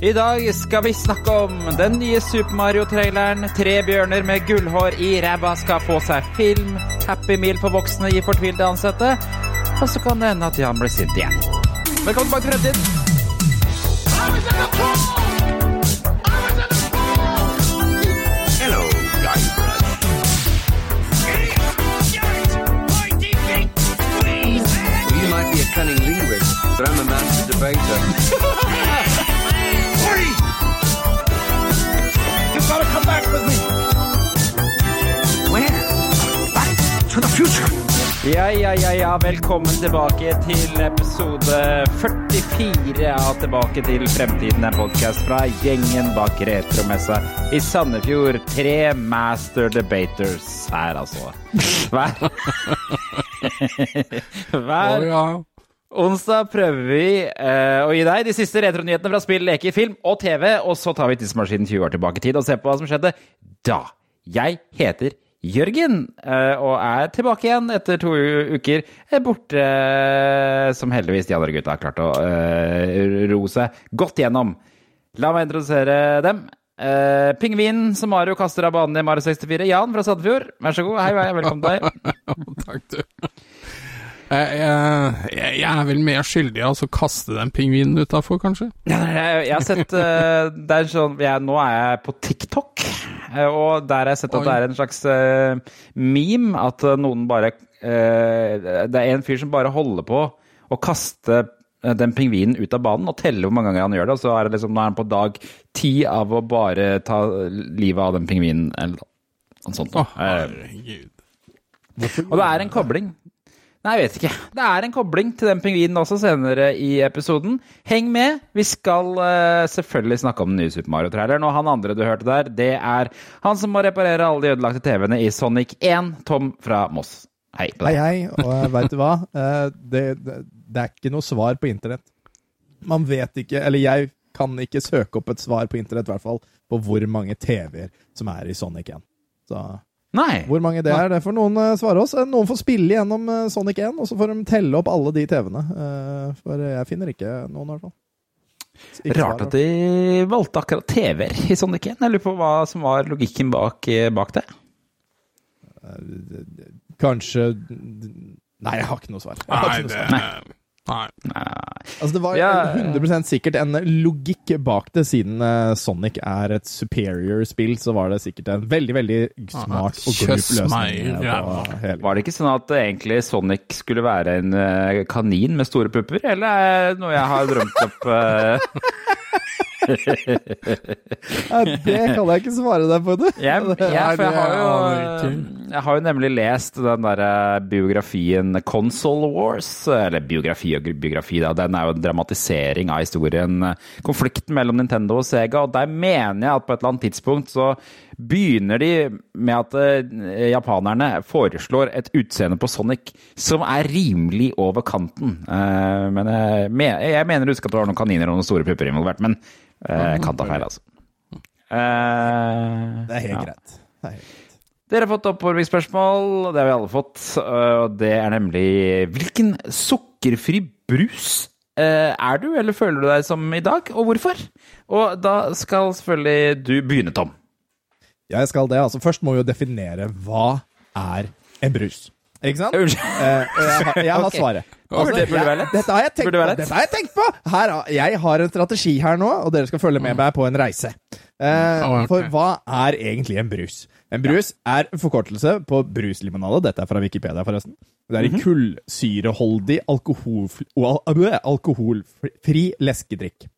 I dag skal vi snakke om den nye Super Mario-traileren. Tre bjørner med gullhår i ræva skal få seg film. Happy Meal for voksne gir fortvilte ansatte. Og så kan det hende at Jan blir sint igjen. Velkommen tilbake til fremtiden. Cunning linguist, but I'm a master debater. Ja, ja, ja, ja. Velkommen tilbake til episode 44 av Tilbake til fremtiden. En podkast fra gjengen bak retromessa i Sandefjord. Tre master debaters her, altså. Hver, Hver onsdag prøver vi uh, å gi deg de siste retronyhetene fra spill, leker, film og TV, og så tar vi tidsmaskinen 20 år tilbake i tid og ser på hva som skjedde da. Jeg heter Jørgen, eh, og er tilbake igjen etter to uker eh, borte, eh, som heldigvis de andre gutta har klart å ro seg godt gjennom. La meg introdusere dem. Uh, Pingvinen som Mario kaster av banen i Mario 64. Jan fra Sandefjord, vær så god. Hei, hei, velkommen til deg. Takk, du. Jeg, jeg, jeg er vel mer skyldig i å kaste den pingvinen utafor, kanskje? Jeg, jeg har sett uh, det er sånn, jeg, Nå er jeg på TikTok, og der har jeg sett at Oi. det er en slags eh, meme. At eh, noen bare eh, Det er en fyr som bare holder på å kaste eh, den pingvinen ut av banen og telle hvor mange ganger han gjør det. Og så er det liksom, nå er han på dag ti av å bare ta livet av den pingvinen, eller noe sånt. Å, Eh, herregud. og det er en kobling. Nei, jeg vet ikke. Det er en kobling til den pingvinen også senere i episoden. Heng med. Vi skal uh, selvfølgelig snakke om den nye Super Mario-traileren. Og han andre du hørte der, det er han som må reparere alle de ødelagte TV-ene i Sonic 1, Tom fra Moss. Hei på Hei, deg. hei. Og veit du hva? Eh, Det, det, det er ikke noe svar på internett. Man vet ikke, eller jeg kan ikke søke opp et svar på internett, i hvert fall, på hvor mange TV-er som er i Sonic 1. Så Nei. hvor mange det er, det får noen eh, svare oss. Eh, Noen får spille gjennom eh, Sonic 1, og så får de telle opp alle de TV-ene. For jeg finner ikke noen, i hvert fall. Ikke Rart at de valgte akkurat TV-er i Sonic 1. Jeg lurer på hva som var logikken bak, bak det. Kanskje Nei, jeg har ikke noe svar. Jeg har Nei, ikke noe det svar. Nei. Nei. Altså Det var Ja. 100% sikkert en logikk bak det, siden eh, Sonic er et superior spill, så var det sikkert en veldig veldig smart og glup løsning. Var det ikke sånn at eh, egentlig Sonic skulle være en eh, kanin med store pupper, eller er det noe jeg har drømt opp? eh? Det kan jeg ikke svare deg på, du. Jeg, ja, for jeg, har jo, jeg har jo nemlig lest den derre biografien Console Wars. Eller biografi og biografi, da. Den er jo en dramatisering av historien. Konflikten mellom Nintendo og Sega. Og der mener jeg at på et eller annet tidspunkt så begynner de med at eh, japanerne foreslår et utseende på Sonic som er rimelig over kanten. Eh, men jeg, mener du husker at det var noen kaniner og noen store pupper involvert, men eh, jeg kan ta feil, altså. Eh, Det er helt ja. greit. Det er helt greit. Dere har fått oppvarmingsspørsmål, det har vi alle fått. Og det er nemlig hvilken sukkerfri brus eh, er du, eller føler du deg som i dag, og hvorfor? Og da skal selvfølgelig du begynne, Tom. Jeg skal det. altså Først må vi jo definere hva er en brus. Ikke sant? Unnskyld. Eh, og jeg har, jeg har svaret. Altså, det burde være lett. Dette har jeg tenkt Burde være på! lett. Dette har jeg tenkt på! Her, har- jeg har en strategi her nå, og dere skal følge med meg på en reise. Eh, Ah, ok. For hva er egentlig en brus? En brus er en forkortelse på bruslimonade. Dette er fra Wikipedia, forresten. Det er en kullsyreholdig alkoholf- og al- alkoholfri leskedrikk.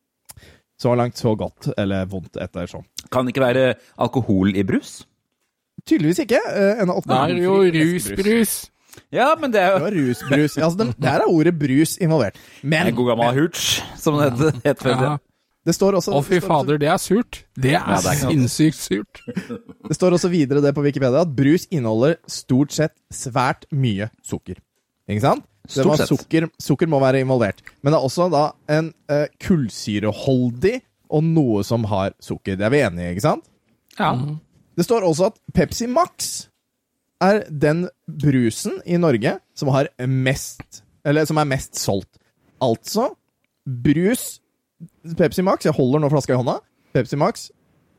Så langt, så godt. Eller vondt, etter sånn. Kan det ikke være alkohol i brus? Tydeligvis ikke. eh, En Det er jo alkoholfri leskebrus. rusbrus. Ja, men det er jo Det var rusbrus. Altså, det, der er ordet brus involvert. Men en god gammel hooch, som det het- het før. Ja. det står også Å, fy det står også- fader, det er surt. Det er, Ja, det er ikke sinnssykt surt. Det står også videre det på Wikipedia at brus inneholder stort sett svært mye sukker. Ikke sant? Det Stort sett. sukker, sukker må være involvert. Men det er også da en eh, kullsyreholdig og noe som har sukker. Det er vi enige i, ikke sant? Ja. Det står også at Pepsi Max er den brusen i Norge som har mest Eller som er mest solgt. Altså brus Pepsi Max, jeg holder nå flaska i hånda. Pepsi Max,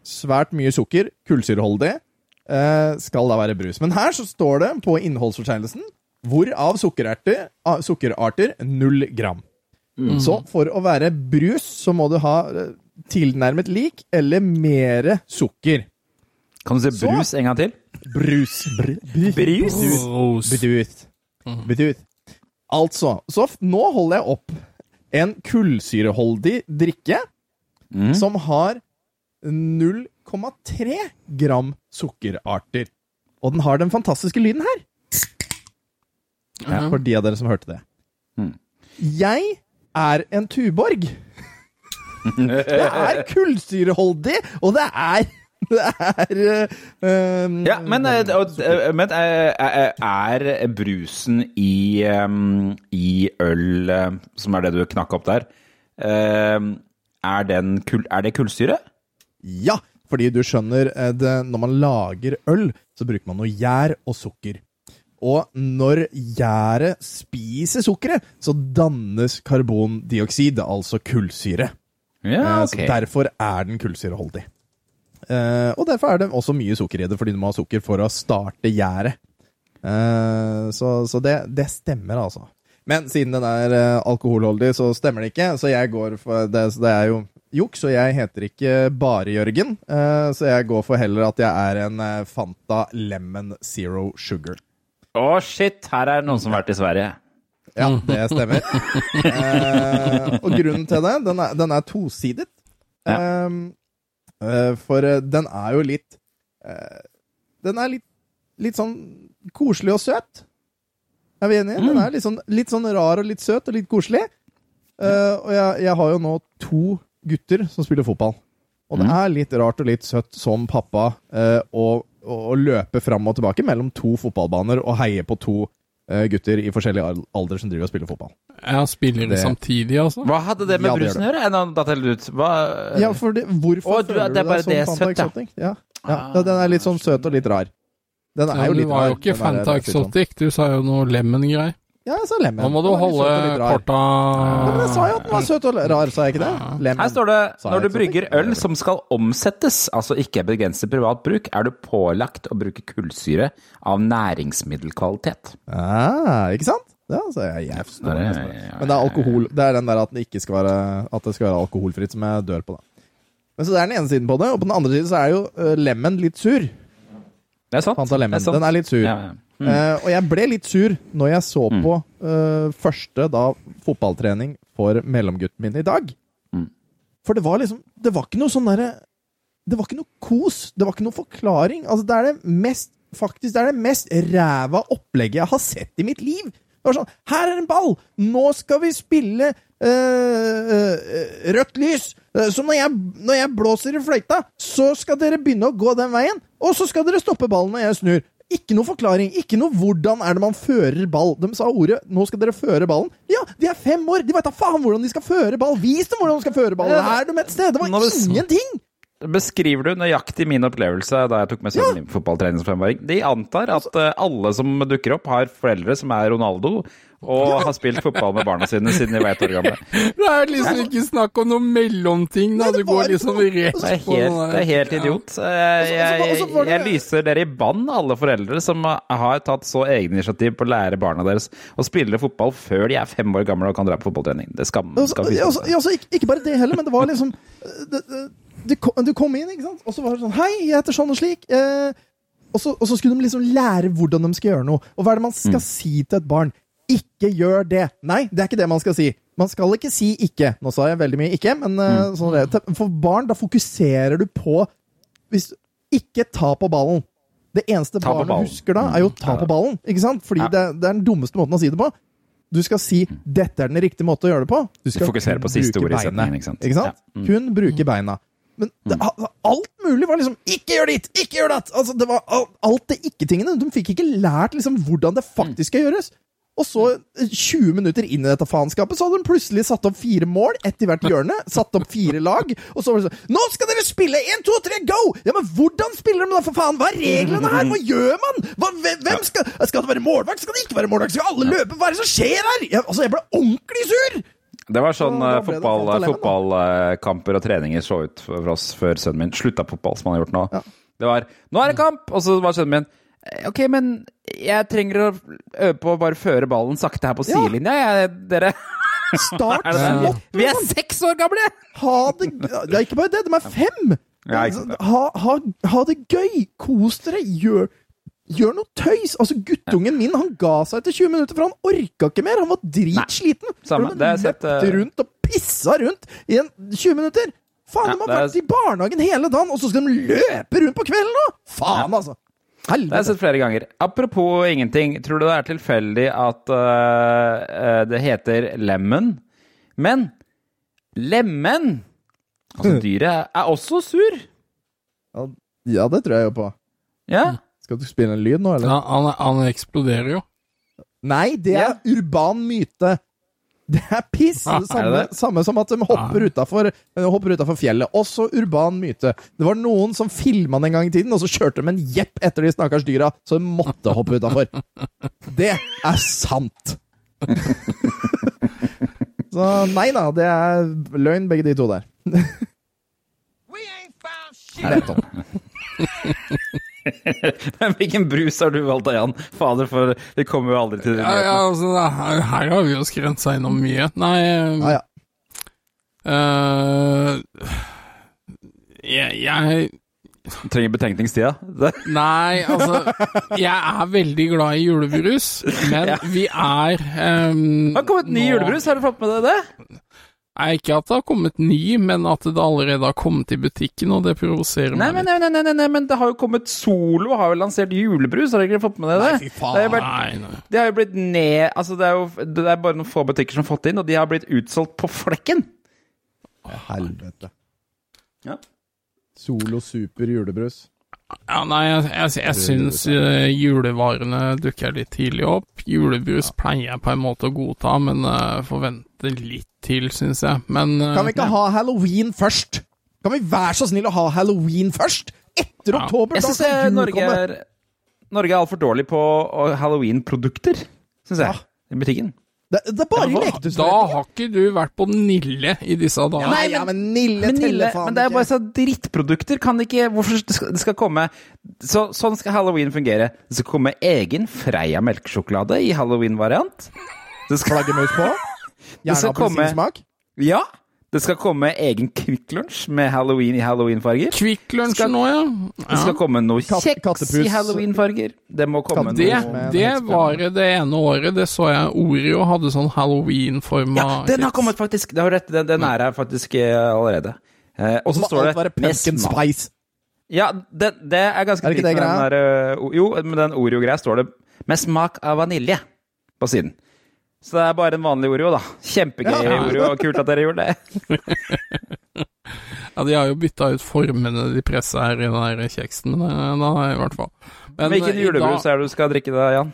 svært mye sukker, kullsyreholdig, eh, skal da være brus. Men her så står det på innholdsfortegnelsen hvorav sukkerarter, ah, sukkerarter null gram. Så for å være brus så må du ha eh, tilnærmet lik eller mere sukker. Kan du Så. brus en gang til? Brus. Br brus. Brus? Rose. Bedut. Bedut. Altså, så nå holder jeg opp en kullsyreholdig drikke Mm. som har 0,3 gram sukkerarter. Og den har den fantastiske lyden her. For de av dere som hørte det. Mm. Jeg er en Tuborg. Det er kullsyreholdig, og det er Det er um, Ja, men, eh, eh, men eh, eh, er brusen i, um, i øl, som er det du knakk opp der, eh, er, den kull, er det kullsyre? Ja, fordi du skjønner, det, når man lager øl, så bruker man noe gjær og sukker. Og når gjæret spiser sukkeret, så dannes karbondioksid, altså kullsyre. Ja, okay. Så derfor er den kullsyreholdig. Eh, og derfor er det også mye sukker i det, fordi du må ha sukker for å starte gjæret. Eh, så så det, det stemmer, altså. Men siden den er eh, alkoholholdig, så stemmer det ikke. Så jeg går for det, det er jo juks, og jeg heter ikke bare Jørgen. så jeg går for heller at jeg er en Fanta Lemon Zero Sugar. Å, shit, her er det noen som har vært i Sverige. Ja, det stemmer. og grunnen til det, den er, den er tosidet. Ja. For eh, den er jo litt eh, Den er litt, litt sånn koselig og søt. Er vi enige? Den er litt sånn, litt sånn rar og litt søt og litt koselig. Eh, og jeg, jeg har jo nå to gutter som spiller fotball. Og det er litt rart og litt søtt som pappa eh, å, løpe fram og tilbake mellom to fotballbaner og heie på to eh, gutter i forskjellig alder som driver og spiller fotball. Ja, spiller de Det- samtidig, altså? Hva hadde det med Ja, brusen å gjøre? Litt Ja, for det, hvorfor Å, du- føler det er du deg som Fanta. Exotic? Ja. Ja. ja, den er litt sånn søt og litt rar. Den er Ja, jo du var jo ikke Fanta sånn- Exotic, du sa jo noe lemon-greier. Ja, jeg sa Lemen. Nå må du holde rar. korta Ja, men jeg sa jo at den var søt og rar, sa jeg ikke det? Lemen. Her står det når du brygger øl som skal omsettes, altså ikke begrenset privat bruk, er du pålagt å bruke kullsyre av næringsmiddelkvalitet. Ah, ikke sant? Ja, så jeg, jeg forstår det. Men det er alkohol Det er den der at, den ikke skal være, at det skal være alkoholfritt som jeg dør på, da. Men så det er den ene siden på det, og på den andre siden så er jo uh, lemon litt sur. Det er sant. Fanta. Det er sant. Den er litt sur. Ja, ja. Mm. Eh, og jeg ble litt sur når jeg så på uh, første da fotballtrening for mellomgutten min i dag. Mm. For det var liksom Det var ikke noe sånn derre Det var ikke noe kos. Det var ikke noe forklaring. Altså, det er det mest Faktisk det er det mest ræva opplegget jeg har sett i mitt liv. Det var sånn Her er en ball! Nå skal vi spille eh, rødt lys! Så når jeg, når jeg blåser i fløyta, så skal dere begynne å gå den veien. Og så skal dere stoppe ballen når jeg snur. Ikke noe forklaring. Ikke noe hvordan er det man fører ball. De sa ordet 'nå skal dere føre ballen'. Ja, de er fem år! De veit da faen hvordan de skal føre ball! Vis dem hvordan de skal føre ball! Er de et sted! Det var ingenting! Beskriver du nøyaktig min opplevelse da jeg tok med sønnen min på fotballtrening som femåring? De antar at eh, alle som dukker opp, har foreldre som er Ronaldo, og har spilt fotball med barna sine siden de var ett år gamle. Det er liksom ikke snakk om noe mellomting, da. Du går liksom rett Det er på det. helt, det er helt idiot. Jeg, jeg, det- jeg lyser dere i bann, alle foreldre som har tatt så egeninitiativ på å lære barna deres å spille fotball før de er fem år gamle og kan dra på fotballtrening. Det skam, Altså, skal vi altså, altså, ikke, ikke bare det heller, men det var liksom det, det, det kom, Du kom inn, ikke sant, og så var det sånn Hei, jeg heter sånn og slik. Eh, og, så, og så skulle de liksom lære hvordan de skal gjøre noe. Og hva er det man skal si til et barn? Ikke gjør det! Nei, det er ikke det man skal si. Man skal ikke si ikke. Nå sa jeg veldig mye ikke, men mm. sånn er det. For barn, da fokuserer du på hvis, Ikke ta på ballen. Det eneste barnet husker da, er jo å ta på ballen. Ikke sant? Fordi Ja. det, det er den dummeste måten å si det på. Du skal si 'dette er den riktige måten å gjøre det på'. Du skal fokusere på siste ord i setningen, ikke sant? Ikke sant? Ja. Mm. Kun bruke beina. Men det, alt mulig var liksom 'ikke gjør ditt', 'ikke gjør datt'! Altså, det var alt det ikke-tingene. De fikk ikke lært liksom hvordan det faktisk skal gjøres. Og så, eh, 20 minutter inn i dette faenskapet, så hadde de plutselig satt opp fire mål, ett i hvert hjørne. Satt opp fire lag. Og så var det sånn 'Nå skal dere spille! Én, to, tre, go!' Ja, men hvordan spiller de da, for faen? Hva er reglene her? Hva gjør man? Hva, hvem skal, skal det være målvakt? Skal det ikke være målvakt? Skal alle løpe? Hva er det som skjer her? Jeg, altså, jeg ble ordentlig sur! Det var sånn Så fotballkamper eh, fotball, fotballkamper og treninger så ut for oss før sønnen min slutta fotball, som han har gjort nå. Ja. Det var 'nå er det kamp', og så var sønnen min «Eh, Ok, men jeg trenger å øve på å bare føre ballen sakte her på Ja. sidelinja, jeg, dere. Start smått. Vi er seks år gamle! Ha det Det er ikke bare det, de er fem! Ja. Ha, ha, ha det gøy! Kos dere! Gjør, gjør noe tøys! Altså, guttungen min han ga seg etter 20 minutter, for han orka ikke mer! Han var dritsliten! Samme. Han løpte eh, rundt og pissa rundt i en 20 minutter! Faen, de har vært i barnehagen hele dagen, og så skal de løpe rundt på kvelden nå! Faen, altså! Det har jeg sett flere ganger. Apropos ingenting, tror du det er tilfeldig at øh, det heter lemen? Men lemen, altså dyret, er også sur. Ja, det tror jeg jo på. Ja. Skal du spille en lyd nå, eller? Ja, han, han eksploderer jo. Nei, det er urban myte. Det er piss! Ah, samme, er samme som at de hopper utafor hopper utenfor fjellet. Også urban myte. Det var noen som filma den en gang i tiden, og så kjørte de en jepp etter de stakkars dyra, så de måtte hoppe utafor. Det er sant! Så nei da, det er løgn, begge de to der. We ain't found shit. Nettopp. Men Hvilken brus har du valgt, Jan? Fader, for vi kommer jo aldri til Ja, ja, altså, her, har vi jo skrensa innom mye. Nei ah, ja. uh, jeg, jeg Trenger betenkningstida. Nei, altså Jeg er veldig glad i julebrus, men vi er um, Det har kommet ny julebrus, har du fått med deg det? Nei, ikke at det har kommet ny, men at det allerede har kommet i butikken, og det provoserer Nei, meg litt. nei, nei, nei, nei, men det har jo kommet Solo, har jo lansert julebrus, har dere ikke fått med dere det? Nei, fy faen. Nei, nei. Det har jo blitt ned Altså, det er jo det er bare noen få butikker som har fått det inn, og de har blitt utsolgt på flekken. Helvete. Ja. Solo super julebrus. Ja, nei, jeg, jeg, jeg syns uh, julevarene dukker litt tidlig opp. Julebrus pleier jeg på en måte å godta, men uh, forventer litt til, syns jeg. Men eh, Kan vi ikke ha halloween først? Kan vi være så snill å ha halloween først? Etter Ja. oktober, Jeg syns Norge er Norge er altfor dårlig på halloween-produkter, syns jeg. Ja. I butikken. Det, det er bare leketøys. da har ikke du vært på Nille i disse dager. Nei, ja, men Nille Men, teller Nille, faen men det er bare så drittprodukter. Kan det ikke Hvorfor det skal, det skal komme så, Sånn skal halloween fungere. Det skal komme egen Freia melkesjokolade i halloween-variant. Det skal Flaggermus på. Det Gjerne skal komme- appelsinsmak. Ja! Det skal komme egen Kvikk Lunsj med halloween i halloween-farger. Kvikk Lunsj nå, ja. Det skal komme noe kjeks kattepus. i halloween-farger. Det må komme Det, noe det var det ene året. Det så jeg Oreo hadde sånn halloween-forma Ja, den har kommet faktisk. Det har rett, den, den er her faktisk eh, allerede. Eh, og så står være det pumpkin spice. Ja, det, det er ganske Er det ikke det greia? der, eh, Jo, med den Oreo-greia står det 'med smak av vanilje' på siden. Så det er bare en vanlig Oreo, da. Kjempegøy Ja. Oreo, og kult at dere gjorde det. Ja, de har jo bytta ut formene de presser her i den der kjeksen, men eh, da i hvert fall. Men, Hvilken eh, julebrus dag- er det du skal drikke da, Jan?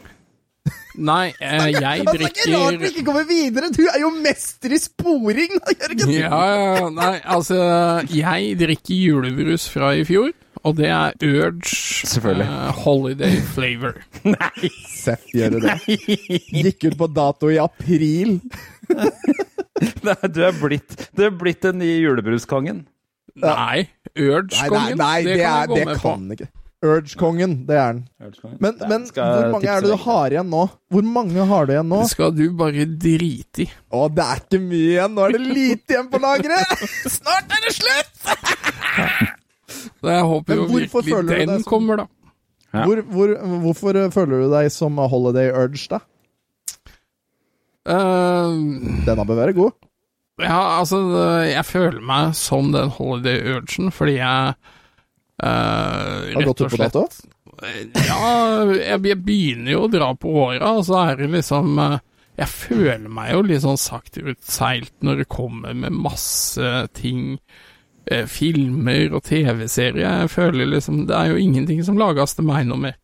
Nei, eh, jeg drikker det er ikke rart vi ikke kommer videre! Du er jo mester i sporing, da, Jørgen! Ja, ja, nei, altså Jeg drikker julebrus fra i fjor, og det er Urge eh, Holiday Flavor. Nei! Seff gjør det. Gikk ut på dato i april. Nei, Du er blitt, du er blitt den nye julebruskongen. Nei, Nei, nei, Urge-kongen. nei det, kan er, det kan ikke. Urge-kongen, det er den. Men, men hvor mange er det du har igjen nå? Hvor mange har du igjen nå? Det skal du bare drite i. Å, det er ikke mye igjen! Nå er det lite igjen på lageret! Snart er det slutt! Så jeg håper jo hvorfor virkelig føler du den som- kommer, da. Ja. Hvor, hvor, hvorfor eh, føler du deg som Holiday Urge, da? Eh, Denne bør være god. ja, altså, jeg føler meg som den Holiday Urgen fordi jeg uh, Har gått ut på dato? Ja, jeg, jeg begynner jo å dra på åra, og så er det liksom eh, Jeg føler meg jo litt sånn sakterutseilt når det kommer med masse ting. Eh, filmer og TV-serier. Jeg føler liksom Det er jo ingenting som lages til meg noe mer.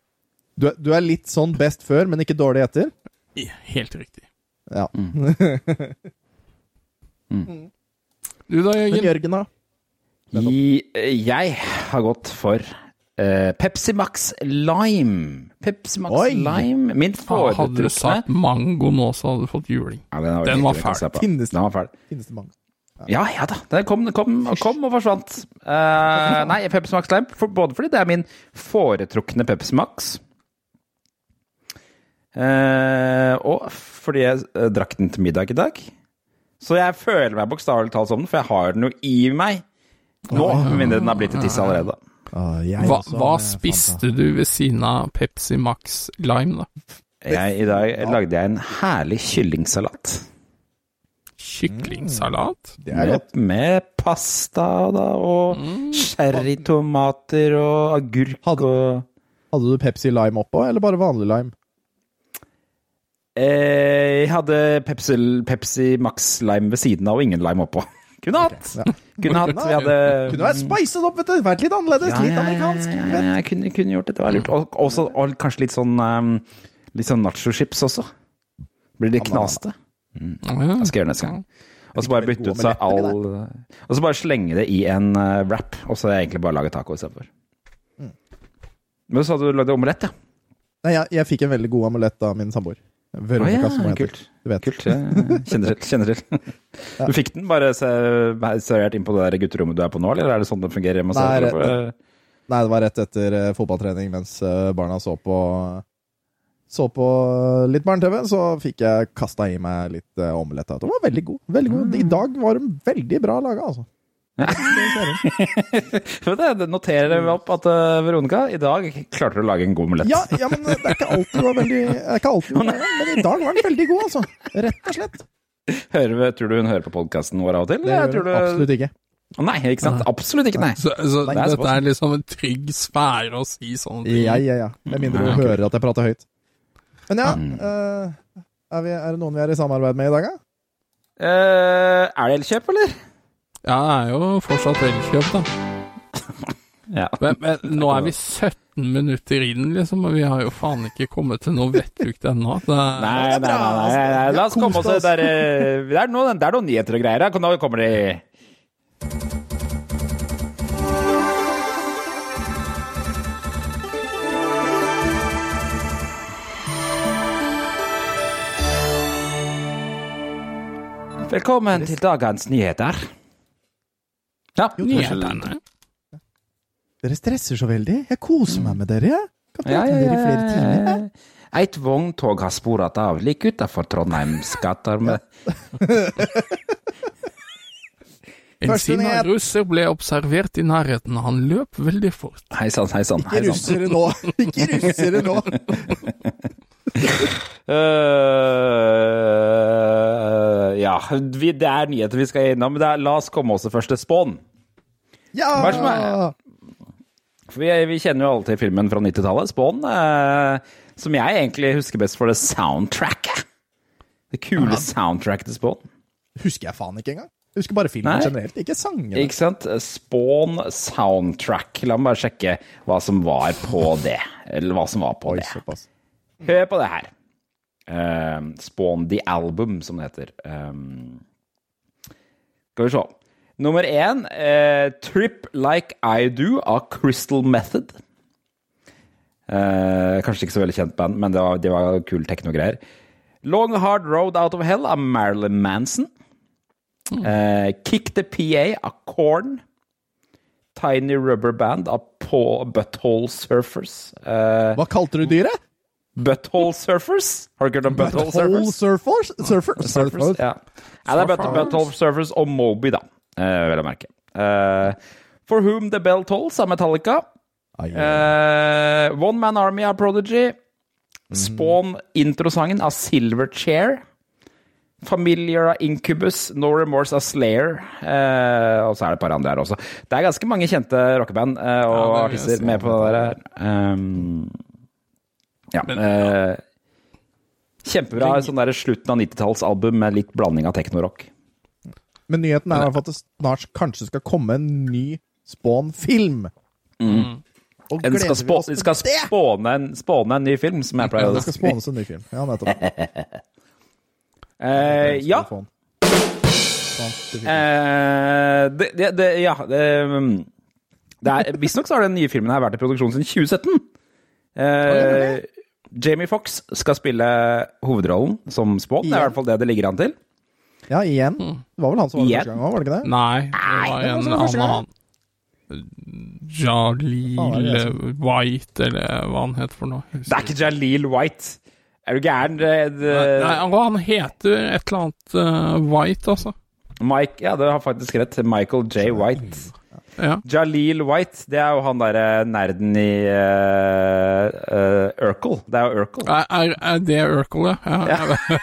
Du, du er litt sånn best før, men ikke dårlig etter? Helt riktig. Ja. Du da, Jørgen? Men Jørgen? Da? I, jeg har gått for Uh, Pepsi Max Lime. Pepsi Max Oi. Lime. Min foretrukne Hadde du sagt mango nå, så hadde du fått juling. ja, den, var Den var fæl. Finnes Den var fæl. Finnes det mange? Ja, ja da. Den kom, kom, kom og forsvant. Uh, nei, Pepsi Max Lime. For, både fordi det er min foretrukne Pepsi Max, uh, og fordi jeg uh, drakk den til middag i dag. Så jeg føler meg bokstavelig talt som den, for jeg har den jo i meg nå. Med mindre den har blitt til tiss allerede. Ah, jeg Hva, hva spiste du ved siden av Pepsi Max Lime, da? Jeg, I dag lagde jeg en herlig kyllingsalat. Kyklingsalat? Mm, Det er godt. Med, pasta da, og cherrytomater og agurk Hadde- og Hadde du Pepsi Lime oppå, eller bare vanlig lime? Eh, Jeg hadde Pepsi, Pepsi Max Lime ved siden av og ingen lime oppå. Kunne hatt! Ja. Kunne hatt. Vi hadde Kunne vært spicet opp, vet du. Vært litt annerledes. Ja, litt amerikansk. ja, ja, ja, jeg kunne, kunne gjort det. Det var lurt. Og, også, og kanskje litt sånn um, Litt sånn nacho-chips også. Blir det knaste. Ja. Jeg skal gjøre det neste gang. Og så bare bytte ut seg all Og så bare slenge det i en uh, wrap, og så egentlig bare lage taco istedenfor. Men så hadde du lagd omelett, ja. Nei, jeg, jeg fikk en veldig god amulett av min samboer. Veronica, ah, ja, kult. Du vet. Kult. Kjenner til. Kjenner til. Du fikk den bare se- servert inn på det der gutterommet du er på nå, eller er det sånn det fungerer Nei, Nei, det var rett etter eh, fotballtrening mens eh, barna så på så på litt barne-TV, så fikk jeg kasta i meg litt uh, omelett. Det var veldig god. veldig god. I dag var de veldig bra laga, altså. Ja. det, det noterer vi opp at uh, Veronica, i dag klarte du å lage en god omelett. Ja, ja, men det er ikke alltid du var veldig er ikke alltid, Men i dag var den veldig god, altså. Rett og slett. Hører vi, tror du hun hører på podkasten vår av og til? Det gjør hun du... absolutt ikke. Nei, ikke sant? Absolutt ikke, nei. Så, så Nei, det er dette er liksom en trygg sfære å si sånne ting. Ja, ja, ja. Med mindre du hører at jeg prater høyt. Men ja, Mm. eh, er, vi, er det noen vi er i samarbeid med i dag, da? Uh, er det Elkjøp, eller? Ja, det er jo fortsatt Elkjøp, da. Ja. Men, men nå er vi 17 minutter inn, liksom, og vi har jo faen ikke kommet til noe vettugt ennå. Det Nei, nei, nei, nei, nei. La oss komme oss der. Det er, eh, noen, det er noen nyheter og greier her. Nå kommer de Velkommen til dagens nyheter. Ja, unnskyld. Nyhetene. Dere stresser så veldig. Jeg koser meg med dere, jeg. Kan Ja, prate med dere i ja, flere timer. jeg. Et vogntog har sporet av like utenfor Trondheims gater. Med... En Første sinna nyhet. russer ble observert i nærheten. Han løp veldig fort. Hei sann, hei sann. Ikke russere nå! Ikke russere nå! Øh, ja, vi, det er nyheter vi skal innom. men er, la oss komme oss til første Spawn. Ja! Hva som er- For vi, vi kjenner jo alle til filmen fra 90-tallet, Spawn. eh, som jeg egentlig husker best for det soundtracket. Det kule soundtracket til Spawn. Husker jeg faen ikke engang. Jeg husker bare filmen Nei. generelt, ikke sangene. Ikke sant? Spawn soundtrack. La meg bare sjekke hva som var på det. Eller hva som var på Oi, det. såpass. Hør på det her. Um, Spawn the Album, som det heter. Um, skal vi se. Nummer én, uh, Trip Like I Do av Crystal Method. Uh, kanskje ikke så veldig kjent band, men det var, det var kul teknogreier. Long Hard Road Out of Hell av Marilyn Manson. Eh, Kick the PA av Korn. Tiny Rubber Band av Paw Butthole Surfers. Eh, Hva kalte du dyret? Butthole Surfers? Har du hørt om Butthole Butthole Surfers? surfers? Surfer? Surfers, ja. ja, det er but Butthole Surfers og Moby, da, uh, vel å merke. Uh, For Whom The Bell Tolls av Metallica. Eh, One Man Army av Prodigy. Spawn introsangen av Silverchair. Familiar av Incubus. No Remorse av Slayer. Eh, og så er det et par andre her også. Det er ganske mange kjente rockeband eh, og Ja, artister med på det der. Um, ja. Men- ja. kjempebra sånn der slutten av 90-tallsalbum med litt blanding av teknorock. Men nyheten er at det snart kanskje skal komme en ny Spawn-film. Og En gleder skal, vi spå, oss til de skal spåne, en, spåne en ny film, som jeg pleier Ja, pleier det å skal si. spånes en ny film. Ja, nettopp. Eh, ja. Vi. Eh, det, det, det, ja det, um, Det Visstnok så har den nye filmen her vært i produksjon siden 2017. Eh, Jamie Fox skal spille hovedrollen som Spawn. Det er i hvert fall det det ligger an til. Ja, igjen. Det var vel han som var det Igjen? første gang òg, var det ikke det? Nei, det var en annen. Jalil White, eller hva han heter for noe. Det er ikke Jaleel White. Er du gæren? Det, det, Nei, han heter et eller annet eh, White, altså. Mike, ja, det har faktisk rett. Michael J. White. Ja. Jaleel White, det er jo han derre nerden i uh, Urkel. Det er jo Urkel. Er, er, er det Urkel, ja? ja.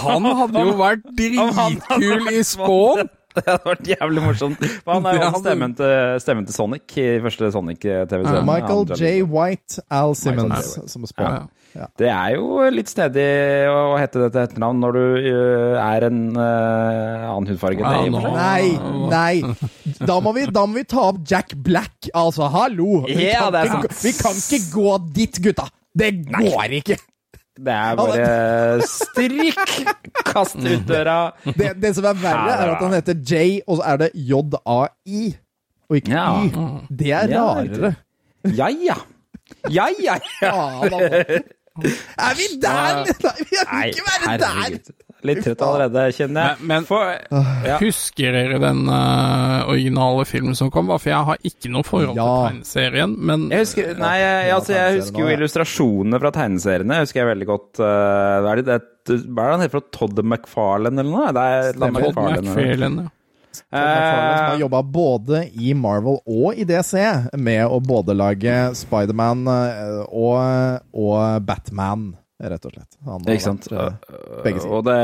han hadde jo vært dritkul i Spawn! Det hadde vært jævlig morsomt. For han er jo stemmen til, stemmen til Sonic i første Sonic-TV-serien. Michael J. White, Al Simmons som spawn. Ja. Det er jo litt snedig å hete dette etternavn når du er en uh, annen hudfarge. Ja. Nei, nei. Da må, vi, da må vi ta opp Jack Black. Altså, hallo! Vi, Ja, kan, det ikke, sant. vi kan ikke gå dit, gutta! Det går ikke! Det er bare strikk! Kast ut døra. Det, det som er verre, er at han heter J, og så er det J-A-I, og ikke Ja. Y. Det er Ja, rarere. Ja, ja. Ja, ja, ja. Altså. Er vi der? Nei, vi kan ikke være der! Litt trøtt allerede, kjenner jeg. Men- men- For, ja. Husker dere den uh, originale filmen som kom? For jeg har ikke noe forhold Ja. til tegneserien, men Jeg husker, nei, jeg, altså, jeg husker jo illustrasjonene fra tegneseriene. husker jeg veldig godt. øh, hva er det, det, hva er det han heter Todd McFarlane eller noe? Det er. Todd McFarlane. McFarlane, ja. Som har Eh, jobba både i Marvel og i DC med å både lage Spiderman eh, og, og Batman, rett og slett. Han Ikke sant? vært, eh, sider. Og det,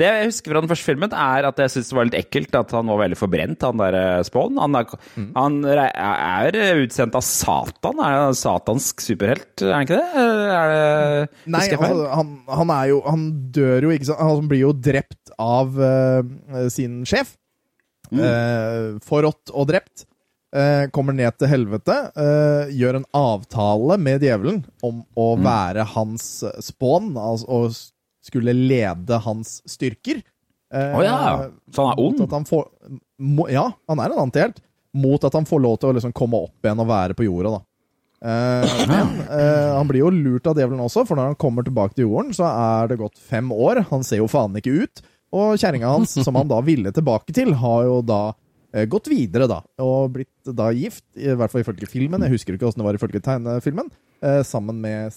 det jeg husker fra den første filmen, er at jeg syntes det var litt ekkelt at han var veldig forbrent, han der eh, Spawn. Han er, Mm. han er utsendt av Satan. Er han satansk superhelt, er han ikke det? Er det Nei, feil? altså, han, han er jo Han dør jo, ikke sant? Han blir jo drept av uh, sin sjef. Mm. Uh, forrådt og drept. Eh, kommer ned til helvete. eh, gjør en avtale med djevelen om å Mm. være hans spån, altså å skulle lede hans styrker. Eh, oh, ja, så han er ond? han får, må, ja, han er en antihelt. Mot at han får lov til å liksom komme opp igjen og være på jorda, da. Eh, men eh, han blir jo lurt av djevelen også, for når han kommer tilbake til jorden, så er det gått fem år. Han ser jo faen ikke ut. Og kjerringa hans, som han da ville tilbake til, har jo da eh, gått videre, da. Og blitt da gift, i hvert fall ifølge filmen. Jeg husker ikke åssen det var ifølge tegnefilmen. Eh, sammen med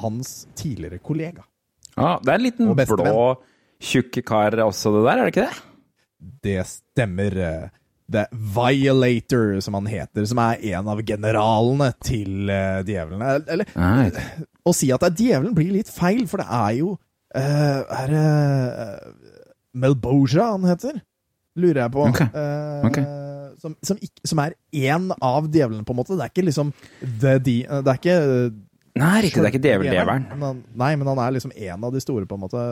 hans tidligere kollega. Ja, det er en liten blå, tjukk kar også, det der, er det ikke det? Det stemmer. eh, The Violator, som han heter, som er en av generalene til djevelen. Eller, Nei. å si at det er djevelen blir litt feil, for det er jo uh, Er det uh, Melboja han heter? Lurer jeg på. Okay. Uh, okay. Som, som, som er én av djevlene, på en måte. Det er ikke liksom the, de, Det er ikke Nei, riktig, det er ikke djeveldjevelen. Nei, men han er liksom en av de store, på en måte.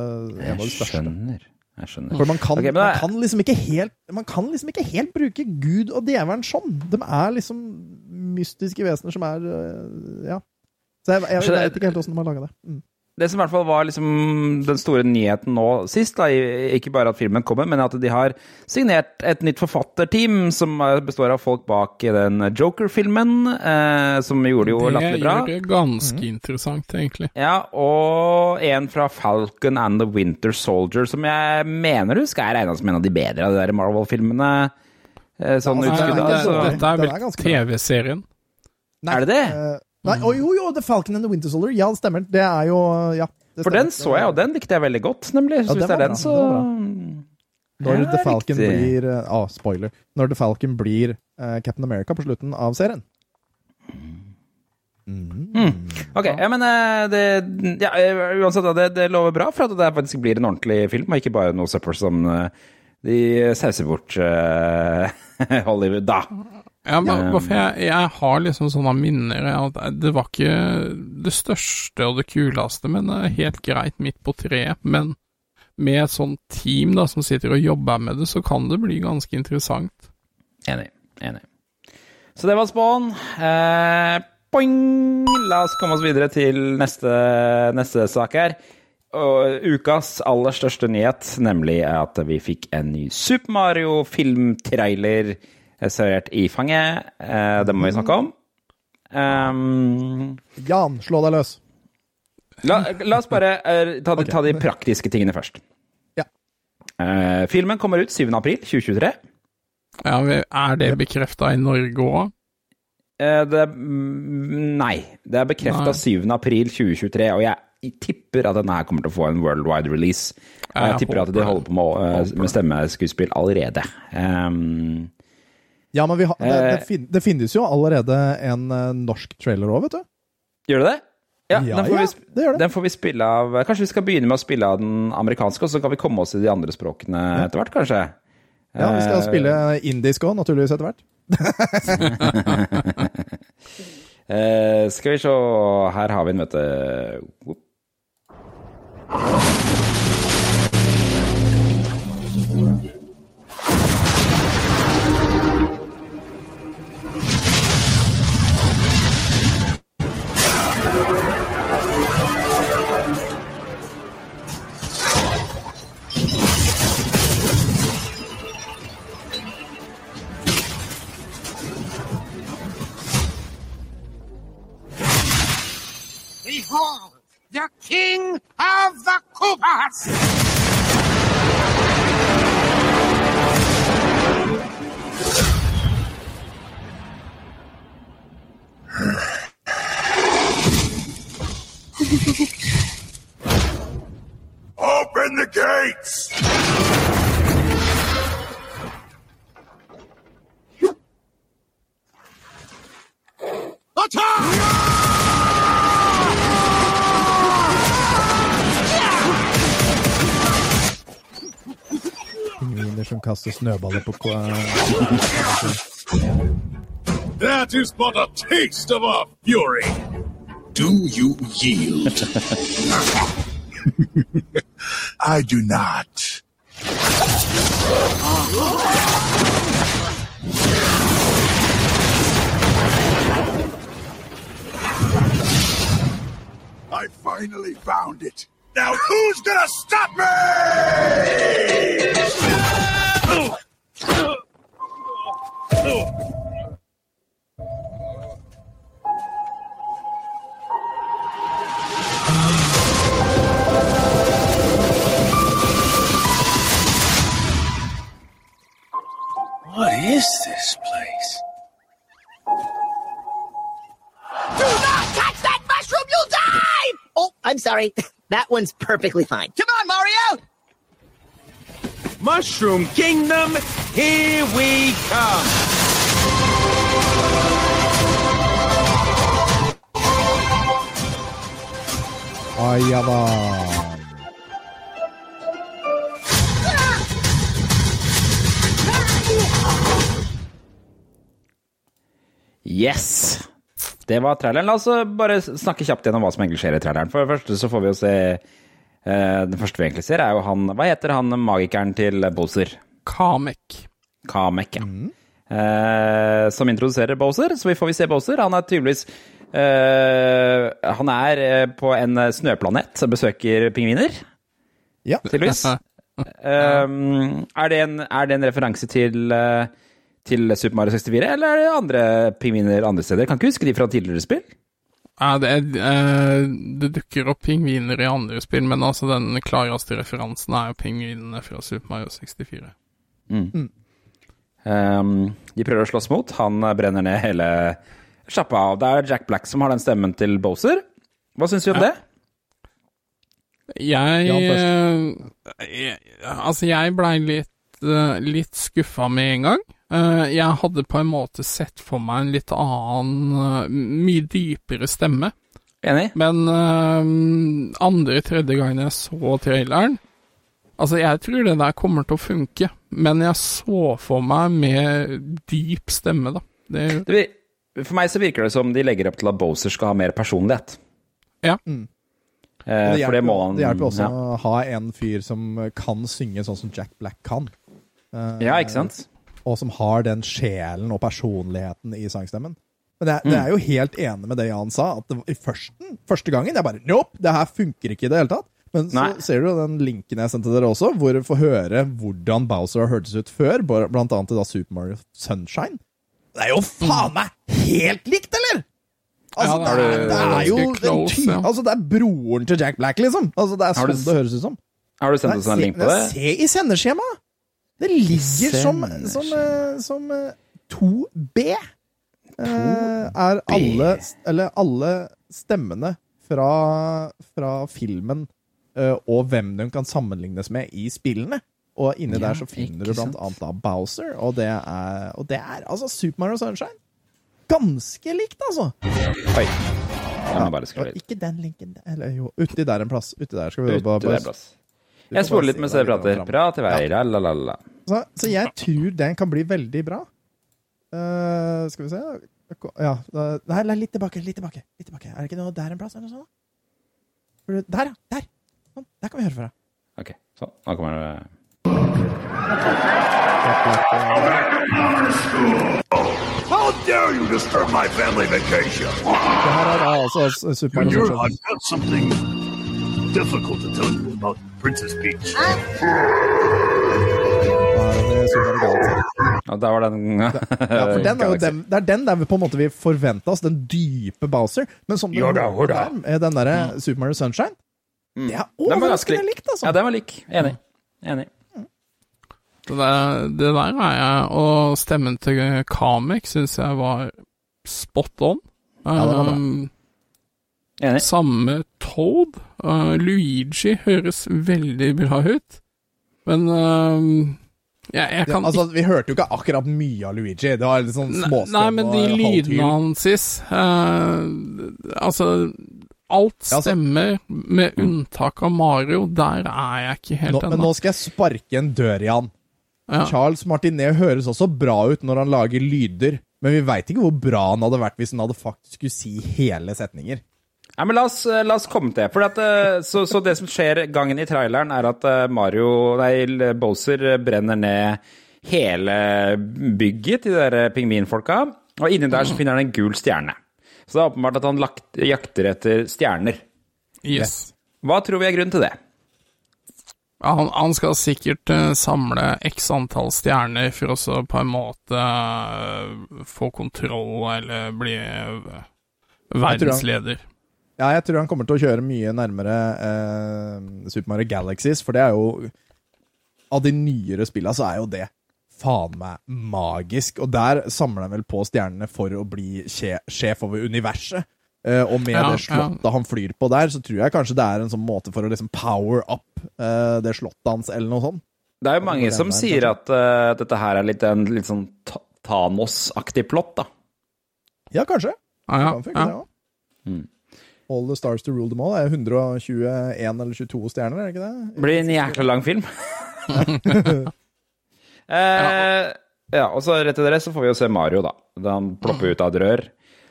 En Jeg skjønner. Jeg skjønner. For man kan, okay, man kan liksom helt Man kan liksom ikke helt bruke Gud og djevelen sånn. De er liksom mystiske vesener som er Ja. Så jeg, jeg, jeg vet ikke helt åssen de har laga det. Mm. Det som i hvert fall var liksom den store nyheten nå sist, da, ikke bare at filmen kommer, men at de har signert et nytt forfatterteam som eh, består av folk bak den Joker-filmen, eh, som gjorde det jo det latterlig bra. gjør det ganske interessant, egentlig. Ja, og en fra Falcon and the Winter Soldier, som jeg mener husker er regna som en av de bedre av de der Marvel-filmene. Eh, sånn Ja, altså, utskudd, det da, er så. dette er vel er. TV-serien? Er det det? Eh, nei, oh, jo, jo, The Falcon and the Winter Soldier. Ja, det stemmer. Det er jo Ja. For den så jeg, og den likte jeg veldig godt, nemlig. Så Ja, hvis det er den, bra, så Når Ja, The Falcon riktig. blir Å, Ah, spoiler. Når The Falcon blir uh, Captain America på slutten av serien. Mm. Ok, ja, men eh, det, ja, eh, uansett, det, det lover bra for at det faktisk blir en ordentlig film, og ikke bare noe søppel som eh, de sauser bort uh, Hollywood, da. Ja, men Ja. jeg, jeg har liksom sånne minner at det var ikke det største og det kuleste, men er helt greit midt på treet. Men med et sånt team da som sitter og jobber med det, så kan det bli ganske interessant. Enig. Enig. Så det var Spawn. Eh, boing! La oss komme oss videre til neste, neste sak her. Og ukas aller største nyhet, nemlig at vi fikk en ny Super Mario-filmtrailer servert i fanget. Eh, det må vi snakke om. Um, Jan, slå deg løs. la, la oss bare uh, ta, de- ta de praktiske tingene først. Ja. Uh, filmen kommer ut 7. april 2023. Ja, er det bekrefta i Norge òg? Uh, det, mm, nei. Det er bekrefta Nei. 7. april 2023, og jeg tipper at denne her kommer til å få en worldwide release. Jeg Jeg tipper at de holder på med, eh, med stemmeskuespill allerede. Um, Ja, men vi har, det, Eh. det, fin, det finnes jo allerede en eh, norsk trailer òg, vet du. gjør det det? Ja, Ja, den, får ja, vi, det den får vi spille av Kanskje vi skal begynne med å spille av den amerikanske, og så kan vi komme oss i de andre språkene etter hvert, kanskje? Ja, Vi skal Eh, spille indisk òg, naturligvis, etter hvert. uh, skal vi se Her har vi en, vet du. The king of the Koopas! Open the gates! Pingviner som kaster snøballer på That is but a taste of our fury. Do you yield? I do not. I finally found it. Now who's gonna stop me? What is this place? Do not touch that mushroom, you'll die! Oh, I'm sorry. That one's perfectly fine. Come on, Mario! Mushroom Kingdom, here we come! Ayavan. Yes! Det var traileren. La oss bare snakke kjapt gjennom hva som egentlig skjer i traileren. For det første så får vi jo se eh, Den første vi egentlig ser, er jo han Hva heter han magikeren til Bowser? Kamek. Kamek, ja. Eh, som introduserer Bowser, så vi får vi se Bowser. Han er tydeligvis eh, Han er eh, på en snøplanet besøker pingviner, Ja. tydeligvis. Um, er, det en, er det en referanse til, eh, til Super Mario 64, eller er det andre pingviner andre steder? Jeg kan ikke huske de fra tidligere spill. Ja, det, er, eh, det dukker opp pingviner i andre spill, men altså den klareste referansen er jo pingvinene fra Super Mario 64. Um, de prøver å slåss mot. Han brenner ned hele sjappa. Og Det er Jack Black som har den stemmen til Bowser. Hva syns du om det? Jeg, eh, jeg Altså, jeg blei litt, eh, litt skuffa med en gang. Eh, jeg hadde på en måte sett for meg en litt annen, eh, mye dypere stemme. Enig? Men eh, andre-tredje gangen jeg så traileren Altså, jeg tror det der kommer til å funke, men jeg så for meg med dyp stemme, da. Det, Det, for meg så virker det som de legger opp til at Bowser skal ha mer personlighet. ja. Mm. Det for det hjelper, må han det hjelper også ja. å ha en fyr som kan synge sånn som Jack Black kan. Eh, ja, ikke sant? Og som har den sjelen og personligheten i sangstemmen. Men jeg, er- det er jo helt enig med det Jan sa, at det, i førsten, første gangen jeg bare Nope, det her funker ikke i det hele tatt. Men så Nei. ser du den linken jeg sendte dere også, hvor du får høre hvordan Bowser har hørtes ut før, blant annet i da Super Mario Sunshine. Det er jo faen meg helt likt, eller?! Altså, Ja, det, det er, er det er jo close, ty ja. Altså, det er broren til Jack Black, liksom. Altså, det er sånn du det høres ut som. Har du sendt oss en link på det? Se i sendeskjemaet! Det ligger som, som, som, eh, som eh, 2B. Eh, er alle Eller alle stemmene fra, fra filmen og hvem de kan sammenlignes med i spillene. Og inni Ja, der så finner du blant annet da Bowser, og det er, og det er altså Super Mario Sunshine. Ganske likt, altså. Oi. Ja, ikke den linken Eller jo, uti der en plass. Uti der skal vi bare, bare, plass. Jeg spoler litt mens dere prater. Prat i vei, ja. la la la. Så, så jeg tror den kan bli veldig bra. Uh, skal vi se Ja. Nei, litt tilbake, litt tilbake. litt tilbake. Er det ikke noe der en plass? eller noe sånt? Der, ja. Der. Sånn, der kan vi høre fra. Ok, sånn. Nå kommer det How dare you disturb my family vacation? Det her er altså s- difficult to tell you about Princess Peach. Det. Ja, der var den Ja, for den er jo den, det er den der vi på en måte vi forventa oss, den dype Bowser. Men som den, Yoda, den der, den derre Super Mario Sunshine, det er Den var ganske overraskende likt, altså. Ja, den var lik. Enig. Enig. Det, der- det der er jeg, og stemmen til Kamek syns jeg var spot on. Ja, det var bra. Enig. Samme Toad. Uh, Luigi høres veldig bra ut, men um, jeg, jeg Ja, altså, vi hørte jo ikke akkurat mye av Luigi. Det var litt sånn Nei, småstøv Nei, men de lydene hans uh, Altså, alt Ja, altså- stemmer, med unntak av Mario. Der er jeg ikke helt ennå. Men nå skal jeg sparke en dør i han. Ja. Charles Martinet høres også bra ut når han lager lyder, men vi veit ikke hvor bra han hadde vært hvis han hadde faktisk skulle si hele setninger. Nei, men la oss, eh, la oss komme til. For at, eh, så, så det som skjer gangen i traileren, er at eh, Mario, nei, Bowser brenner ned hele bygget til de der pingvinfolka. Og inni der så finner han en gul stjerne. Så det er åpenbart at han lagt, jakter etter stjerner. Yes. Hva tror vi er grunnen til det? Han, han skal sikkert samle x antall stjerner for å på en måte få kontroll eller bli verdensleder. Ja, jeg tror han kommer til å kjøre mye nærmere eh, Super Mario Galaxies, for det er jo Av de nyere spilla så er jo det faen meg magisk. Og der samler han vel på stjernene for å bli sjef over universet. Eh, og med Ja, det slottet han flyr på der, så tror jeg kanskje det er en sånn måte for å liksom power up eh, det slottet hans, eller noe sånt. Det er jo mange som der, sier at uh, dette her er litt en litt sånn Thanos-aktig plott, da. Ja, kanskje. Ja, ja, Kan funke, ja. det også. All the stars to rule them all. Er 121 eller 22 stjerner, er det ikke det? Blir en jækla lang film. eh, ja, og så rett etter det så får vi jo se Mario, da. Da han plopper ut av et rør.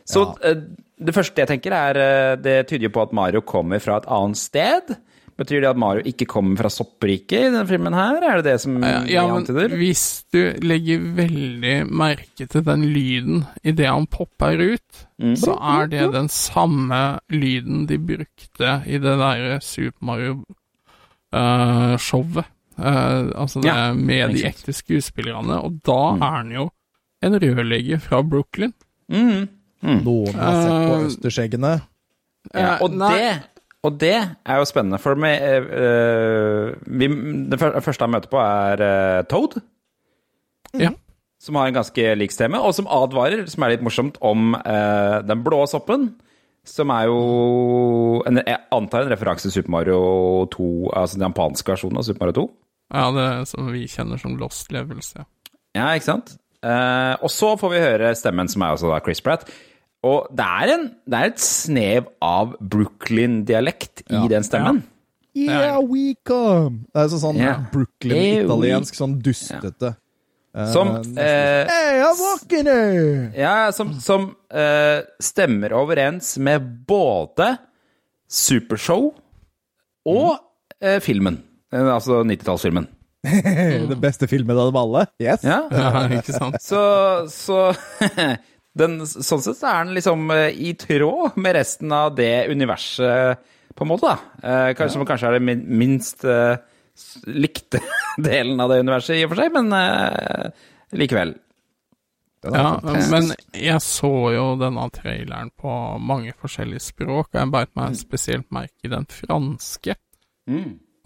Så ja. det første jeg tenker, er eh, Det tyder jo på at Mario kommer fra et annet sted. Betyr det at Mario ikke kommer fra soppriket i denne filmen her? Er det det som Ja, ja, men antyder? hvis du legger veldig merke til den lyden idet han popper ut, Mm. så er det den samme lyden de brukte i det derre Super Mario-showet. altså det Ja, med de ekte skuespillerne, og da er han jo en rørlegger fra Brooklyn. Mm. Noen har sett på Eh, Østerskjeggene. Ja, og, Eh, nei. det, og det er jo spennende, for med, uh, vi, det første han møter på, er uh, Toad. Ja. Som har en ganske lik stemme, og som advarer, som er litt morsomt, om uh, den blå soppen. Som er jo en, Jeg antar en referanse til Super Mario 2, altså den japanske versjonen av Super Mario 2. Ja, det som vi kjenner som Lost Levels, ja. Ja, ikke sant? Eh, og så får vi høre stemmen, som er altså da Chris Pratt. Og det er, en, det er et snev av Brooklyn-dialekt i den stemmen. Yeah, we come! Det er sånn, sånn yeah. Brooklyn-italiensk, sånn dustete. Ja. Som eh, Hey, I'm! Ja, som, som eh, stemmer overens med både Supershow og eh, filmen. Eh, altså 90-tallsfilmen. Den beste filmen av dem alle. Yes. Ja. ja ikke sant? Så, så den, sånn sett så er den liksom eh, i tråd med resten av det universet på en måte, da. Eh, kanskje, Som kanskje er det minst eh, likte delen av det universet, i og for seg, men eh, likevel. Ja, men jeg så jo denne traileren på mange forskjellige språk, og jeg beit meg spesielt merke i den franske.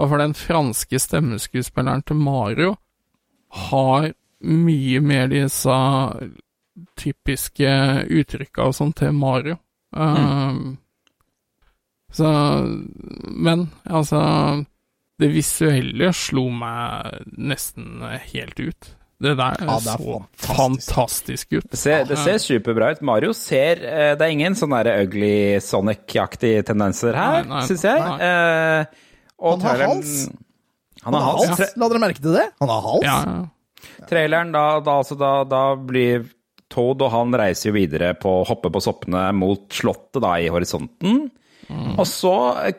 Og for den franske stemmeskuespilleren til Mario har mye mer disse typiske uttrykka og sånn til Mario. Um, så Men altså Det visuelle slo meg nesten helt ut. Det der Ja, det er så fantastisk. fantastisk ut. Det ser, det ser superbra ut. Mario ser eh, Det er ingen sånn ugly Sonic-aktige tendenser her, syns jeg. nei. Eh, og Han har traileren- hals. Han har hals. hals. La dere merke til det? Han har hals. Ja. Traileren, da, da, altså, da, da blir Toad og han reiser jo videre på å hoppe på soppene mot slottet da i horisonten. Og så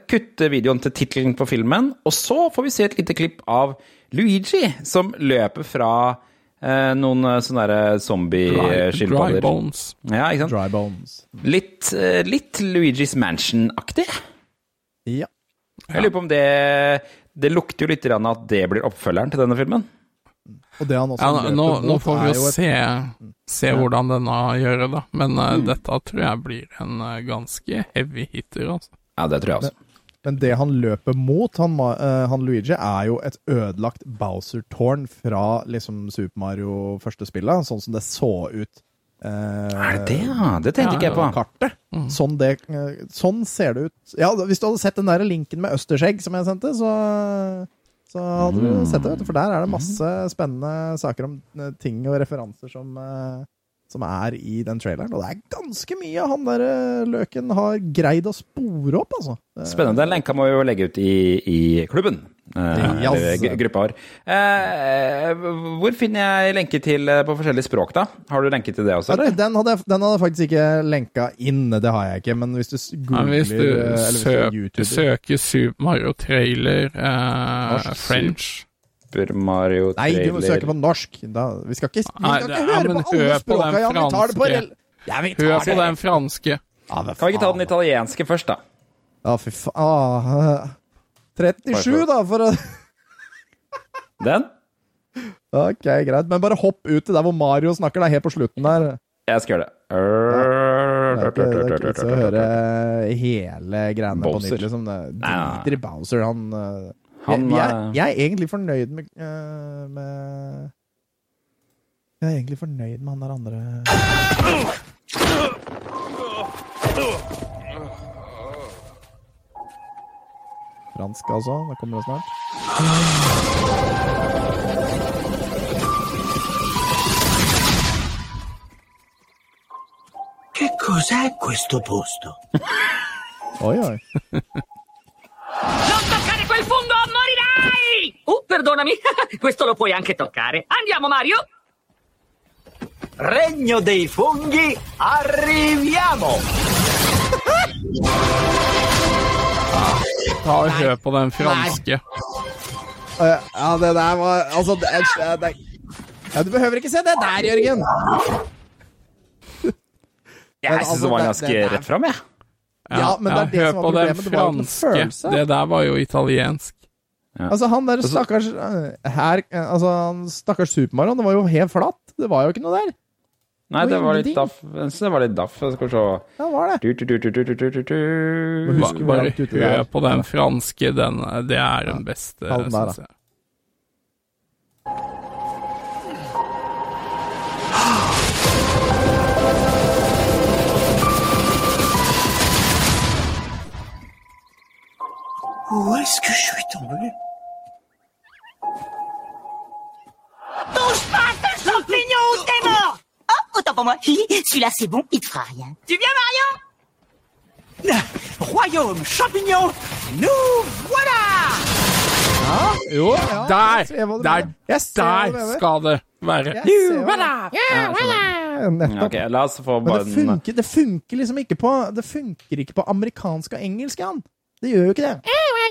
kutter videoen til tittelen på filmen, og så får vi se et lite klipp av Luigi som løper fra eh, noen eh, sånne der Dry, dry bones. Ja, ikke sant? Dry bones. Litt, eh, litt Luigi's Mansion-aktig. Ja. Jeg lurer på om det Det lukter jo litt grann at det blir oppfølgeren til denne filmen. Og det han også Ja, nå, nå får vi jo et- se, se hvordan denne gjør det, da. Men eh, dette tror jeg blir en uh, ganske heavy hitter, altså. Ja, det tror jeg også. Men det han løper mot, han, eh, han Luigi, er jo et ødelagt Bowser-tårn fra liksom Super Mario første spillet, sånn som det så ut. Er det det, ja? Det tenkte ikke jeg på. Kartet. Sånn, det, sånn ser det ut. Ja, hvis du hadde sett den der linken med østerskjegg som jeg sendte, så, så hadde du sett det. vet du, For der er det masse spennende saker om eh, ting og referanser som, eh, som er i den traileren. Og det er ganske mye han der eh, løken har greid å spore opp, altså. Spennende. Den lenka må vi jo legge ut i, i klubben. Eh, Ja, eller altså. gruppa vår. Eh, hvor finner jeg lenke til uh, på forskjellige språk, da? Har du lenke til det også? Ja? Den hadde, jeg- den hadde jeg faktisk ikke lenka inn, det har jeg ikke. Men hvis du googler Ja, hvis du søk, hvis du søker Super Mario trailer Norsk French Super Mario Trailer Nei, du må søke på norsk. Da, vi skal ikke, vi Nei, skal det- ikke ja, høre men på alle språka, Jan. Vi tar det på. Ja, vi tar Hør på det. den franske. Ja, Kan vi ikke ta den italienske først, da? Ja, fy faen. Ah, 37, da, for å Den? Ok, greit. Men bare hopp ut til der hvor Mario snakker, Det er helt på slutten der. Jeg skal gjøre det. Ja. det er ikke vits å høre hele greiene på nytt, liksom. Driter i Bowser. Han, eh, Han, jeg, jeg, eh, jeg er egentlig fornøyd med, eh, med Jeg er egentlig fornøyd med han der andre Fransk, altså. Da kommer det snart. Che cos'è questo posto? Oi, oi. Non toccare quel fungo o morirai! Oh, perdonami, questo lo puoi anche toccare. Andiamo, Mario! Regno dei funghi, arriviamo! Ta og Hør på den franske. Uh, Ja, det der var Altså, det, det, ja, Du behøver ikke se det der, Jørgen! Jeg syns altså, det var ganske rett fram, jeg. Ja, men det er det hør som var problemet, det var ikke en følelse. Det der var jo italiensk. Altså, han der stakkars eh, her eh, Altså, han stakkars Supermarion, det var jo helt flatt. Det var jo ikke noe der. Nei, det var litt daff. Jeg synes det var litt daff. Skal vi se Ja, var det. du, du, du, du, du, du, du, du. Husker Bare hør på den franske, den, det er den beste, syns jeg. Où est-ce que je suis tombé? Touche pas à ce champignon ou t'es mort autant pour moi. Celui-là, c'est bon, il te fera rien. Tu viens, Marion Royaume champignon, nous voilà! Jo, ja. Der! Der, der skal det være. Nu voilà! Nettopp. Okay, la oss få Men det funker, det funker liksom ikke på Det funker ikke på amerikansk og engelsk, Jan. Det gjør jo ikke det.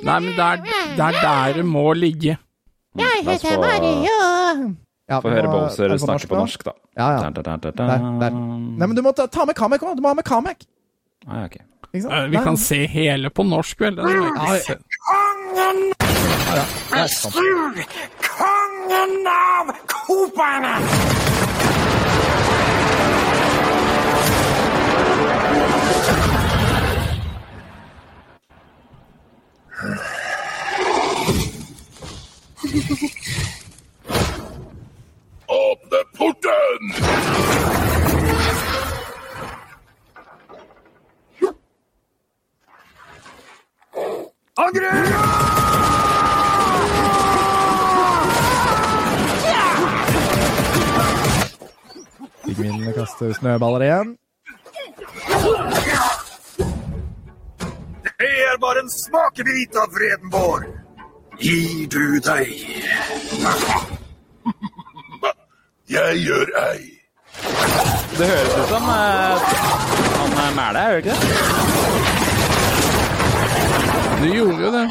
Nei, men det er, er der det må ligge. Jeg heter få, Ja, få høre er Bowser det snakke på norsk, da. Ja, ja. Da, da, da, Der, der. Nei, men du må ta, ta med Kamek òg. Du må ha med Kamek. Ah, okay. Eh, Vi Nei, kan se hele på norsk, vel? Kongen av sant. Sur! Kongen av Koperne! Åpne porten! Pingvinene kaster snøballer igjen. Det er bare en smakebit av vreden vår. Gir du deg? Jeg gjør ei. Det høres ut som eh, han eh, Mæle, gjør det ikke det? Du gjorde jo det.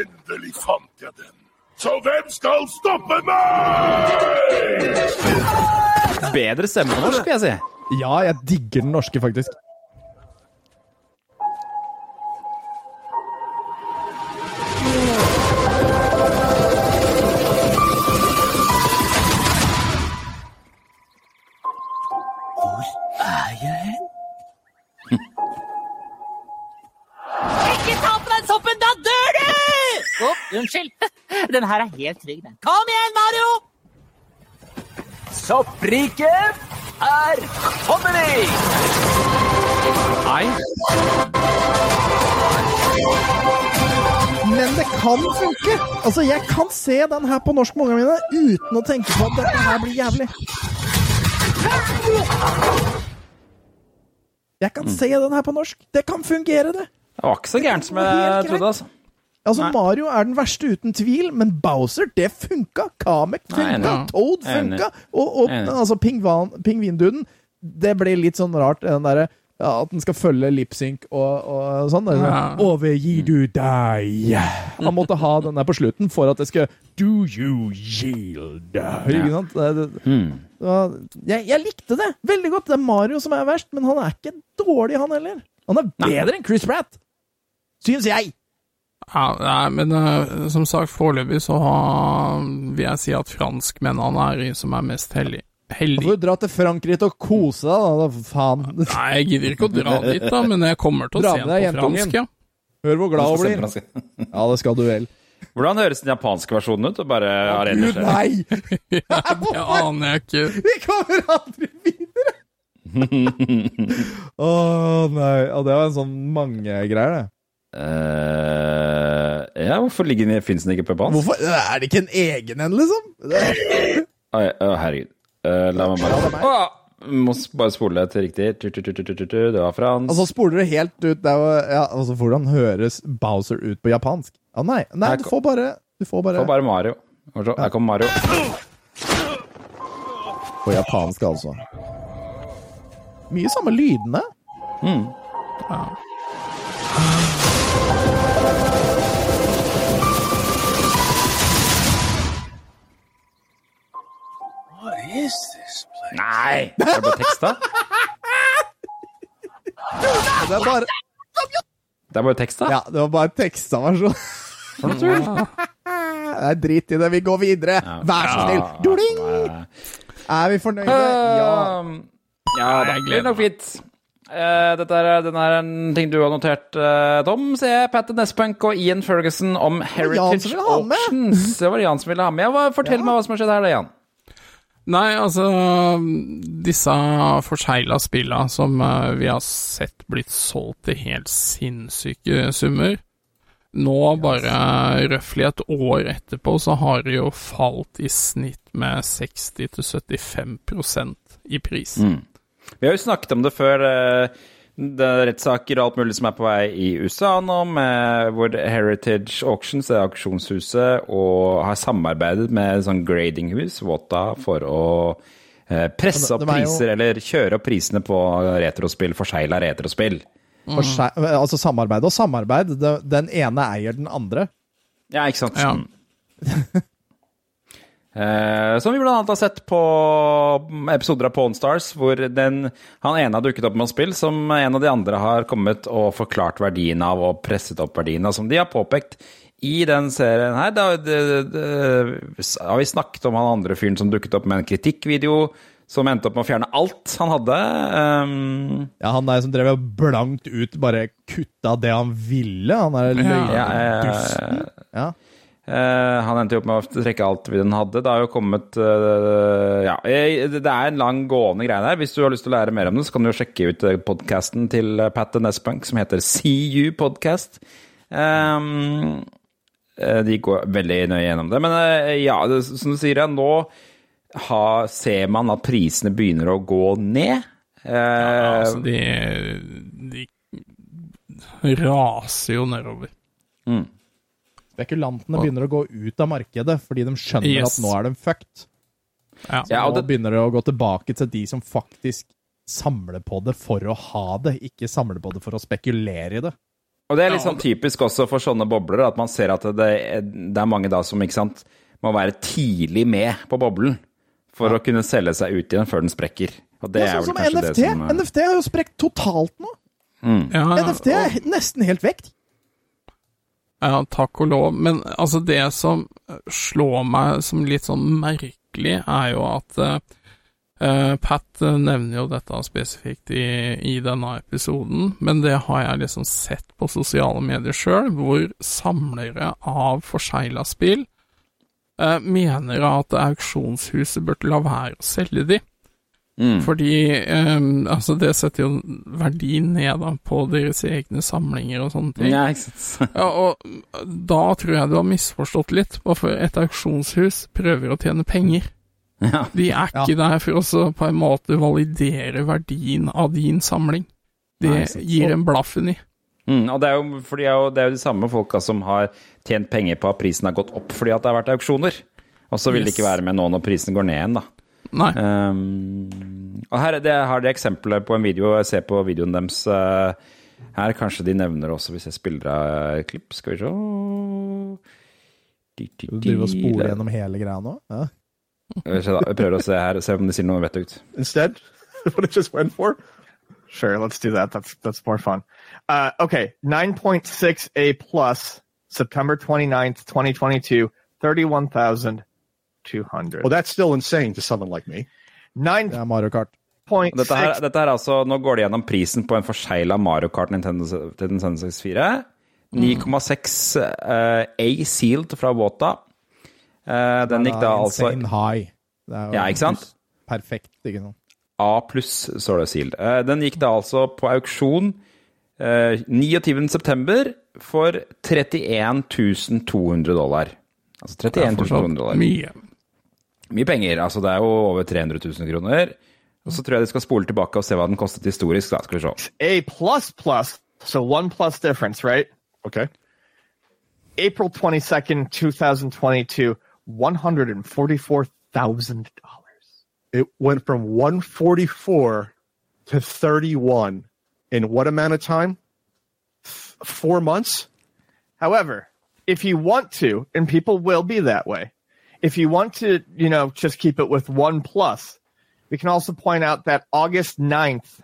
Endelig fant jeg den. Så hvem skal stoppe meg? Bedre stemme på norsk, vil jeg si. Ja, jeg digger den norske, faktisk. Den her er helt trygg, den. Kom igjen, Mario! Soppriket er kommet i! Nei. Men det kan funke! Altså, jeg kan se den her på norsk med ungene mine uten å tenke på at dette her blir jævlig. Jeg kan se den her på norsk. Det kan fungere, det. Det var ikke så gærent som jeg trodde, altså. Altså, Nei. Mario er den verste uten tvil, men Bowser, det funka! Kamek funka! Nei, Toad funka! Og, og altså, pingvinduden, det ble litt sånn rart, den derre ja, at den skal følge lipsync og, og sånn. Sånn, Ja. Overgir du deg? Han måtte ha den der på slutten for at det skal Do you yield? Ikke sant? Det, det, Hmm. jeg, jeg likte det veldig godt. Det er Mario som er verst, men han er ikke dårlig, han heller. Han er bedre enn Chris Pratt! Syns jeg! Ja, nei, men uh, som sagt, foreløpig så har, vil jeg si at franskmennene er de som er mest heldige. Da Heldige. får du dra til Frankrike og kose deg, da. da faen. Nei, jeg gidder ikke å dra dit, da, men jeg kommer til å Dra se deg den på jentungen. fransk, ja. Hør hvor glad hun blir. Ja, det skal du vel. Hvordan høres den japanske versjonen ut? Og bare har Gud, ellers nei! ja! Det aner jeg ikke. Vi kommer aldri videre! Å nei. Og det var en sånn mange-greier, det. Eh, Ja, hvorfor ligger den, finnes den ikke på japansk? Hvorfor? Er det ikke en egen en, liksom? Oi, å, herregud. Uh, la meg Ja, det bare meg. Å, Må bare spole til riktig. Det var fransk. Altså, spoler du helt ut der, er ja, altså, Hvordan høres Bowser ut på japansk? Ja, nei, nei du får bare Du får bare, får bare Mario. Her kommer Mario. På japansk, altså. Mye samme lydene. What is this place? Nei! Er det bare teksta? Det er bare Det er bare teksta? Ja, det var bare teksta versjon. For noe tull? Nei, drit i det, vi går videre. Vær så snill. Doling! Er vi fornøyde? Ja. Um, ja, det er blir nok fint. Uh, dette er, den er en ting du har notert, uh, Tom. Ser jeg Patten Nespunk og Ian Ferguson om Heritage. Auctions. Det var Jan som ville ha med. Fortell fortell meg hva som har skjedd her, da, Jan. Nei, altså Disse forsegla spilla som eh, vi har sett blitt solgt til helt sinnssyke summer. Nå, bare røftlig et år etterpå, så har det jo falt i snitt med 60-75% i pris. Vi har jo snakket om det før. Det er rettssaker og alt mulig som er på vei i USA nå, med hvor Heritage Auctions, det er auksjonshuset, og har samarbeidet med sånn gradinghus, Wota, for å eh, presse opp det- det er jo- priser, eller kjøre opp prisene på retrospill, forsegla retrospill. For seg, altså samarbeid og samarbeid. Den ene eier den andre. Ja, ikke sant? Ja. Eh, som vi annet har sett på episoder av Pawn Stars, hvor den, han ene har dukket opp med noen spill som en av de andre har kommet og forklart verdien av og presset opp verdien av, som de har påpekt i den serien her. Da det, det, har vi snakket om han andre fyren som dukket opp med en kritikkvideo som endte opp med å fjerne alt han hadde. Um, Ja, han der som drev og blankt ut bare kutta det han ville. Han er ja, Ja. Eh, han endte jo opp med å trekke alt den hadde. Det har jo kommet eh, Ja, eh, det er en lang gående greie der. Hvis du har lyst til å lære mer om det, så kan du jo sjekke ut podkasten til eh, Pat and S-Punk som heter CU Podcast. Um, eh, de går veldig nøye gjennom det. Men eh, ja, det, som du sier, ja, nå har, ser man at prisene begynner å gå ned. Eh, Ja, altså, de, de raser jo nedover. Spekulantene begynner å gå ut av markedet fordi de skjønner Yes. at nå er de fucked. Ja. Så og nå det- begynner det å gå tilbake til de som faktisk samler på det for å ha det, ikke samler på det for å spekulere i det. Og det er litt sånn typisk også for sånne bobler, at man ser at det er, det er mange da som ikke sant, må være tidlig med på boblen for å kunne selge seg ut igjen før den sprekker. Og det det er sånn vel som kanskje NFT. det som eh, NFT har jo sprekt totalt nå. Ja, NFT er nesten helt vekk. Ja, takk og lov. Men altså, det som slår meg som litt sånn merkelig, er jo at eh, Pat eh, nevner jo dette spesifikt i, i denne episoden, men det har jeg liksom sett på sosiale medier sjøl, hvor samlere av forsegla spill uh, mener at auksjonshuset burde la være å selge de. Mm. Fordi um, altså det setter jo verdi ned da, på deres egne samlinger og sånne ting. Ja, ikke sant. Ja, og da tror jeg du har misforstått litt, hvorfor et auksjonshus prøver å tjene penger. Ja. De er ikke der for å på en måte validere verdien av din samling. Det Nei, gir en blaffen i. Mm, og det er, jo, for de er jo, det er jo de samme folka som har tjent penger på at prisen har gått opp fordi at det har vært auksjoner. Og så vil yes. det ikke være med nå når prisen går ned igjen, da. Nei. Um, og her er det, har de eksempler på en video. Jeg ser på videoen deres uh, her. Kanskje de nevner også, hvis jeg spiller av et klipp. Skal vi se Di, di, Du driver og spoler gjennom hele greia nå? Ja. Vi. Jeg prøver å se her, se om de sier noe vettugt. instead? what it just went for? Sure, let's do that. That's that's more fun. Uh, okay, 9.6 A plus, September 29th, 2022, 31,200. Well, that's still insane to someone like me. Det er Mario Kart. Dette her, dette her er altså, Nå går det gjennom prisen på en forsegla Mario Kart Nintendo, til Nintendo 64. 9,6 uh, A-sealed fra Wata. Uh, den gikk da altså Insane high. Det er jo Ja, ikke sant? Perfekt, ikke sant? A pluss, står det sealed. Uh, Den gikk da altså på auksjon uh, 29.9. for 31 200 dollar. Altså 31 200 dollar. Mye. Mye penger. Altså det er jo over 300 000 kroner. Og så tror jeg de skal spole tilbake og se hva den kostet historisk. Da skal vi se. A plus plus, so one plus difference, right? Okay. April 22nd, 2022, $144,000. It went from 144 to 31 in what amount of time? F- four months? However, if you want to, and people will be that way, if you want to, you know, just keep it with one plus, we can also point out that August 9th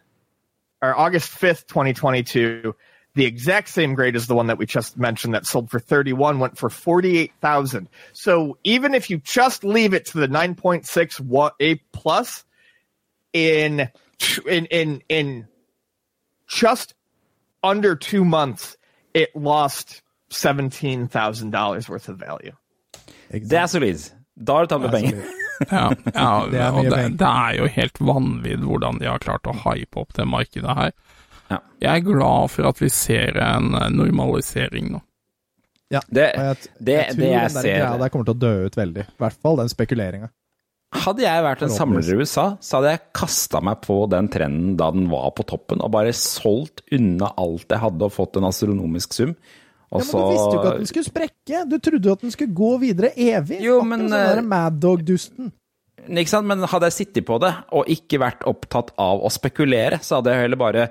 or August 5th, 2022, the exact same grade as the one that we just mentioned that sold for 31 went for 48,000. So even if you just leave it to the 9.6 A plus in, in, in, in just under two months, it lost seventeen thousand dollars worth of value. Det er solid. Da har du tatt med penger. Ja, ja Det er og det, det er jo helt vanvidd hvordan de har klart å hype opp det markedet her. Ja. Jeg er glad for at vi ser en eh, normalisering nå. Ja. Det, og jeg, det, jeg tror det jeg den der greia der kommer til å dø ut veldig. I hvert fall den spekuleringa. Hadde jeg vært en samler i USA, så hadde jeg kasta meg på den trenden da den var på toppen, og bare solgt unna alt jeg hadde og fått en astronomisk sum. Og Ja, men du visste jo ikke at den skulle sprekke! Du trodde jo at den skulle gå videre evig. Jo, Akkurat men, sånn eh, der Mad Dog-dusten. Ikke sant? Men hadde jeg sittet på det og ikke vært opptatt av å spekulere, så hadde jeg heller bare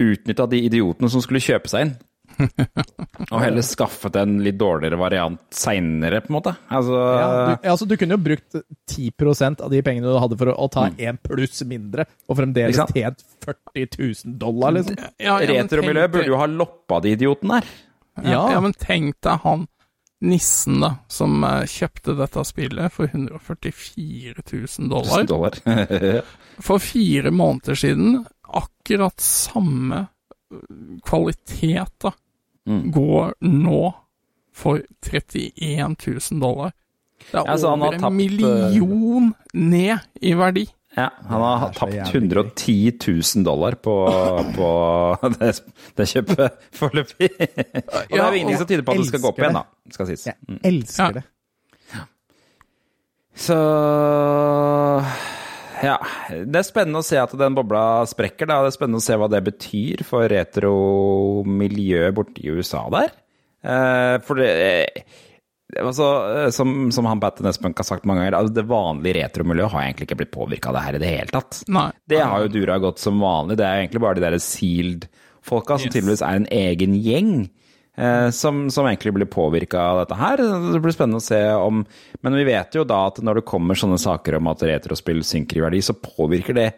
utnytta de idiotene som skulle kjøpe seg inn. Og heller skaffet en litt dårligere variant seinere, på en måte. Altså Ja, du, altså, du kunne jo brukt 10% av de pengene du hadde for å, å ta én pluss mindre, og fremdeles Mm. Tjent 40 000 dollar, liksom. Ja, ja, Retromiljøet burde jo ha loppa de idiotene der. Ja, Ja. ja, men tenk deg han nissen da, som eh, kjøpte dette spillet for 144 000 dollar. dollar. For fire måneder siden, akkurat samme øh, kvalitet da, Mm. går nå for 31 000 dollar. Det er Ja, så han har over en tapt, million ned i verdi. Ja, han har tapt 110 000 dollar på, på det, det kjøpet foreløpig. Og det er jo ingenting som tyder på at det skal gå opp elsker igjen, da. Skal sies. Jeg Mm. elsker Ja. det. Så ja. Det er spennende å se at den bobla sprekker. Da. Det er spennende å se hva det betyr for retromiljøet borte i USA der. Eh, for det, det var så, eh, som, som han Patten Espunk har sagt mange ganger, altså det vanlige retromiljøet har egentlig ikke blitt påvirka av det her i det hele tatt. Nei. Det har jo dura godt som vanlig. Det er egentlig bare de der sealed-folka som Yes. tydeligvis er en egen gjeng. Eh, som, som egentlig blir påvirka av dette her. Det blir spennende å se om Men vi vet jo da at når det kommer sånne saker om at retrospill synker i verdi, så påvirker det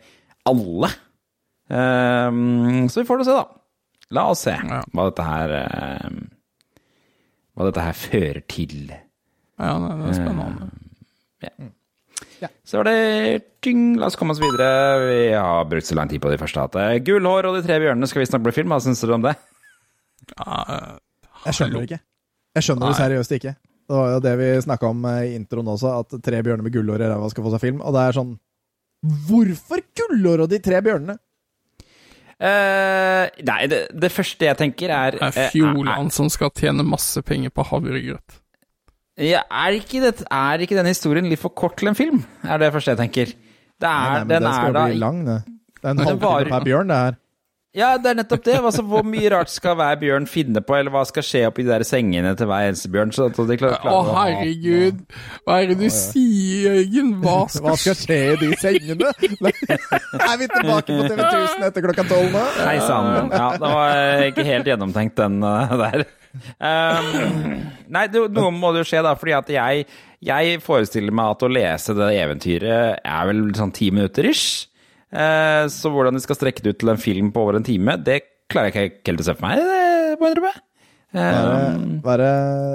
alle. Eh, så vi får det se, da. La oss se hva dette her eh, Hva dette her fører til. Ja, det er spennende. Så var det tyng. La oss komme oss videre. Vi har brukt så lang tid på det første at eh, Gullhår og de tre bjørnene skal visstnok bli film. Hva syns dere om det? Ja, Jeg skjønner det ikke. Jeg skjønner det seriøst ikke. Det var jo det vi snakka om eh, i introen også, at tre bjørner med gullhår i ræva skal få seg film. Og det er sånn Hvorfor gullhår og de tre bjørnene? Eh, nei, det, det første jeg tenker er det er eh, Fjordland som skal tjene masse penger på havregrøt. Ja, er, ikke det, er ikke denne historien litt for kort til en film? Er det første jeg tenker. Det Nei, er, nei, men den det skal er da bli lang, det. Det er en Den halvtime per bjørn, det her. Ja, det er nettopp det. Altså, hvor mye rart skal hver bjørn finne på, eller hva skal skje oppi de der sengene til hver eneste bjørn? Så de klarer, klarer å herregud! Hva er det du sier, Jørgen? Hva Hva skal skal skje i de sengene? er vi tilbake på TV 1000 etter klokka tolv nå? Hei sann. Ja, det var ikke helt gjennomtenkt, den eh, der. Um, nei, noe må det jo skje, da, fordi at jeg, jeg forestiller meg at å lese det eventyret er vel sånn ti minutter ish. Eh, så hvordan de skal strekke det ut til en film på over en time, det klarer jeg ikke helt å se for meg, det må jeg innrømme. Um, være,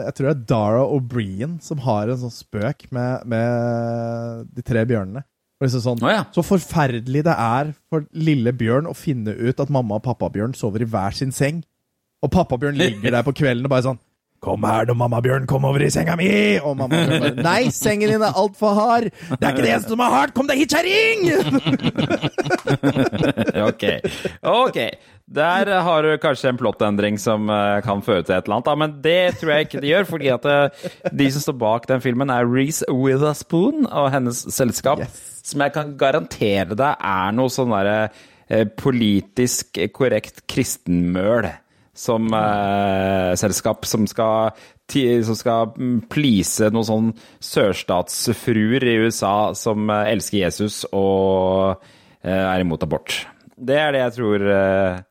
jeg tror det er Dara O'Brien som har en sånn spøk med, med de tre bjørnene. Liksom sånn, oh, ja. Så forferdelig det er for lille Bjørn å finne ut at mamma og pappabjørn sover i hver sin seng. Og pappabjørn ligger der på kvelden og bare sånn Kom her du, mamma bjørn, kom over i senga mi! Og mammabjørn bare Nei, sengen din er altfor hard! Det er ikke det eneste som er hardt! Kom deg hit, kjerring! ok. Ok. Der har du kanskje en plottendring som eh, kan føre til et eller annet, da, men det tror jeg ikke det gjør, fordi at eh, de som står bak den filmen, er Reece Witherspoon og hennes selskap, som jeg kan garantere deg er noe sånn derre eh, politisk korrekt kristenmøl som eh, selskap som skal, som skal mm, please noen sånn sørstatsfruer i USA som eh, elsker Jesus og eh, er imot abort. Det er det jeg tror eh,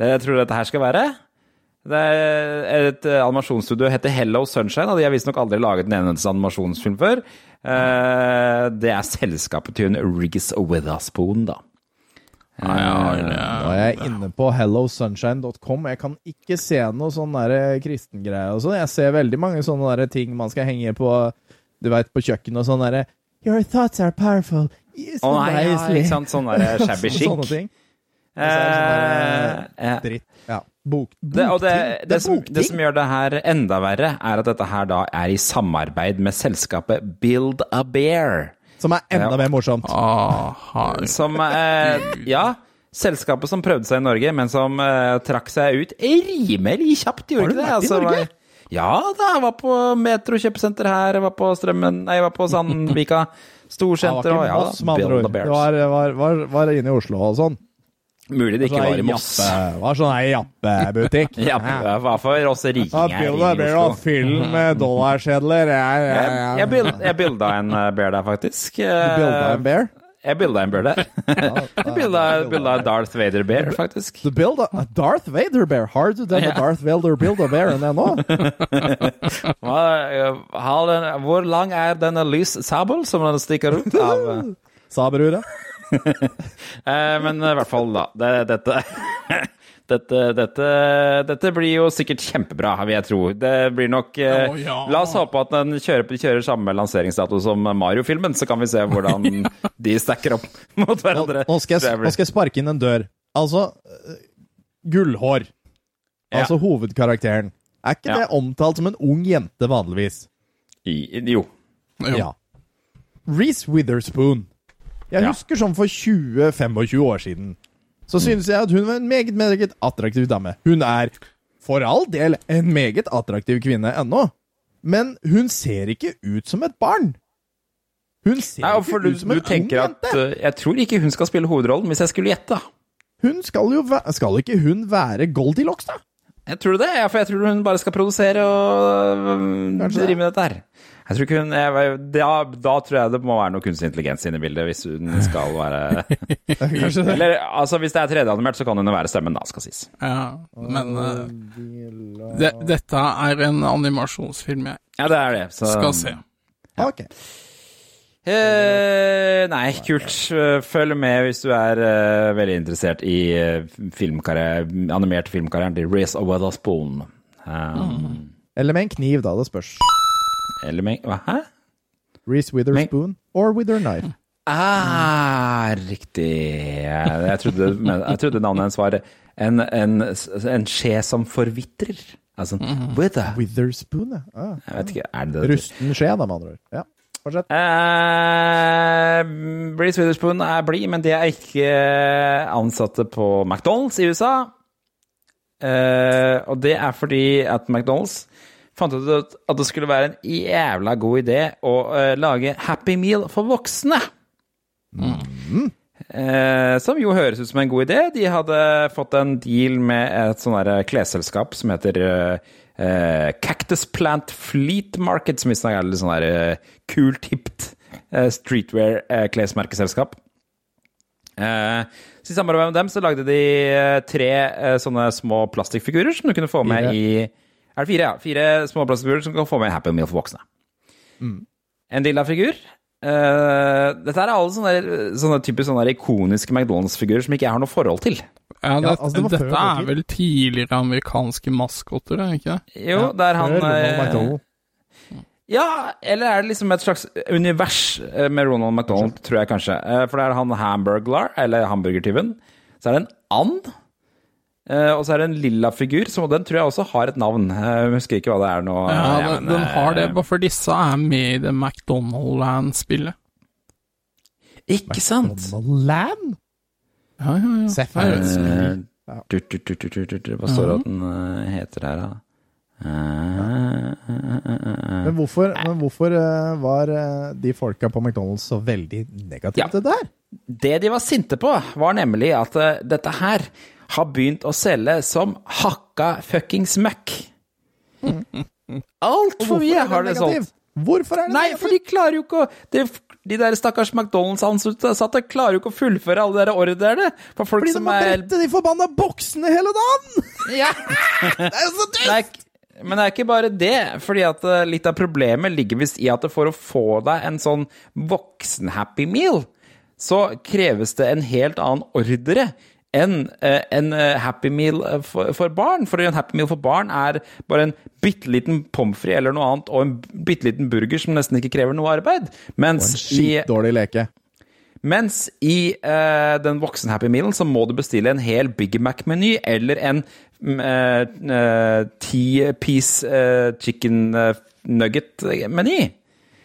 det jeg tror dette her skal være. Det er et eh, animasjonsstudio heter Hello Sunshine, og de har visstnok aldri laget en eneste animasjonsfilm før. Eh, Det er selskapet til hun Riggs Witherspoon, da. Nei, ja, Nå er jeg inne på hellosunshine.com. Jeg kan ikke se noe sånn kristengreie og sånn. Jeg ser veldig mange sånne der ting man skal henge på Du vet, på kjøkkenet og sånn derre Your thoughts are powerful. Yes, oh, nei, ja, ikke sant? Sånn der shabby chic. Sånne ting. Eh, det sånn ja. dritt. Ja. Bok, Det, og det, bokting. det, er som, det som gjør det her enda verre, er at dette her da er i samarbeid med selskapet Build a Bear. Som er enda Ja. mer morsomt. Ah. Som eh, Ja, selskapet som prøvde seg i Norge, men som eh, trakk seg ut rimelig kjapt, Har gjorde du ikke det? vært i Norge? ja da, jeg var på Metro kjøpesenter her, jeg var på Strømmen Nei, jeg var på Sandvika Det var storsenter. ikke og ja, Moss, med andre Build a ord. Det var, var, var, var inne i Oslo og sånn. Mulig det ikke Sånn var i Moss. Det Var sånn ei jappebutikk. Jappe, var for oss rikinger i Bear og Oslo. fyll med dollarsedler. Jeg, ja. jeg, jeg bilda en eh, bear der, faktisk. Du builda en bear? Jeg bilda en bear der. Jeg bilda bilda en Darth Vader-bear, faktisk. Du bilda a, Darth Vader bear. Har du den Darth Vader-bilda-bearen ennå? det den- Hvor lang er denne lys sabel som den stikker ut av? eh, Saberuret. Eh, men i hvert fall, da. Det, dette, dette, dette Dette blir jo sikkert kjempebra, vil jeg tro. Det blir nok eh, Å, ja. La oss håpe at den kjører, kjører samme lanseringsdato som Mario-filmen, så kan vi se hvordan de stacker opp mot Nå, hverandre. nå, skal jeg, nå skal jeg sparke inn en dør. Altså Gullhår, Gullhår. Ja. Altså hovedkarakteren. Er ikke Ja. det omtalt som en ung jente vanligvis? I- Jo. Jo. Ja. Reece Witherspoon. Jeg husker sånn for 20-25 år siden. Så synes jeg at hun var en meget, meget attraktiv dame. Hun er for all del en meget attraktiv kvinne ennå. Men hun ser ikke ut som et barn. Hun ser Nei, ikke du, ut som en ung tenker at jente. eh, Jeg tror ikke hun skal spille hovedrollen, hvis jeg skulle gjette. Hun skal jo Skal ikke hun være Goldilocks, da? Jeg tror det, ja, for jeg tror hun bare skal produsere og øh, drive med dette her. Jeg tror ikke hun jeg, da, da tror jeg det må være noe kunstig intelligens inne i bildet, hvis hun skal være Eller altså, hvis det er 3D-animert, så kan hun jo være stemmen, da, skal sies. Ja, men uh, de, dette er en animasjonsfilm jeg Ja, det er det. Så, skal se. Ok. Eh, nei, kult. Eh, Følg med hvis du er uh, veldig interessert i uh, filmkarriere, animert filmkarrieren til Race of Witherspoon. Um, Eller med en kniv, da. Det spørs. Eller meg? Hæ? Reece Witherspoon or with her knife. Ah, riktig. Jeg, trodde, jeg trodde navnet hennes var en, en, en skje som forvitrer. Altså wither. Witherspoon, ja. Ah. Jeg vet ikke, er det det? Rusten skje, da, med andre ord. Ja. Fortsett. Uh, Breeze Witherspoon er blid, men de er ikke ansatte på McDonald's i USA. Uh, og det er fordi at McDonald's fant ut at det skulle være en jævla god idé å uh, lage Happy Meal for voksne. Eh, som jo høres ut som en god idé. De hadde fått en deal med et sånn der klesselskap som heter uh, eh, Cactus Plant Fleet Market, som visstnok er litt sånn der eh, kult, hipt eh, streetwear-klesmerkeselskap. Eh, så I samarbeid med dem så lagde de eh, tre eh, sånne små plastikkfigurer som du kunne få med i Er det fire, ja? Fire små plastikkfigurer som kan få med Happy Meal for voksne. En Dilla-figur. Uh, dette er alle sånne, sånne typisk sånne ikoniske McDonald's-figurer som ikke jeg har noe forhold til. Ja, det, altså, det før dette er vel tidligere amerikanske maskotter, er det ikke det? Jo, det er han Før eh. Ja, eller er det liksom et slags univers eh, med Ronald McDonald, tror jeg kanskje. Eh, For det er han Hamburglar, eller hamburgertyven. Så er det en and. Eh, Og så er det en lilla figur, som den tror jeg også har et navn. Eh, Jeg husker ikke hva det er nå. Ja, ja den, men, den har det, eh, bare for disse er med i det McDonald-land-spillet. Ikke sant? Land? Ja, ja, ja. Seff er et spill. Hva står det at den heter her, da? Men hvorfor, men hvorfor var de folka på McDonald's så veldig negative Ja. til det der? Det de var sinte på, var nemlig at dette her har begynt å selge som hakka fuckings møkk. Altfor mye har det solgt. Hvorfor er det Nei, negativt? for de klarer jo ikke å De, de der stakkars McDonald's-ansatte klarer jo ikke å fullføre alle de der ordrene. For folk Fordi de som må er brette de forbanna boksene hele dagen! Ja. Det er jo så Det dust! men det er ikke bare det. fordi at eh, litt av problemet ligger visst i at for å få deg en sånn voksen-happy meal, så kreves det en helt annen ordre enn eh, en eh, happy meal eh, for, for barn. For en happy meal for barn er bare en bitte liten pommes frites eller noe annet, og en bitte liten burger som nesten ikke krever noe arbeid. Mens En skitdårlig leke. mens i uh, den voksen Happy Mealen så må du bestille en hel Big Mac-meny eller en mm, eh, eh, ti-piece uh, chicken eh, nugget-meny.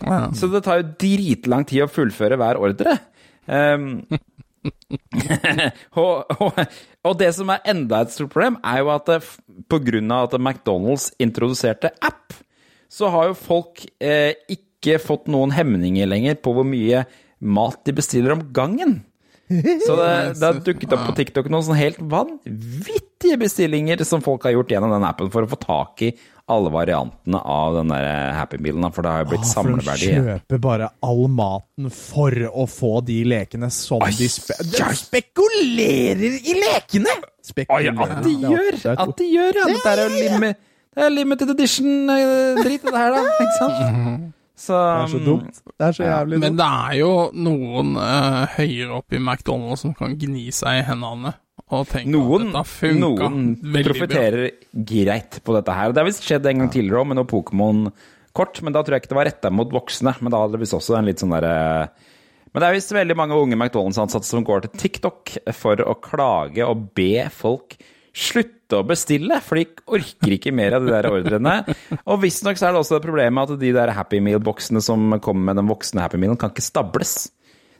Wow. Så det tar jo dritlang tid å fullføre hver ordre. Um, og, og, og det som er enda et stort problem, er jo at det, på grunn av at McDonald's introduserte app, så har jo folk eh, ikke fått noen hemninger lenger på hvor mye mat de bestiller om gangen. Så det, det har dukket opp på TikTok noen sånn helt vanvittige bestillinger som folk har gjort gjennom den appen for å få tak i alle variantene av den der Happy Mealen, for det har jo blitt Ah, for de samleverdi. kjøper bare all maten for å få de lekene som Ai, de spe de spekulerer i lekene! Spekulerer. Ai, at de gjør! det At de gjør, ja! Dette er jo det er limited edition-drit, det her, da. Ikke sant? Så, Det er så dumt. Det er så jævlig Men det er jo noen uh, høyere oppe i McDonald's som kan gni seg i hendene og tenke Noen, at dette funka veldig bra. profitterer greit på dette her. Det har visst skjedd en gang tidligere òg, med noe Pokémon-kort. Men da tror jeg ikke det var retta mot voksne. Men da hadde det visst også en litt sånn derre Men det er visst veldig mange unge McDonald's-ansatte som går til TikTok for å klage og be folk slutte å bestille, for de orker ikke mer av de der ordrene. Og visstnok så er det også det problemet at de der Happy Meal-boksene som kommer med den voksne Happy Mealen, kan ikke stables.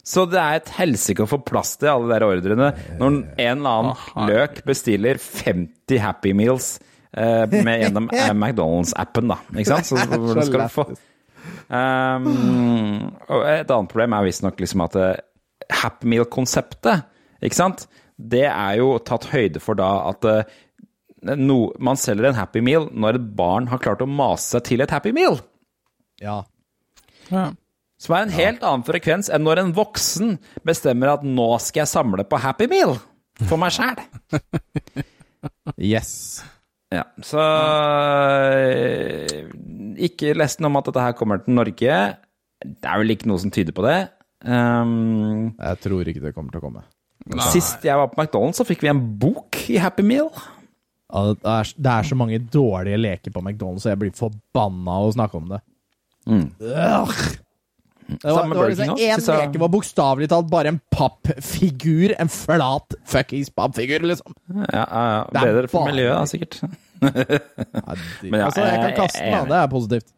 Så det er et helsike å få plass til alle de der ordrene. Når en eller annen løk bestiller 50 Happy Meals eh, med gjennom eh, McDonald's-appen, da. Ikke sant? Så hvordan skal du få um, Og et annet problem er visstnok liksom at eh, Happy Meal-konseptet, ikke sant, det er jo tatt høyde for da at eh, no, man selger en Happy Meal når et barn har klart å mase seg til et Happy Meal. Ja. Ja. Som er en helt annen frekvens enn når en voksen bestemmer at nå skal jeg samle på Happy Meal for meg sjæl. Yes. Ja, så øh, Ikke lest noe om at dette her kommer til Norge. Det er vel ikke noe som tyder på det. Um, Jeg tror ikke det kommer til å komme. Nei. sist jeg var på McDonald's, så fikk vi en bok i Happy Meal. Ja, Det er, det er så mange dårlige leker på McDonald's, så jeg blir forbanna av å snakke om det. Mm. Det var, Samme det var liksom synes jeg. leke var bokstavelig talt bare en pappfigur. En flat fuckings pappfigur, liksom. Ja, ja, ja. Bedre for miljøet, da, sikkert. Men ja, altså, jeg kan kaste den, da. Det er positivt.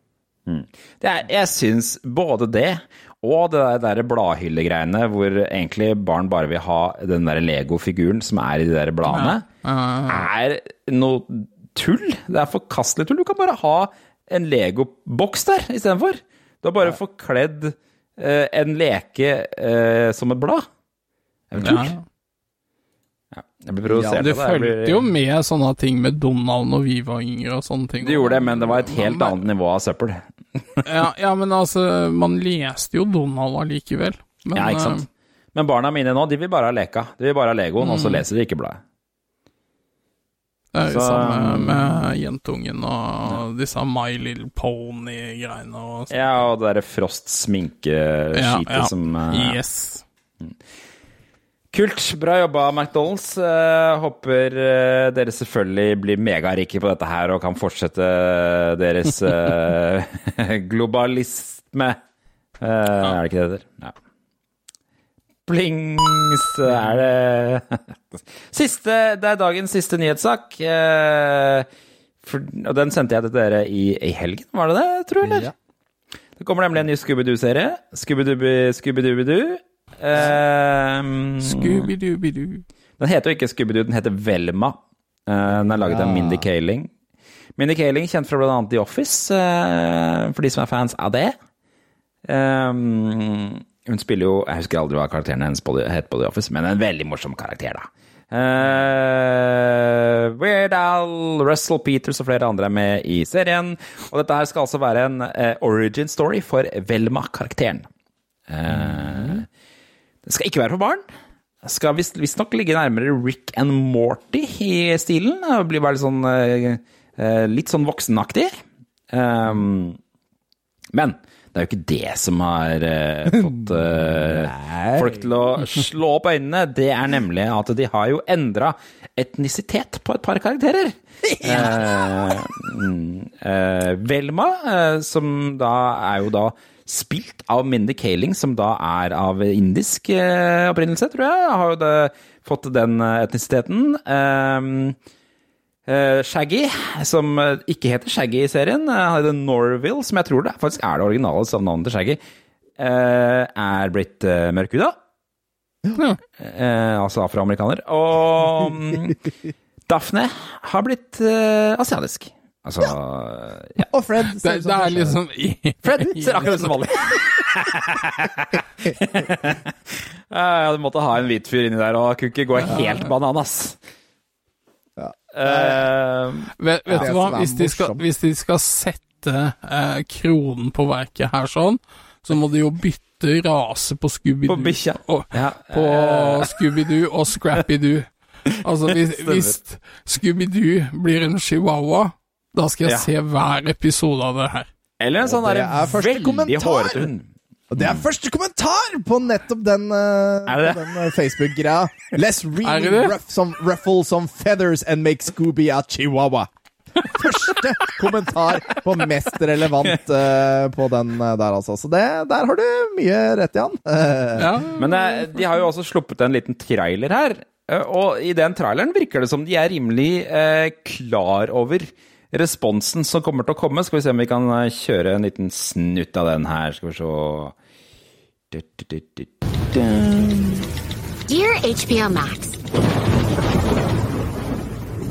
Det er, jeg syns både det og det der, der bladhyllegreiene hvor egentlig barn bare vil ha den der Lego-figuren som er i de der bladene, er noe tull. Det er forkastelig tull. Du kan bare ha en Lego-boks der istedenfor. Du har bare forkledd eh, en leke eh, som et blad. Eventuelt. Ja. Ja, jeg blir provosert Det av det. Jeg blir- jo med sånne ting med Donald når vi var yngre og sånne ting. Det gjorde det, men det var et helt annet nivå av søppel. Ja, ja, men altså, man leste jo Donald allikevel. Men, Ja, ikke sant? Men barna mine nå, de vil bare ha leka. De vil bare ha Legoen, og så leser de ikke bladet. Det er jo samme med jentungen og disse My Little Pony-greiene og. Ja, og det derre Frost sminkeskitet Ja, ja. som eh, Yes. Kult. Bra jobba, McDonald's. Eh, håper eh, dere selvfølgelig blir megarike på dette her og kan fortsette deres globalisme. Er det ikke det det heter? Ja. Blings er det Siste, Det er dagens siste nyhetssak. Eh, for, og den sendte jeg til dere i, i helgen, var det det, tror jeg? eller? Ja. Det kommer nemlig en ny Scooby-Doo-serie. Scooby-Dooby- Scooby-Dooby-Doo. Um, Scooby-Dooby-Doo. den heter jo ikke Scooby-Doo, den heter Velma. Eh, den er laget av Mindy Kaling. Mindy Kaling, kjent fra annet The Office, eh, for de som er fans av det. Um, hun spiller jo Jeg husker aldri hva karakteren hennes på het på The Office, men en veldig morsom karakter, da. Uh, Weird Al, Russell Peters og flere andre er med i serien. Og dette her skal altså være en uh, origin story for Velma-karakteren. Uh, det skal ikke være for barn. Det skal visst- visstnok ligge nærmere Rick and Morty i stilen. Det blir bare litt sånn, eh, eh, litt sånn voksenaktig. Um, men det er jo ikke det som har eh, fått eh, folk til å slå opp øynene. Det er nemlig at de har jo endra etnisitet på et par karakterer. Eh, mm, eh, Velma, eh, som da er jo da spilt av Mindy Kaling, som da er av indisk eh, opprinnelse, tror jeg. Har jo det, fått den etnisiteten. Eh, Shaggy, som eh, ikke heter Shaggy i serien, eh, han heter Norville, som jeg tror det faktisk er det originale navnet til Shaggy, eh, er blitt uh, mørkhuda. Ja. Eh, altså afroamerikaner. Og mm, Daphne har blitt eh, asiatisk. Altså ja. Og Fred ser ut som det er liksom i, Fred ser akkurat ut som vanlig. jeg måtte ha en hvit fyr inni der, og kunne ikke gå helt bananas. Eh, Vet, vet du hva, hvis de, skal, hvis de skal sette eh, kronen på verket her sånn, så må de jo bytte rase på Scooby-Doo. På bikkja. og- ja, På Scooby-Doo og Scrappy-Doo. Altså, hvis, hvis Scooby-Doo blir en chihuahua, da skal jeg Ja. se hver episode av det her. Eller en sånn det der er veldig hårete hund. Og det er første kommentar på nettopp den, uh, den uh, Facebook-greia. Let's really ruff some, ruffle some feathers and make Scooby a chihuahua. Første kommentar på mest relevant uh, på den uh, der, altså. Så det, der har du mye rett, Jan. Uh, Ja, Men de har jo også sluppet en liten trailer her. Og i den traileren virker det som de er rimelig klar over responsen som kommer til å komme. Skal vi se om vi kan kjøre en liten snutt av den her. Skal vi se Dear HBO Max,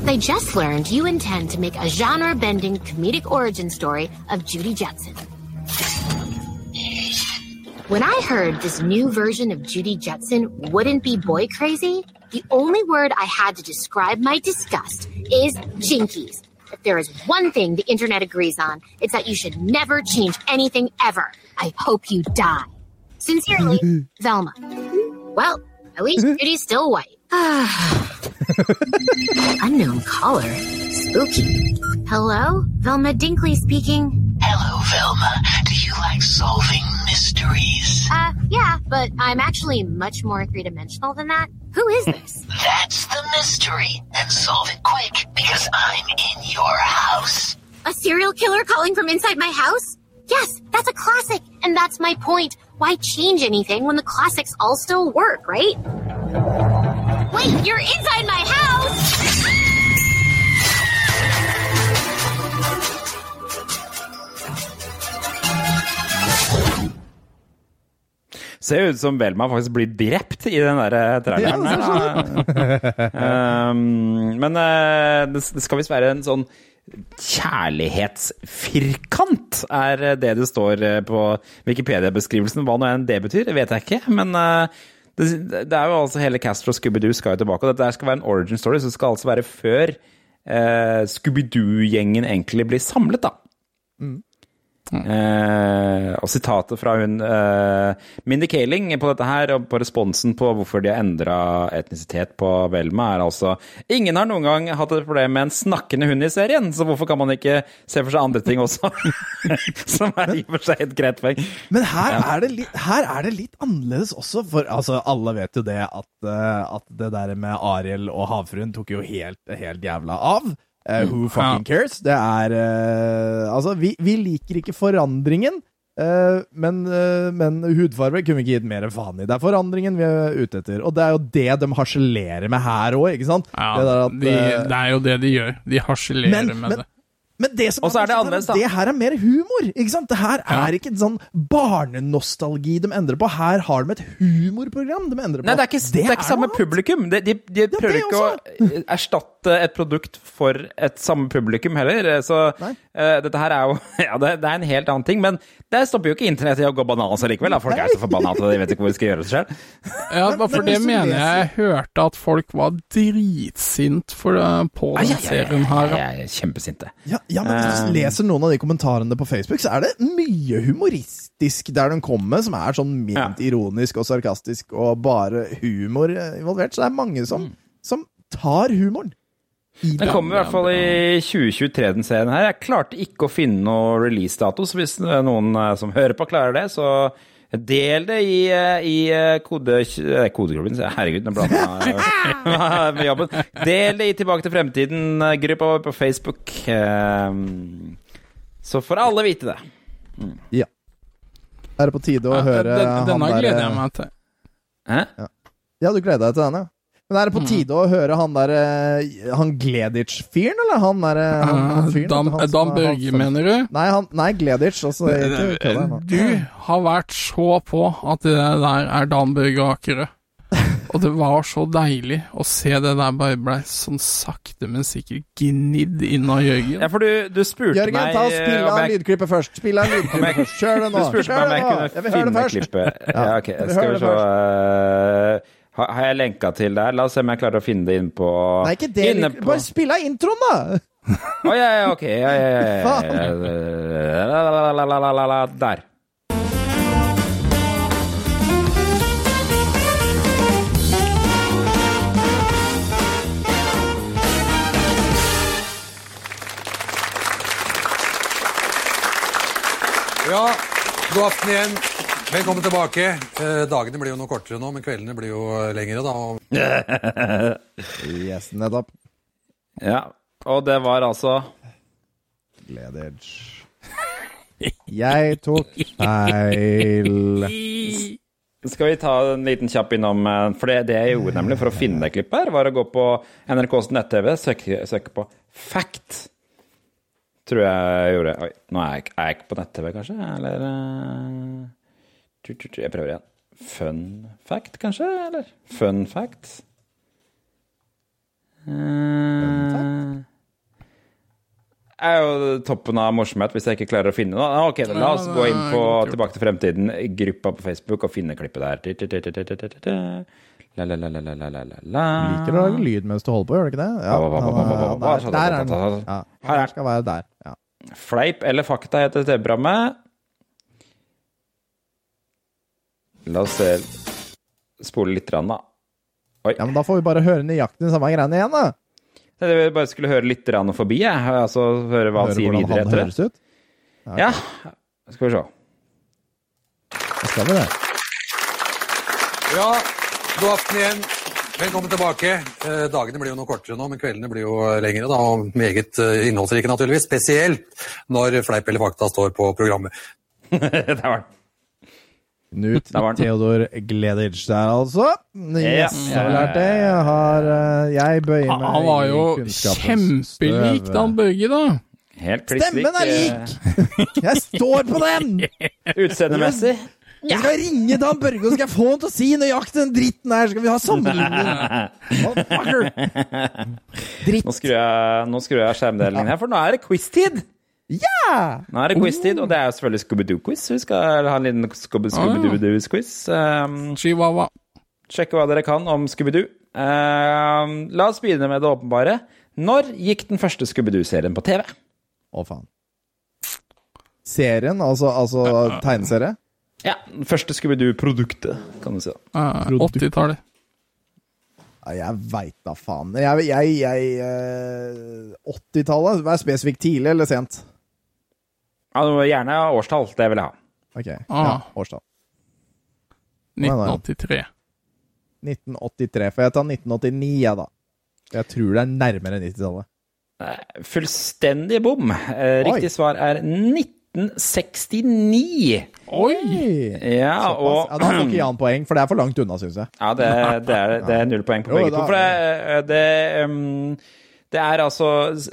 they just learned you intend to make a genre bending comedic origin story of Judy Jetson. When I heard this new version of Judy Jetson wouldn't be boy crazy, the only word I had to describe my disgust is jinkies. If there is one thing the internet agrees on, it's that you should never change anything ever. I hope you die. Sincerely, Velma. Well, at least Judy's still white. Unknown caller. Spooky. Hello? Velma Dinkley speaking. Hello, Velma. Do you like solving mysteries? Uh, yeah, but I'm actually much more three dimensional than that. Who is this? That's the mystery. And solve it quick, because I'm in your house. A serial killer calling from inside my house? Yes, that's a classic, and that's my point. Why change anything when the classics all still work, right? Wait, you're inside my house! Ser ut som Velma faktisk blir drept i den der eh, traileren. Ja, her, um, men uh, det det skal visst være en sånn kjærlighetsfirkant, er det det står eh, på Wikipedia-beskrivelsen. Hva nå enn det betyr, vet jeg ikke. Men eh, det, er jo altså hele cast fra Scooby-Doo skal jo tilbake. Og dette skal være en origin story, så det skal altså være før eh, Scooby-Doo-gjengen egentlig blir samlet, da. Eh, og sitatet fra hun eh, Mindy Kaling på dette her, og på responsen på hvorfor de har endra etnisitet på Velma, er altså Ingen har noen gang hatt et problem med en snakkende hund i serien, så hvorfor kan man ikke se for seg andre ting også? Som er i og for seg et greit poeng. Men her, er det litt, her er det litt annerledes også, for altså, alle vet jo det at, eh, at det der med Ariel og havfruen tok jo helt, helt jævla av. Eh, who fucking cares? Det er uh, Altså, vi, vi liker ikke forandringen. uh, men, men hudfarve kunne vi ikke gitt mer faen i. Det er forandringen vi er ute etter. Og det er jo det de harselerer med her òg, ikke sant? Ja, det, der at, de, det er jo det de gjør. De harselerer Men- med men- det. men det som er, er det morsomt, annerledes, da. Det her er mer humor, ikke sant? Det her Ja. er ikke sånn barnenostalgi de endrer på. Her har de et humorprogram de endrer på. Nei, det er ikke, det er ikke samme publikum. De, de, de prøver ja, ikke å erstatte et produkt for et samme publikum heller. Så Nei. eh, dette her er jo Ja, det, det er en helt annen ting. Men det stopper jo ikke internett i å gå bananas allikevel. Folk er så forbanna at de vet ikke hvor de skal gjøre det selv. Ja, Men- for det mener jeg jeg hørte at folk var dritsint for, eh, på den serien her. Jeg er kjempesinte. Ja, ja, men hvis du Eh. leser noen av de kommentarene på Facebook, så er det mye humoristisk der de kommer, som er sånn ment ironisk og sarkastisk, og bare humor eh, involvert. Så det er mange som, som tar humoren. Den kommer i hvert fall i 2023, den serien her. Jeg klarte ikke å finne noe releasedato, så hvis noen eh, som hører på, klarer det, så del det i, eh, i eh, kode... jeg. herregud, nå blander jeg med jobben. Del det i Tilbake til fremtiden-gruppa vår på Facebook. Så får alle vite det. Ja. Er det på tide å Ja, høre den, han denne der- gleder jeg meg til. Hæ? Ja, du gleder deg til den, ja. Men er det på tide å høre han der eh, Han Gleditsch-fyren, eller han der eh, han, han fyren? Han Børge, mener du? Nei, han, nei Gleditsch. Altså. Du har vært så på at det der er Dan Børge Akerø. Og det var så deilig å se det der bare ble sånn sakte, men sikkert gnidd inn av Jørgen. Ja, for du, du spurte Jørgen, meg ta og eh, spill av jeg- lydklippet først. Spill av lydklippet først. Kjør det nå. Du spurte Kjør meg om jeg kunne finne klippet. Ja, ok. Skal vi se har, har jeg lenka til der? La oss se om jeg klarer å finne det inn på Nei, ikke det. Inne på Bare spill av introen, da! Å ja, ja, ok. Ja, ja, ja. Der. Ja, god aften igjen. Velkommen tilbake. Eh, dagene blir jo noe kortere nå, men kveldene blir jo eh, lengre, da. Yes, nettopp. Ja, og det var altså Gledage. Jeg tok feil. Skal vi ta en liten kjapp innom eh, For det, det jeg gjorde nemlig for å finne det klippet, her, var å gå på NRKs nett-TV, søke, søke på Fact. Tror jeg gjorde. Oi, nå er jeg, ikke- er jeg ikke på nett-TV, kanskje? Eller eh, Jeg prøver igjen. Fun fact, kanskje? Eller fun fact? Eh, er jo toppen av morsomhet hvis jeg ikke klarer å finne noe. Ah, Ok, La oss gå inn på Tilbake til fremtiden-gruppa på Facebook og finne klippet der. Liker å lage lyd mens du holder på, gjør du ikke det? Ja, der, er den. Her er skal være der. Fleip eller fakta heter TV-programmet. La oss se Spole litt, rann, da. Oi. ja, men da får vi bare høre nøyaktig den samme greiene igjen, da. Jeg vil bare skulle høre litt rann forbi, jeg. Altså høre hva han sier videre han etter høres det. ut. Ja, skal vi se. Da skal vi det. Ja, god aften igjen. Velkommen tilbake. Eh, dagene blir jo noe kortere nå, men kveldene blir jo eh, lengre, da. Og meget eh, innholdsrike, naturligvis. Spesielt når Fleip eller fakta står på programmet. det var. Knut. Theodor Gleditsch der, altså. Yes, jeg har lært det. Jeg har eh, Jeg bøyer meg Han var jo kjempelik. Dan Børge, da. Helt kliss lik. Stemmen er lik! Jeg står på den! Utseendemessig. Ja. Jeg skal ringe Dan Børge og skal jeg få han til å si nøyaktig den dritten her. Skal vi ha sammenligning? Dritt. Nå skrur jeg, nå skrur jeg av skjermdelingen her, for nå er det quiz-tid! Ja! Nå er det quiz-tid, og det er selvfølgelig Scooby-Doo-quiz. Vi skal ha en liten Scooby- Scooby-Doo-quiz. Um, Chihuahua. sjekke hva dere kan om Scooby-Doo. Um, la oss begynne med det åpenbare. Når gikk den første Scooby-Doo-serien på TV? Å, faen. Serien, altså, altså tegneserie? Ja, den første Scooby-Doo-produktet, kan du si. Uh, 80-tallet. Ja, jeg veit da faen. Jeg, jeg, jeg eh, 80-tallet? Vær spesifikt tidlig eller sent? Ja, det må gjerne årstall, det vil jeg ha. Ok, Ah. ja, årstall. 1983. 1983. Får jeg ta 1989, jeg, da? Jeg tror det er nærmere 90-tallet. Eh, Fullstendig bom. Riktig Riktig svar er 1969. Oi! Ja, og Ja, da får ikke Jan poeng, for det er for langt unna, syns jeg. Ja, det, det, er, det er null poeng på Jo, begge da- to. For det, det, um, det er altså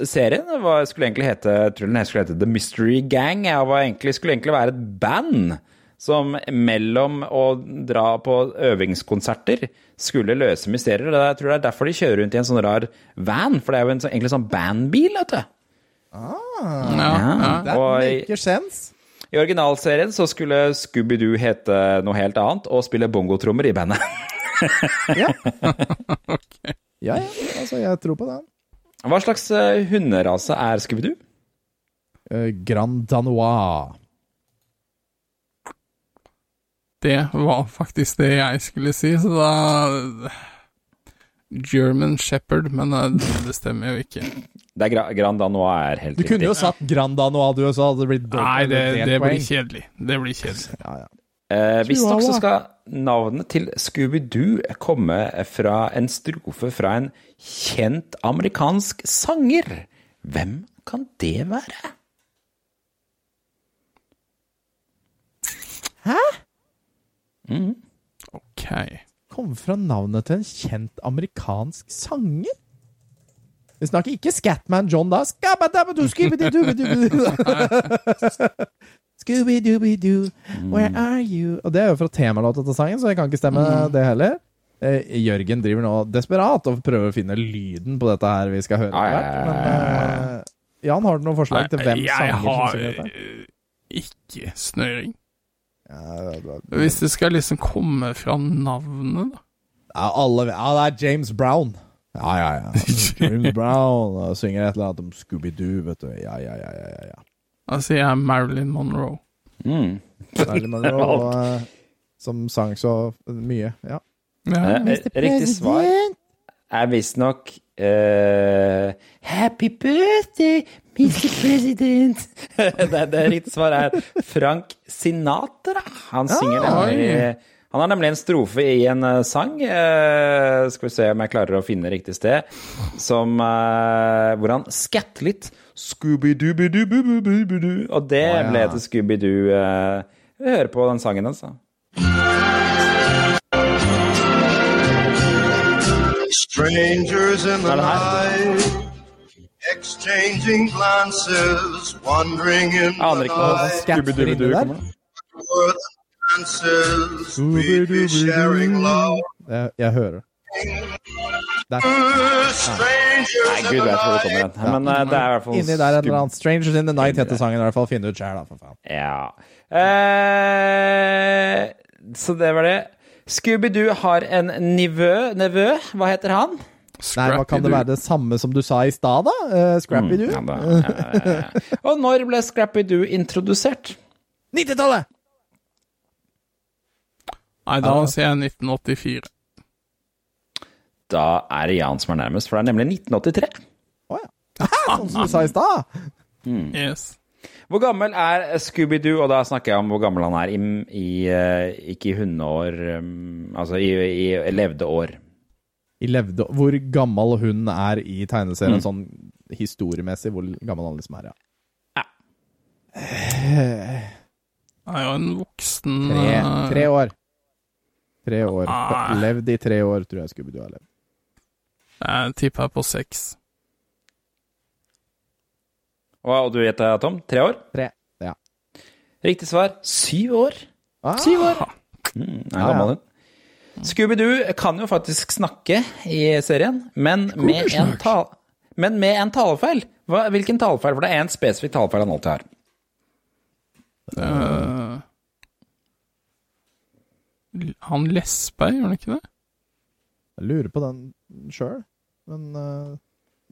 Serien Hva skulle egentlig hete jeg tror den skulle hete The Mystery Gang. Jeg var egentlig, skulle egentlig være et band som mellom å dra på øvingskonserter skulle løse mysterier. Det er- Jeg tror det er derfor de kjører rundt i en sånn rar van, for det er jo en sånn, egentlig sånn bandbil, vet du. Ah, Ja, ja. that makes sense. I originalserien så skulle Scooby-Doo hete noe helt annet og spille bongotrommer i bandet. Ja. ja, ja. Altså, jeg tror på den. Hva slags eh, hunderase er Scooby-Doo? Eh, Grand Danois. Det var faktisk det jeg skulle si, så da German Shepherd, men eh, det stemmer jo ikke. Det er Gra Grand Danois er helt Du kunne jo satt Grand Danois, du, så hadde det blitt Nei, det, det blir kjedelig. Det blir kjedelig. Ja, ja. Eh, Visstnok så Chihuahua. skal navnet til Scooby-Doo komme fra en strofe fra en kjent amerikansk sanger. Hvem kan det være? Hæ? Ok. Kom fra navnet til en kjent amerikansk sanger? Vi snakker ikke Scatman John da. Scooby-dooby-doo, where are you? Og det er jo fra temalåta til sangen, så jeg kan ikke stemme det heller. Eh, Jørgen driver nå desperat og prøver å finne lyden på dette her vi skal høre. Etter hvert, Men eh, Jan, har du noen forslag til hvem jeg sanger som har synger dette? har ikke snøring. Ja, da- Hvis det skal liksom komme fra navnet, da. Ja, alle, ja, det er James Brown. Ja, ja, ja. James Brown og synger et eller annet om Scooby-Doo, vet du. Ja, ja, ja, ja, ja, ja. Da sier jeg Marilyn Monroe. Mm. Marilyn Monroe, eh, som sang så mye. Ja. Ja. Eh, Riktig svar er visstnok uh, Happy birthday, Mr. President. det, det riktige svaret er Frank Sinatra. Han synger nemlig Han har nemlig en strofe i en uh, sang, uh, skal vi se om jeg klarer å finne riktig sted, som uh, hvor han skatter litt. Scooby-doo-doo-doo-doo-doo. Og det Å, ja. ble til Scooby-Doo. eh, vi hører på den sangen altså. Strangers in the det night, exchanging glances, wandering in the night. Scooby-Doo kommer. Love. Jeg, jeg hører. Der. Nei, gud vet hvor det kommer hen. Men uh, det er i hvert fall Inni der en eller annen Strangers in the Night heter sangen i hvert fall. Finn ut sjæl, da, for faen. Ja. Eh, så det var det. Scooby-Doo har en nivø. Nevø, hva heter han? Nei, hva kan det være det samme som du sa i stad, da? Uh, Scrappy-Doo? Mm, ja, ja, ja, ja. Og når ble Scrappy-Doo introdusert? 90-tallet! Nei, da sier jeg 1984. Da er det Jan som er nærmest, for det er nemlig 1983. Sånn som du sa i stad. Yes. Hvor gammel er Scooby-Doo? Og da snakker jeg om hvor gammel han er i, i eh, Ikke i hundeår, um, altså i, i levde år. I levde, hvor gammel hun er i tegneserien, Mm. sånn historiemessig, hvor gammel han liksom er, ja. Han er jo en voksen Tre, eh, tre år. Tre år. Ah. Levd i tre år, tror jeg Scooby-Doo har levd. Jeg tipper på seks. Og, og du gjetter, Tom? Tre år? Tre, ja. Riktig svar syv år. Ah. Syv år. Mm, er Ja. Scooby-Doo kan jo faktisk snakke i serien, men med en, ta men med en talefeil. Hva, hvilken talefeil? For det er en spesifikk talefeil han alltid har. Uh, han lesper, gjør han ikke det? Jeg lurer på den sjøl, men uh,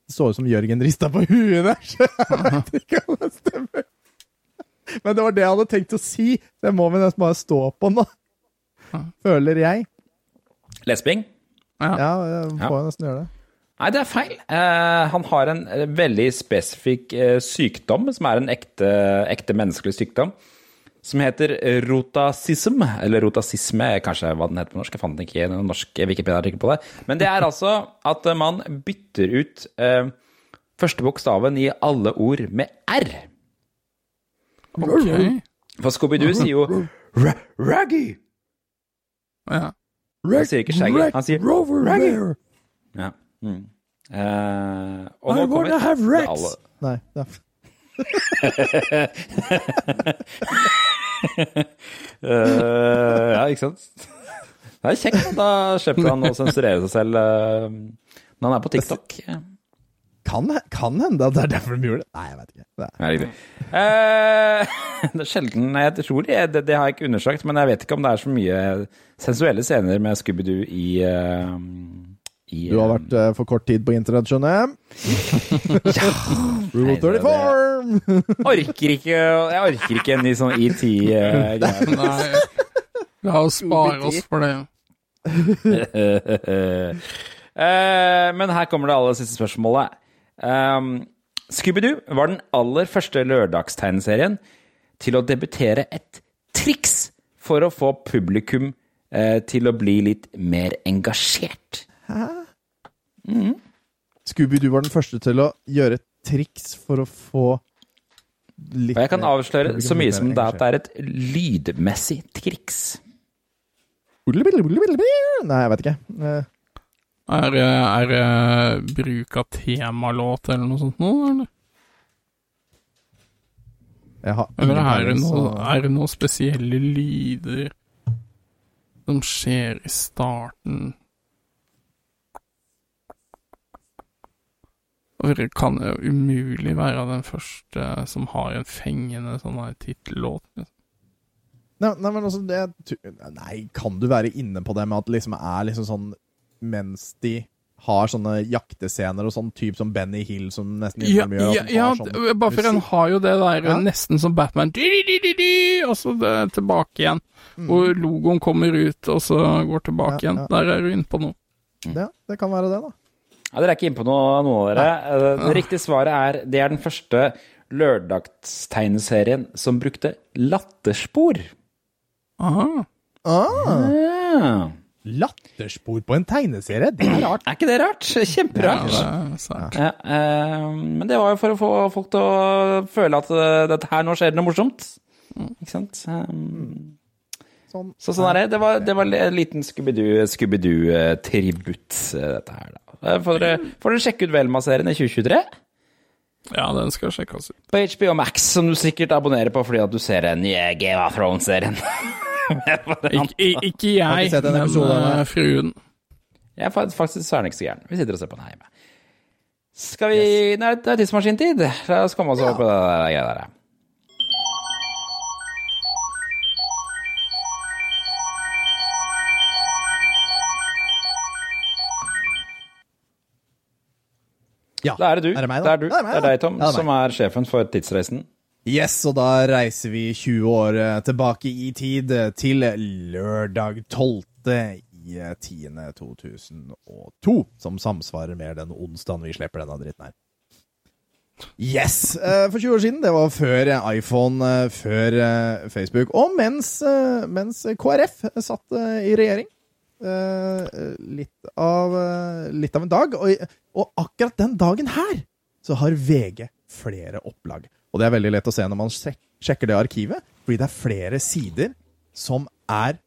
det så ut som Jørgen rista på huet der, så jeg vet ikke om det stemmer. Men det var det jeg hadde tenkt å si, så jeg må vel nesten bare stå på nå. Føler jeg. Lesbing? Ja, jeg Ja. får jeg nesten gjøre det. Nei, det er feil. Uh, han har en veldig spesifikk uh, sykdom, som er en ekte, ekte menneskelig sykdom, som heter rotasism, eller rotasisme, kanskje hva den heter på norsk. Jeg fant ikke en norsk Wikipedia-artikkel på det. Men det er altså at man bytter ut eh, første bokstaven i alle ord med R. Okay. For Scooby-Doo sier jo "Ra- Raggy. Ja. Han sier ikke Shaggy, han sier Rover Raggy. Ja. Mm. Eh, og nå kommer have det Rex. alle- Nei, ja. Eh, ja, ikke sant? Det er kjekt. Da slipper han å sensurere seg selv uh, når han er på TikTok. Kan, kan hende at det er derfor de gjorde det. Nei, jeg vet ikke. Det er. det er, uh, det er sjelden Jeg tror det, det, det har jeg ikke undersøkt, men jeg vet ikke om det er så mye sensuelle scener med Scooby-Doo i, eh, i Du har vært uh, for kort tid på internett, skjønner jeg. Rule Nei, det- 34! Orker ikke Jeg orker ikke en ny sånn ET-greie. Nei. La oss spare oss for det. uh, men her kommer det aller siste spørsmålet. Um, Scooby-Doo var den aller første lørdagstegneserien til å debutere et triks for å få publikum uh, til å bli litt mer engasjert. Scooby-Doo var den første til å gjøre triks for å få litt Og jeg kan avsløre så mye som det at det er et lydmessig triks. Nei, jeg vet ikke. Eh, Er det er bruk av temalåt eller noe sånt nå, eller? Jeg har Eller er det noe, er det noen spesielle lyder som skjer i starten? Og det kan jo umulig være den første som har en fengende sånn her tittellåt. Liksom. Nei, nei, men altså det, Nei, kan du være inne på det med at det liksom er liksom sånn Mens de har sånne jaktescener og sånn, type som Benny Hill som nesten Ja, gjør, ja, ja sånn bare for han har jo det der Ja. nesten som Batman di, di, di, di, di, Og så det, tilbake igjen. Mm. Hvor logoen kommer ut, og så går tilbake igjen. Der er du inne på noe. Ja, det kan være det, da. Ja, dere er ikke inne på noe, noen av dere. Eh, Det riktige svaret er det er den første lørdagstegneserien som brukte latterspor. Aha. Ah, Ja. latterspor på en tegneserie, det er rart. Er ikke det rart? Kjemperart. Ja, det. Ja, eh, men det var jo for å få folk til å føle at eh, dette her nå skjer noe morsomt. Ikke sant? Sånn. så sånn er det. Det var, det var en liten Scooby-Doo- Scooby-Doo-tributt, dette her, da. Eh, Får dere, får dere sjekke ut Velma-serien i 2023? Ja, den skal sjekkes ut. På HBO Max, som du sikkert abonnerer på fordi at du ser den nye Game of Thrones-serien. ikke, ikke jeg, jeg, ikke men eh, fruen. Jeg er faktisk er ikke så gæren. Vi sitter og ser på den hjemme. Skal vi Nei, det er tidsmaskintid. La oss komme oss over på det der greia der. Ja. Da er det du. Er det meg, da? det er du. Ja, det er meg, det er deg, Tom, Ja, er som er sjefen for Tidsreisen. Yes, og da reiser vi 20 år eh, tilbake i tid, eh, til lørdag 12. i eh, 10. 2002, som samsvarer med den onsdagen vi slipper denne dritten her. Yes! eh, For 20 år siden, det var før eh, iPhone, eh, før eh, Facebook, og mens, eh, mens KrF satt eh, i regjering. Eh, Litt av, eh, litt av en dag, og, og akkurat den dagen her så har VG flere opplag. Og det er veldig lett å se når man sjekker det arkivet, fordi det er flere sider som er,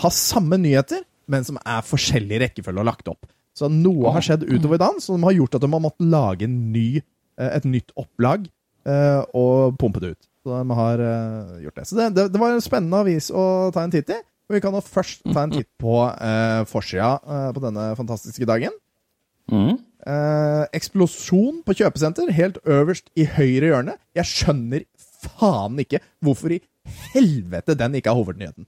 har samme nyheter, men som er forskjellig rekkefølge og lagt opp. Så noe har skjedd utover dagen, som har gjort at de har måttet lage ny, eh, et nytt opplag og pumpe det ut. Så de har gjort det. Så det, det, det var en spennende avis å ta en titt i. Og vi kan nå først ta en titt på uh, forsida eh, på denne fantastiske dagen. Eh, eksplosjon på kjøpesenter, helt øverst i høyre hjørne. Jeg skjønner faen ikke hvorfor i helvete den ikke er hovednyheten.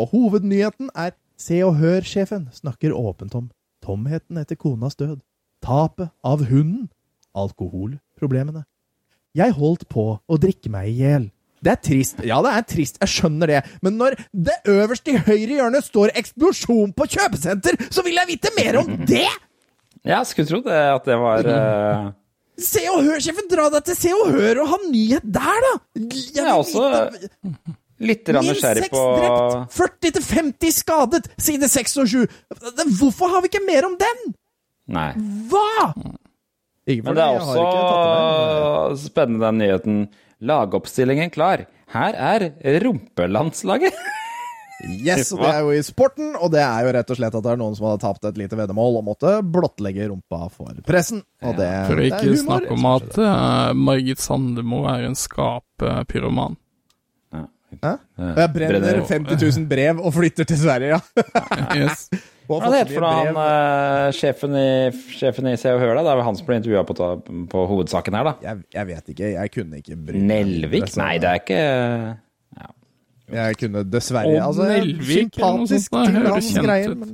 Og hovednyheten er Se og Hør-sjefen snakker åpent om tomheten etter konas død, tapet av hunden, alkoholproblemene. Jeg holdt på å drikke meg i hjel. Det er trist. Ja, det er trist. Jeg skjønner det. Men når det øverst i høyre hjørne står 'eksplosjon på kjøpesenter', så vil jeg vite mer om det! Ja, skulle tro det at det var uh... Se og Hør-sjefen, dra deg til Se og Hør og ha nyhet der, da! Jeg Jeg er også litt grann Minst nysgjerrig på drept, 40-50 skadet, side 6 og 7. Hvorfor har vi ikke mer om den? Nei. Hva?! Ingeborg, Men det er jeg det også spennende den nyheten. Lagoppstillingen klar. Her er rumpelandslaget. Yes, og det er jo i sporten, og det er jo rett og slett at det er noen som hadde tapt et lite veddemål og måtte blottlegge rumpa for pressen. Og det, For det ikke er humor. snakke om at uh, Margit Sandemo er en skapepyroman. Hæ? Jeg brenner 50 000 brev og flytter til Sverige, ja. Yes. Og Hva er det het for han uh, sjefen i, sjefen i Se og Hør, da? Det er vel han som ble intervjua på, på hovedsaken her, da? Jeg, jeg vet ikke, jeg kunne ikke bry Nelvik? Det, så- Nei, det er ikke Jeg kunne dessverre Odd altså, Nelvik Sympatisk til hans greier, men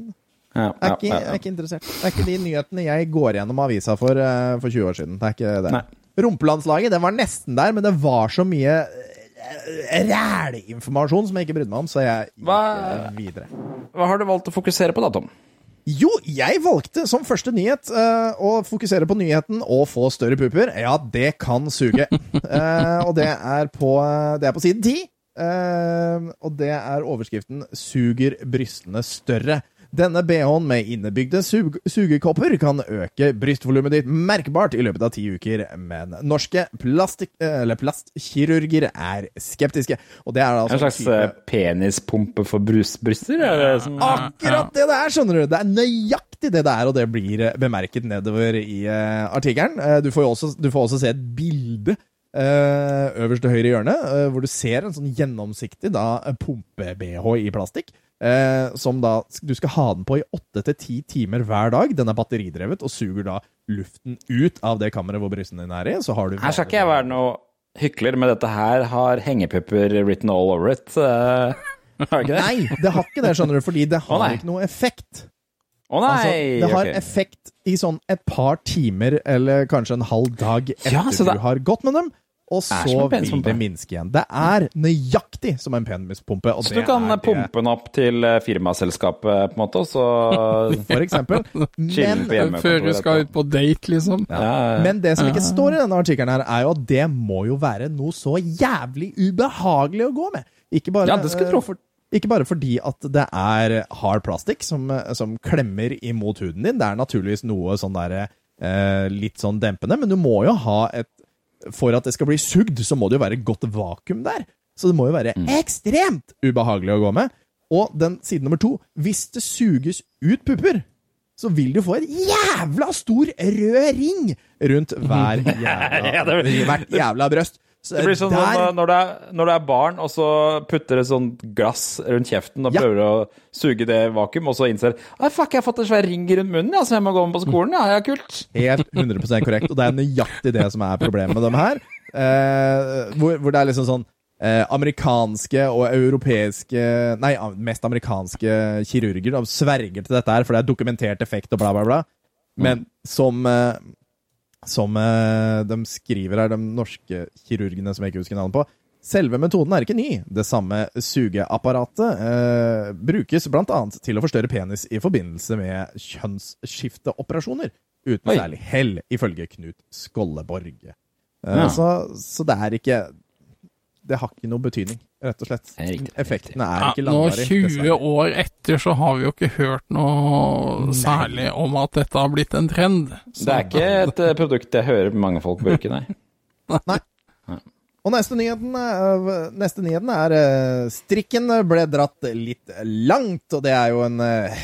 ja, jeg er, ikke, ja, jeg er ikke interessert. Det er ikke de nyhetene jeg går gjennom avisa for uh, for 20 år siden. Det er ikke det. Nei. Rumpelandslaget, det var nesten der, men det var så mye rælinformasjon som jeg ikke brydde meg om, så jeg gikk Hva- eh, videre. Hva har du valgt å fokusere på da, Tom? Jo, jeg valgte som første nyhet uh, å fokusere på nyheten og få større pupper. Ja, det kan suge. uh, og det er på, det er på siden 10. Uh, og det er overskriften 'Suger brystene større'. Denne BH-en med innebygde sug sugekopper kan øke brystvolumet ditt merkbart i løpet av ti uker, men norske plastkirurger er skeptiske. Og det er altså En slags type- eh, penispumpe for bryster? Er det som, Akkurat det det er, skjønner du! Det er nøyaktig det det er, og det blir eh, bemerket nedover i uh, artikkelen. Du, får også, du får også se et bilde øverst til høyre hjørne, hvor du ser en sånn gjennomsiktig pumpe-BH i plastikk. Eh, som da Du skal ha den på i åtte til ti timer hver dag. Den er batteridrevet og suger da luften ut av det kammeret hvor brystene dine er i. Så har du Her skal ikke jeg være noe hykler, men dette her har hengepupper written all over it. Uh, har ikke det? Nei, det har ikke det, skjønner du, fordi det har oh, ikke noe effekt. Å nei! Altså, det har okay. effekt i sånn et par timer, eller kanskje en halv dag etter Ja, det- du har gått med dem. Og så vil det minske igjen. Det er nøyaktig som en penispumpe. Så du kan det- pumpe den opp til eh, firmaselskapet, på en måte, og så For eksempel. Men, Før du skal ut på date, liksom. Ja, ja, ja. Men det som ikke står i denne artikkelen, her er jo at det må jo være noe så jævlig ubehagelig å gå med. Ikke bare, Ja, det skal jeg tro. For, ikke bare fordi at det er hard plastikk som, som klemmer imot huden din. Det er naturligvis noe sånn der, eh, litt sånn dempende, men du må jo ha et For at det skal bli sugd, så må det jo være godt vakuum der. Så det må jo være Mm. ekstremt ubehagelig å gå med. Og den side nummer to Hvis det suges ut pupper, så vil du få en jævla stor rød ring rundt hver jævla, hvert jævla brøst. Det blir sånn der, når, det er, når det er barn, og så putter et sånt glass rundt kjeften og Ja. prøver å suge det vakuum, og så innser Ai, fuck, jeg har fått en svær ring rundt munnen, ja, så jeg må gå med på skolen. Ja, ja, kult. Helt 100 korrekt, og det er nøyaktig det som er problemet med dem her. Eh, hvor, hvor det er liksom sånn eh, amerikanske og europeiske Nei, mest amerikanske kirurger da, sverger til dette her, for det er dokumentert effekt og bla, bla, bla. Men som eh, Som eh, de skriver her, de norske kirurgene som jeg ikke husker navnet på Selve metoden er ikke ny. Det samme sugeapparatet eh, brukes bl.a. til å forstørre penis i forbindelse med kjønnsskifteoperasjoner. Uten Oi. særlig hell, ifølge Knut Skolleborg. Eh, Ja. så, så det er ikke Det har ikke noe betydning, rett og slett. Er riktig, Effektene er Ja, nå 20 dessverre. år etter så har vi jo ikke hørt noe særlig om at dette har blitt en trend. Det er ikke et eh, produkt jeg hører mange folk bruke, nei. Nei. Og neste nyheten, er- neste nyheten er eh, strikken ble dratt litt langt, og det er jo en eh,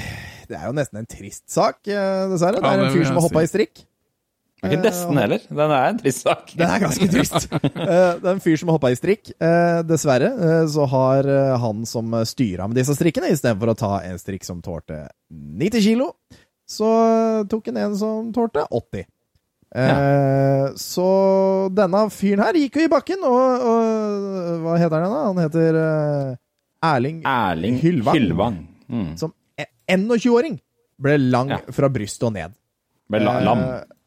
Det er jo nesten en trist sak, eh, dessverre. Det er en fyr som har hoppa i strikk. Det er ikke nesten heller. Den er en trist sak. Den er ganske trist. Eh, det er en fyr som har hoppa i strikk. Eh, dessverre eh, så har eh, han som styra med disse strikkene, istedenfor å ta en strikk som tålte 90 kilo, så eh, tok han en som tålte 80. Ja. Så denne fyren her gikk jo i bakken, og, og hva heter han da? Han heter eh, Erling, Erling Hylvang. Hylvang. Mm. Som 21-åring ble lang Ja. fra brystet og ned. Ble la, lam. Eh,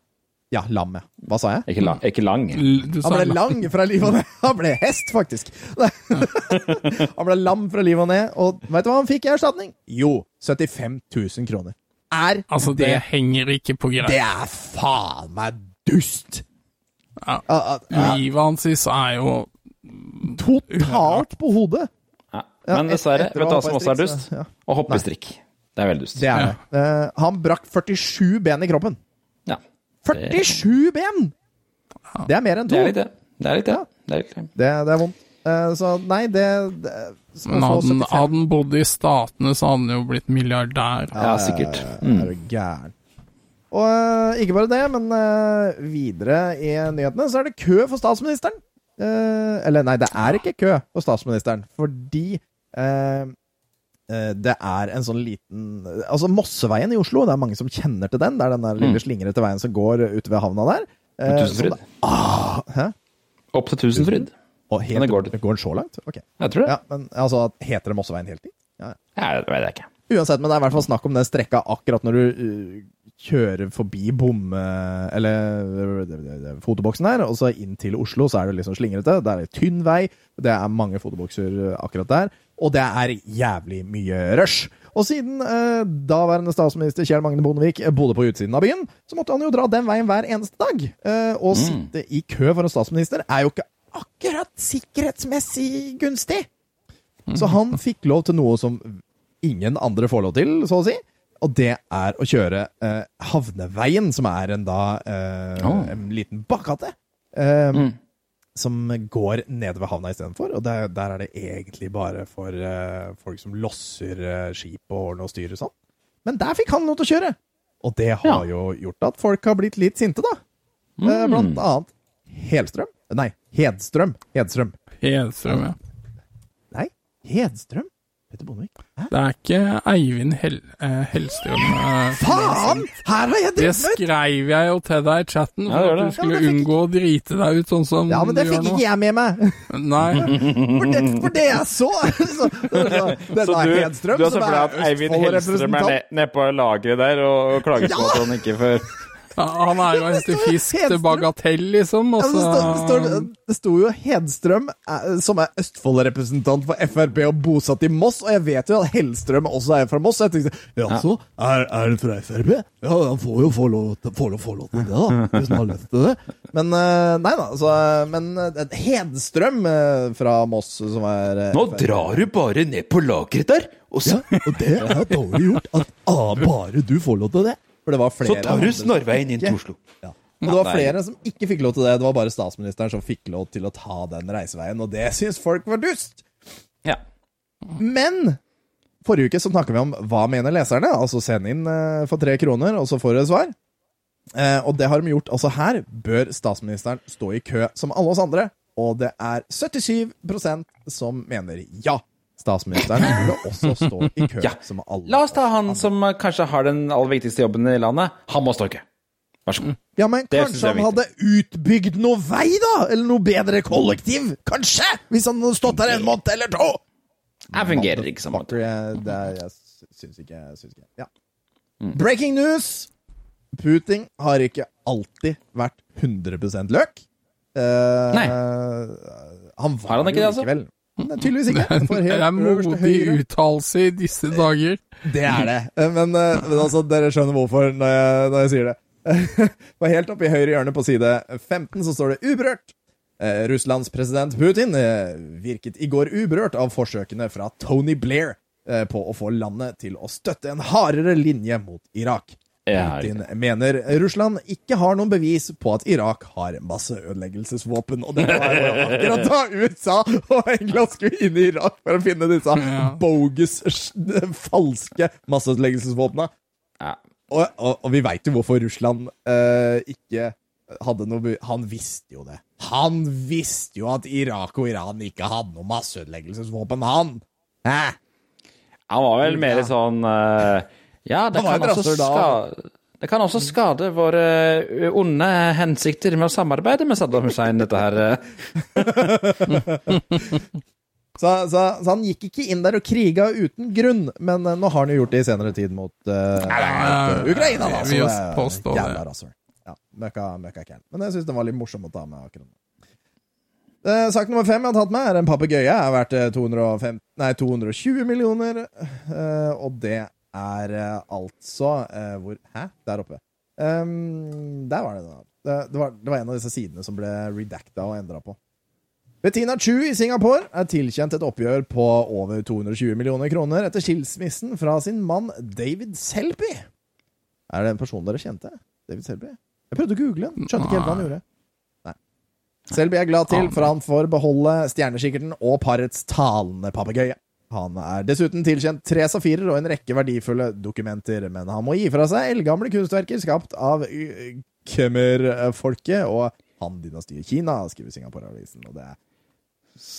Ja, lam, ja. Hva sa jeg? Ikke, la, ikke lang. L- Han ble la- lang fra livet og ned. Han ble hest, faktisk. Han ble lam fra livet og ned, og vet du hva han fikk i erstatning? Jo, 75 000 kroner. Er Altså, det, det henger ikke på greip. Det er faen meg dust! Ja. Ah, ah, ah, Livet hans er jo Totalt på hodet! Ja. Men dessverre, vet du hva som også er dust? Å hoppe i strikk. Det er veldig dust. Det er det. Eh, han brakk 47 ben i kroppen. Ja. 47 ben! Det er mer enn to. Det er litt det. Det er litt det. det, er litt det. Det, det er vondt. Eh, så nei, det, det skal Men hadde han, 75. hadde han bodd i Statene, så hadde han jo blitt milliardær. Ja, sikkert. Mm. Er du gæren. Og eh, ikke bare det, men eh, videre i nyhetene så er det kø for statsministeren. Eh, eller nei, det er ikke kø for statsministeren, fordi det er en sånn liten Altså Mosseveien i Oslo, det er mange som kjenner til den. Det er den der lille Mm. slingrete veien som går ute ved havna der. Eh, Tusenfryd. Ah, hæ? Opp til Tusenfryd. Og helt, Men det går- går den så langt? Ok. Jeg tror det. Ja, men altså, Heter det Mosseveien helt dit? Ja, ja. Ja, det vet jeg ikke. Uansett, men det er i hvert fall snakk om den strekka akkurat når du uh, kjører forbi bom... uh, eller uh, fotoboksen her, og så inn til Oslo, så er det liksom slingrete. Det er en tynn vei, det er mange fotobokser akkurat der, og det er jævlig mye rush. Og siden eh, daværende statsminister Kjell Magne Bondevik bodde på utsiden av byen, så måtte han jo dra den veien hver eneste dag. Eh, å sitte i kø for en statsminister er jo ikke akkurat sikkerhetsmessig gunstig. Så han fikk lov til noe som ingen andre får lov til, så å si. Og det er å kjøre eh, Havneveien, som er en da eh, Oh. en liten bakgate. Eh, Mm. Som går nede ved havna istedenfor. Og der, der er det egentlig bare for uh, folk som losser uh, skip og ordner og styrer sånn. Men der fikk han lov til å kjøre! Og det har jo gjort at folk har blitt litt sinte, da. Mm. Uh, blant annet Helstrøm. Nei, Hedstrøm. Hedstrøm. Hedstrøm, ja. Nei, Hedstrøm? Petter Bondevik? Det er ikke Eivind Hel eh, Hellstrøm. eh, er Faen! Her har jeg Det drevet med! skrev jeg jo til deg i chatten, for ja, at du skulle Ja, fikk- unngå å drite deg ut sånn som Ja, men det fikk ikke jeg med meg. Nei. For det, for det jeg så! så, så, så denne Så du, Hedstrøm, du har som sett for deg at er Eivind Hellstrøm er Østfold-representant ned- på lageret der og, og klager på at han ikke får Ja, Han er jo en etter fisk til bagatell, liksom. Og Ja, det, sto, det, sto, det sto jo Hedstrøm, eh, som er Østfold-representant for Frp og bosatt i Moss, og jeg vet jo at Hellstrøm også er fra Moss, så jeg tenkte jaså, er, er han fra Frp? Ja, han får jo få lov, til- lov, få lov til det, da, hvis han har lyst til det. Men eh, nei da, så Men Hedstrøm fra Moss, som er Nå drar du bare ned på lageret der, og så, Ja, og det er dårlig gjort at ah, bare du får lov til det. For det var flere så tar du snarveien inn til Oslo. ja. Og det var flere som ikke fikk lov til det. Det var bare statsministeren som fikk lov til å ta den reiseveien, og det syns folk var dust. Ja. Men forrige uke så snakka vi om hva mener leserne. Altså send inn eh, for tre kroner, og så får et svar. Eh, og det har de gjort. Altså her bør statsministeren stå i kø som alle oss andre, og det er 77% som mener ja. Statsministeren burde også stå i kø Ja. som alle La oss ta han som eh, kanskje har den aller viktigste jobben i landet. Han må stå i kø. Vær så god. Ja, men Det kanskje han hadde utbygd noe vei, da? Eller noe bedre kollektiv? Kanskje! Hvis han hadde stått der en måned eller to! Jeg fungerer ikke. Fucker, jeg, det er, jeg syns ikke, syns ikke. Ja. Breaking news! Putin har ikke alltid vært 100 løk. Uh, Nei. Han var Har han ikke det, altså? likevel. Nei, tydeligvis ikke. Det er modig uttalelse i disse dager. Det er det. Eh, Men, eh, men altså, dere skjønner hvorfor når jeg, når jeg sier det. For helt oppe i høyre hjørne på side 15 så står det 'uberørt'. Eh, Russlands president Putin eh, virket i går uberørt av forsøkene fra Tony Blair eh, på å få landet til å støtte en hardere linje mot Irak. Ja, Putin mener Russland ikke har noen bevis på at Irak har masseødeleggelsesvåpen. Og det var akkurat da USA og England skulle inn i Irak for å finne disse Ja. bogus, falske masseødeleggelsesvåpna. Ja. Og, og, og vi veit jo hvorfor Russland uh, ikke hadde noe Han visste jo det. Han visste jo at Irak og Iran ikke hadde noe masseødeleggelsesvåpen, han! Hæ? Han var vel mer Ja. sånn eh, Ja, det kan, også skade, det kan også skade våre eh, onde hensikter med å samarbeide med Saddam Hussein, dette her. eh. Så, så, så han gikk ikke inn der og kriga uten grunn, men eh, nå har han jo gjort det i senere tid mot, uh, mot Ukraina, da. Så det er det. jævla rasshøl. Ja, møkka, møkka. Men jeg syns den var litt morsom å ta med akkurat nå. Eh, sak nummer fem jeg har tatt med, er en papegøye. Er verdt eh, 205, nei, 220 millioner. eh, og det er eh, altså eh, Hvor Hæ? Der oppe. Um, der var det, da. Det, det, var, det var en av disse sidene som ble redacta og endra på. Bettina Chu i Singapore er tilkjent et oppgjør på over 220 millioner kroner etter skilsmissen fra sin mann David Selby. Er det en person dere kjente? David Selby? Jeg prøvde å google den. Skjønte ikke helt hva han gjorde. Nei. Selby er glad til, for han får beholde stjernekikkerten og parets talende papegøye. Han er dessuten tilkjent tre safirer og en rekke verdifulle dokumenter, men han må gi fra seg eldgamle kunstverker skapt av Khmer-folket og Han-dynastiet Kina, skriver Singapore-avisen. Og det er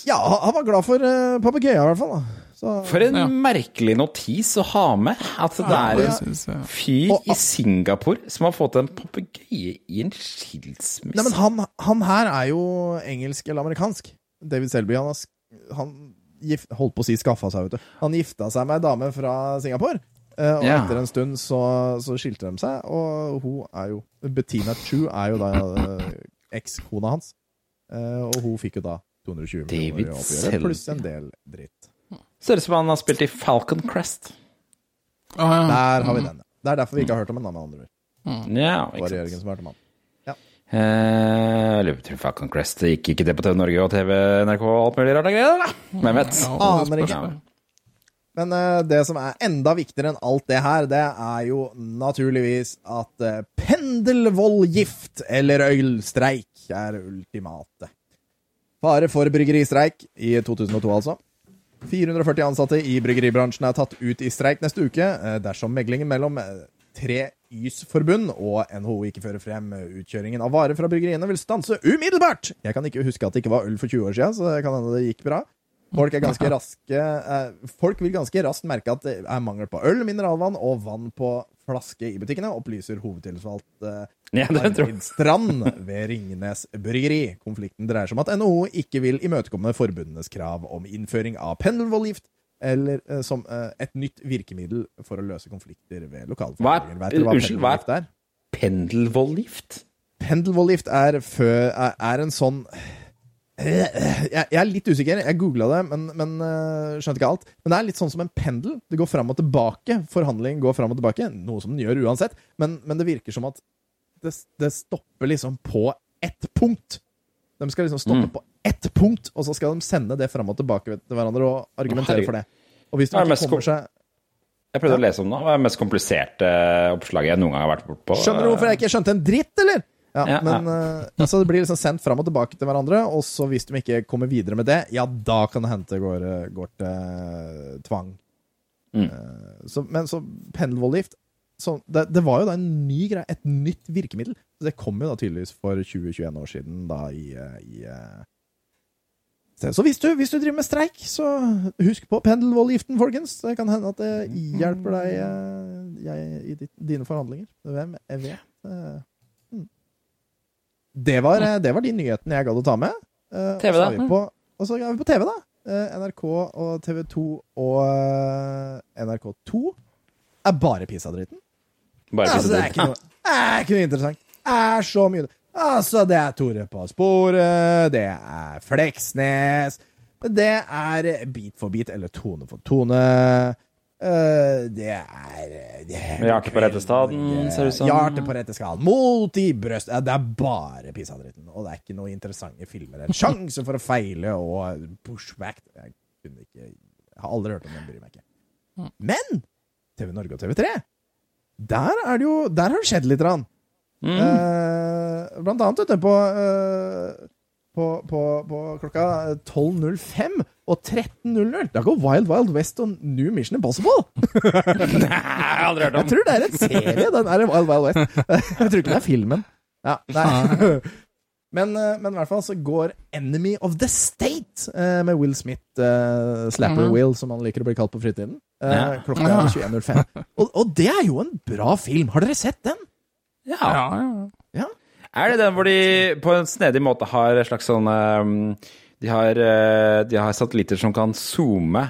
Ja, han- var glad for uh, papegøyen, i hvert fall. da. Så, For en Ja. merkelig notis å ha med. At det er en fyr i Singapore som har fått en papegøye i en skilsmisse. Nei, men han, han her er jo engelsk eller amerikansk. David Selby. Han, har, han gift, holdt på å si skaffa seg, vet du. Han gifta seg med ei dame fra Singapore. Uh, og yeah. etter en stund så, så skilte de seg, og hun er jo Bettina Chu er jo da uh, ekskona hans. Uh, og hun fikk jo da 220 David millioner i oppgjøret, pluss en del dritt. Ser ut som han har spilt i Falcon Crest. Ah, ja. Der har vi den. ja. Det er derfor vi ikke har hørt om en annen med andre ord. Yeah, Det var sant. som hørte om han. Eh, jeg tror Falcon Crest gikk ikke det på TV Norge og TV, NRK og alt mulig rart og greier, da. Hvem vet? Aner ikke. Men eh, det som er enda viktigere enn alt det her, det er jo naturligvis at uh, pendelvoldgift eller ølstreik er ultimate. Fare for bryggeristreik i 2002, altså. 440 ansatte i bryggeribransjen er tatt ut i streik neste uke eh, dersom meglingen mellom eh, tre YS-forbund og NHO ikke fører frem utkjøringen av varer fra bryggeriene vil stanse umiddelbart. Jeg kan ikke huske at det ikke var øl for 20 år siden, så det kan hende det gikk bra. Folk er ganske raske eh, Folk vil ganske raskt merke at det er mangel på øl, mineralvann og vann på flaske i butikkene, opplyser hovedtilsvalgt eh, Ja. Arvid Strand ved Ringnes Bryggeri. Konflikten dreier seg om at NHO ikke vil imøtekomme forbundenes krav om innføring av pendelvoldgift eller eh, som eh, et nytt virkemiddel for å løse konflikter ved Hva lokalforhandlinger. er, hva unnskyld, hva er pendelvoldgift? Pendelvoldgift er, fø, er, er en sånn jeg, jeg er litt usikker. Jeg googla det, men, men øh, skjønte ikke alt. Men det er litt sånn som en pendel. Det går fram og tilbake. Forhandling går fram og tilbake. Noe som den gjør uansett. Men, men det virker som at det, det stopper liksom på ett punkt. De skal liksom stoppe Mm. på ett punkt, og så skal de sende det fram og tilbake til hverandre og argumentere Herregud. for det. Og hvis de ikke kommer seg Jeg prøvde å lese om det. Hva er det mest kompliserte oppslaget jeg noen gang har vært bortpå? Skjønner du hvorfor jeg ikke skjønte en dritt, eller? Ja, Ja, men ja. Uh, Så Det blir liksom sendt fram og tilbake til hverandre, og så hvis de ikke kommer videre med det, ja, da kan det hende det går, eh, går til eh, tvang. Mm. Uh, så, men så pendelvoldgift så det, det var jo da en ny greie, et nytt virkemiddel. Det kom jo da tydeligvis for 20-21 år siden, da i, eh, i eh, så hvis du, hvis du driver med streik, så husk på pendelvoldgiften, folkens. Det kan hende at det hjelper deg eh, jeg, i ditt, dine forhandlinger. Hvem jeg vet. Mm. Det, var, det var de nyhetene jeg gadd å ta med. TV da? vi på- Og så er vi på TV, da. NRK og TV2 og eh, NRK2 er bare pissadritten. Bare altså, det er ikke noe, er ikke noe interessant. Det er så mye Altså, det er Tore på sporet, det er Fleksnes, det er Bit for bit eller Tone for tone. eh, det er det er Med hjertet på rette staden, ser det ut som. Hjertet på rette skaden. Mot i brøst. Ja, det er bare pissadritten. Og det er ikke noe interessante filmer. En sjanse for å feile og pushback. Jeg kunne ikke Jeg har aldri hørt om den, bryr meg ikke. Men TV Norge og TV3, der er det jo Der har det skjedd litt. Rann. Eh, blant annet vet du, på, eh, på, på, på klokka 12.05 og 13.00. Da går Wild Wild West og New Mission Impossible! Nei, Jeg har aldri hørt om. Jeg tror det er en serie, den der Wild Wild West. Jeg tror ikke det er filmen. Ja, nei. Men, eh, men i hvert fall så går Enemy of the State eh, med Will Smith, eh, Slapper mm. Will, som han liker å bli kalt på fritiden, eh, Ja. klokka Ja. 21.05. Og, og det er jo en bra film! Har dere sett den? Ja. Ja, ja. Er det den hvor de på en snedig måte har et slags sånn um, de, har, eh, de har satellitter som kan zoome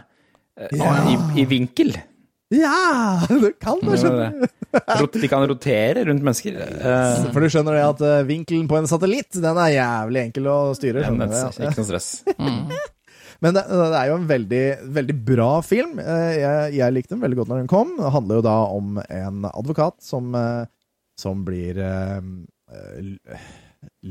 eh, i, i vinkel. Ja! Det kan det, skjønner du. De kan rotere rundt mennesker. Eh, For du skjønner det at eh, vinkelen på en satellitt, den er jævlig enkel å styre. skjønner du? Ikke noe stress. Men det, det er jo en veldig, veldig bra film. Eh, Jeg, jeg likte den veldig godt når den kom. Det handler jo da om en advokat som, eh, som blir eh,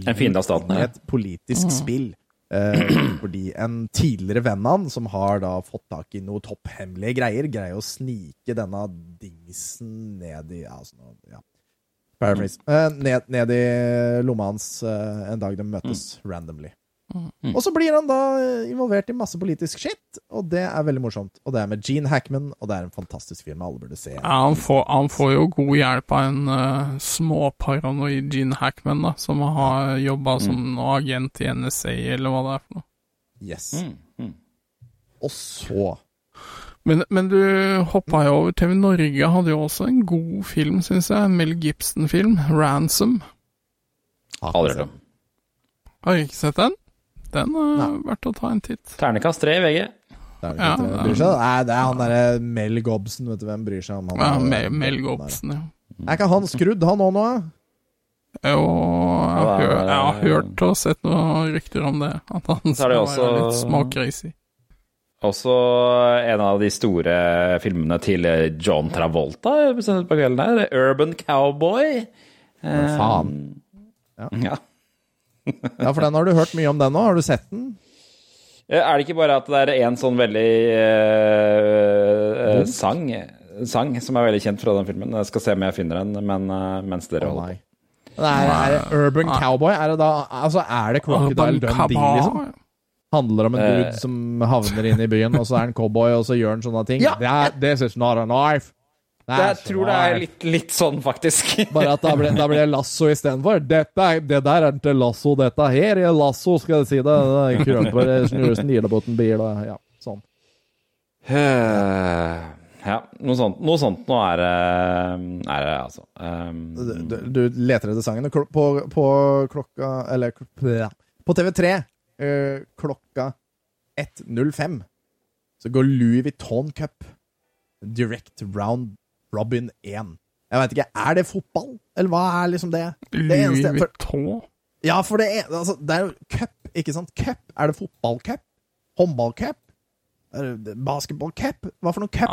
En fiende av staten, ja. Et politisk spill. Uh, fordi en tidligere venn av han, som har da fått tak i noe topphemmelige greier, greier å snike denne dingsen ned i altså, ja. Paraphrase. Eh, ned, ned i lomma hans uh, en dag de møtes randomly. Og så blir han da eh, involvert i masse politisk shit, og det er veldig morsomt. Og det er med Gene Hackman, og det er en fantastisk film alle burde se. Ja, han får, han får jo god hjelp av en uh, småparanoid Gene Hackman, da, som har jobba som agent i NSA, eller hva det er for noe. Yes. Mm, Og så Men, men du hoppa jo over TV Norge, hadde jo også en god film, syns jeg. En Mel Gibson-film, 'Ransom'. Aldri hørt om. Har du ikke sett den? Den er verdt å ta en titt. Ternekast tre i VG. Det er, Ja, ikke, bryr seg. Nei, det er han derre Mel Gobson, vet du hvem bryr seg om han? Ja, er, Mel, Mel Gobson, ja. Er ikke han skrudd, han òg nå? Jo, jeg har, hørt, jeg har hørt og sett noen rykter om det. At han skal være litt småcrazy. Også en av de store filmene til John Travolta på kvelden her. 'Urban Cowboy'. Men faen. Ja. Ja. Ja, for den har du hørt mye om den nå. Har du sett den? Eh, Er det ikke bare at det er en sånn veldig uh, sang, sang som er veldig kjent fra den filmen? Jeg skal se om jeg finner den men, uh, mens dere oh, holder nei. på. Nei, er det Urban Cowboy? Er det da Altså, er det Crocodile Dundee, liksom? Handler om en dude uh, som havner inn i byen, og så er han cowboy, og så gjør han sånne ting? Ja. Det er, This is not a knife. Det jeg tror det er litt, litt sånn, faktisk. Bare at da blir, da blir lasso istedenfor. Det der er ikke lasso, dette her er lasso, skal jeg si det. det er Krøper snur snilebåten bil og ja, sånn. Eh, Ja, noe sånt, noe sånt nå er det, er det altså. Um, Du, du leter etter sangen. På, på klokka Eller på TV3 eh, klokka 1.05 så går Louis Vuitton Cup direct round Robin 1. Jeg veit ikke, er det fotball, eller hva er liksom det? det eneste- for-? Ja, for det er, altså, det er jo cup, ikke sant? Cup. Er det fotballcup? Håndballcup? Basketballcup? Hva for noe cup?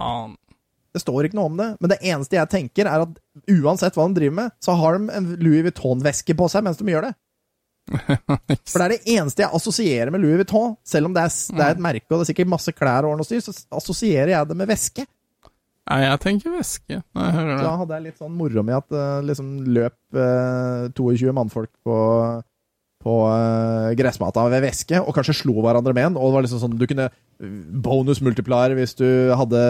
Det står ikke noe om det. Men det eneste jeg tenker, er at uansett hva de driver med, så har de en Louis Vuitton-veske på seg mens de gjør det. For det er det eneste jeg assosierer med Louis Vuitton. Selv om det er, det er et merke og det er sikkert masse klær og styr, så assosierer jeg det med veske. Nei, jeg tenker væske Nei, da hadde jeg litt sånn moro med at det liksom løp uh, 22 mannfolk på, på uh, gressmata ved væske, og kanskje slo hverandre med den. Og det var liksom sånn du kunne bonus multiplier hvis du hadde,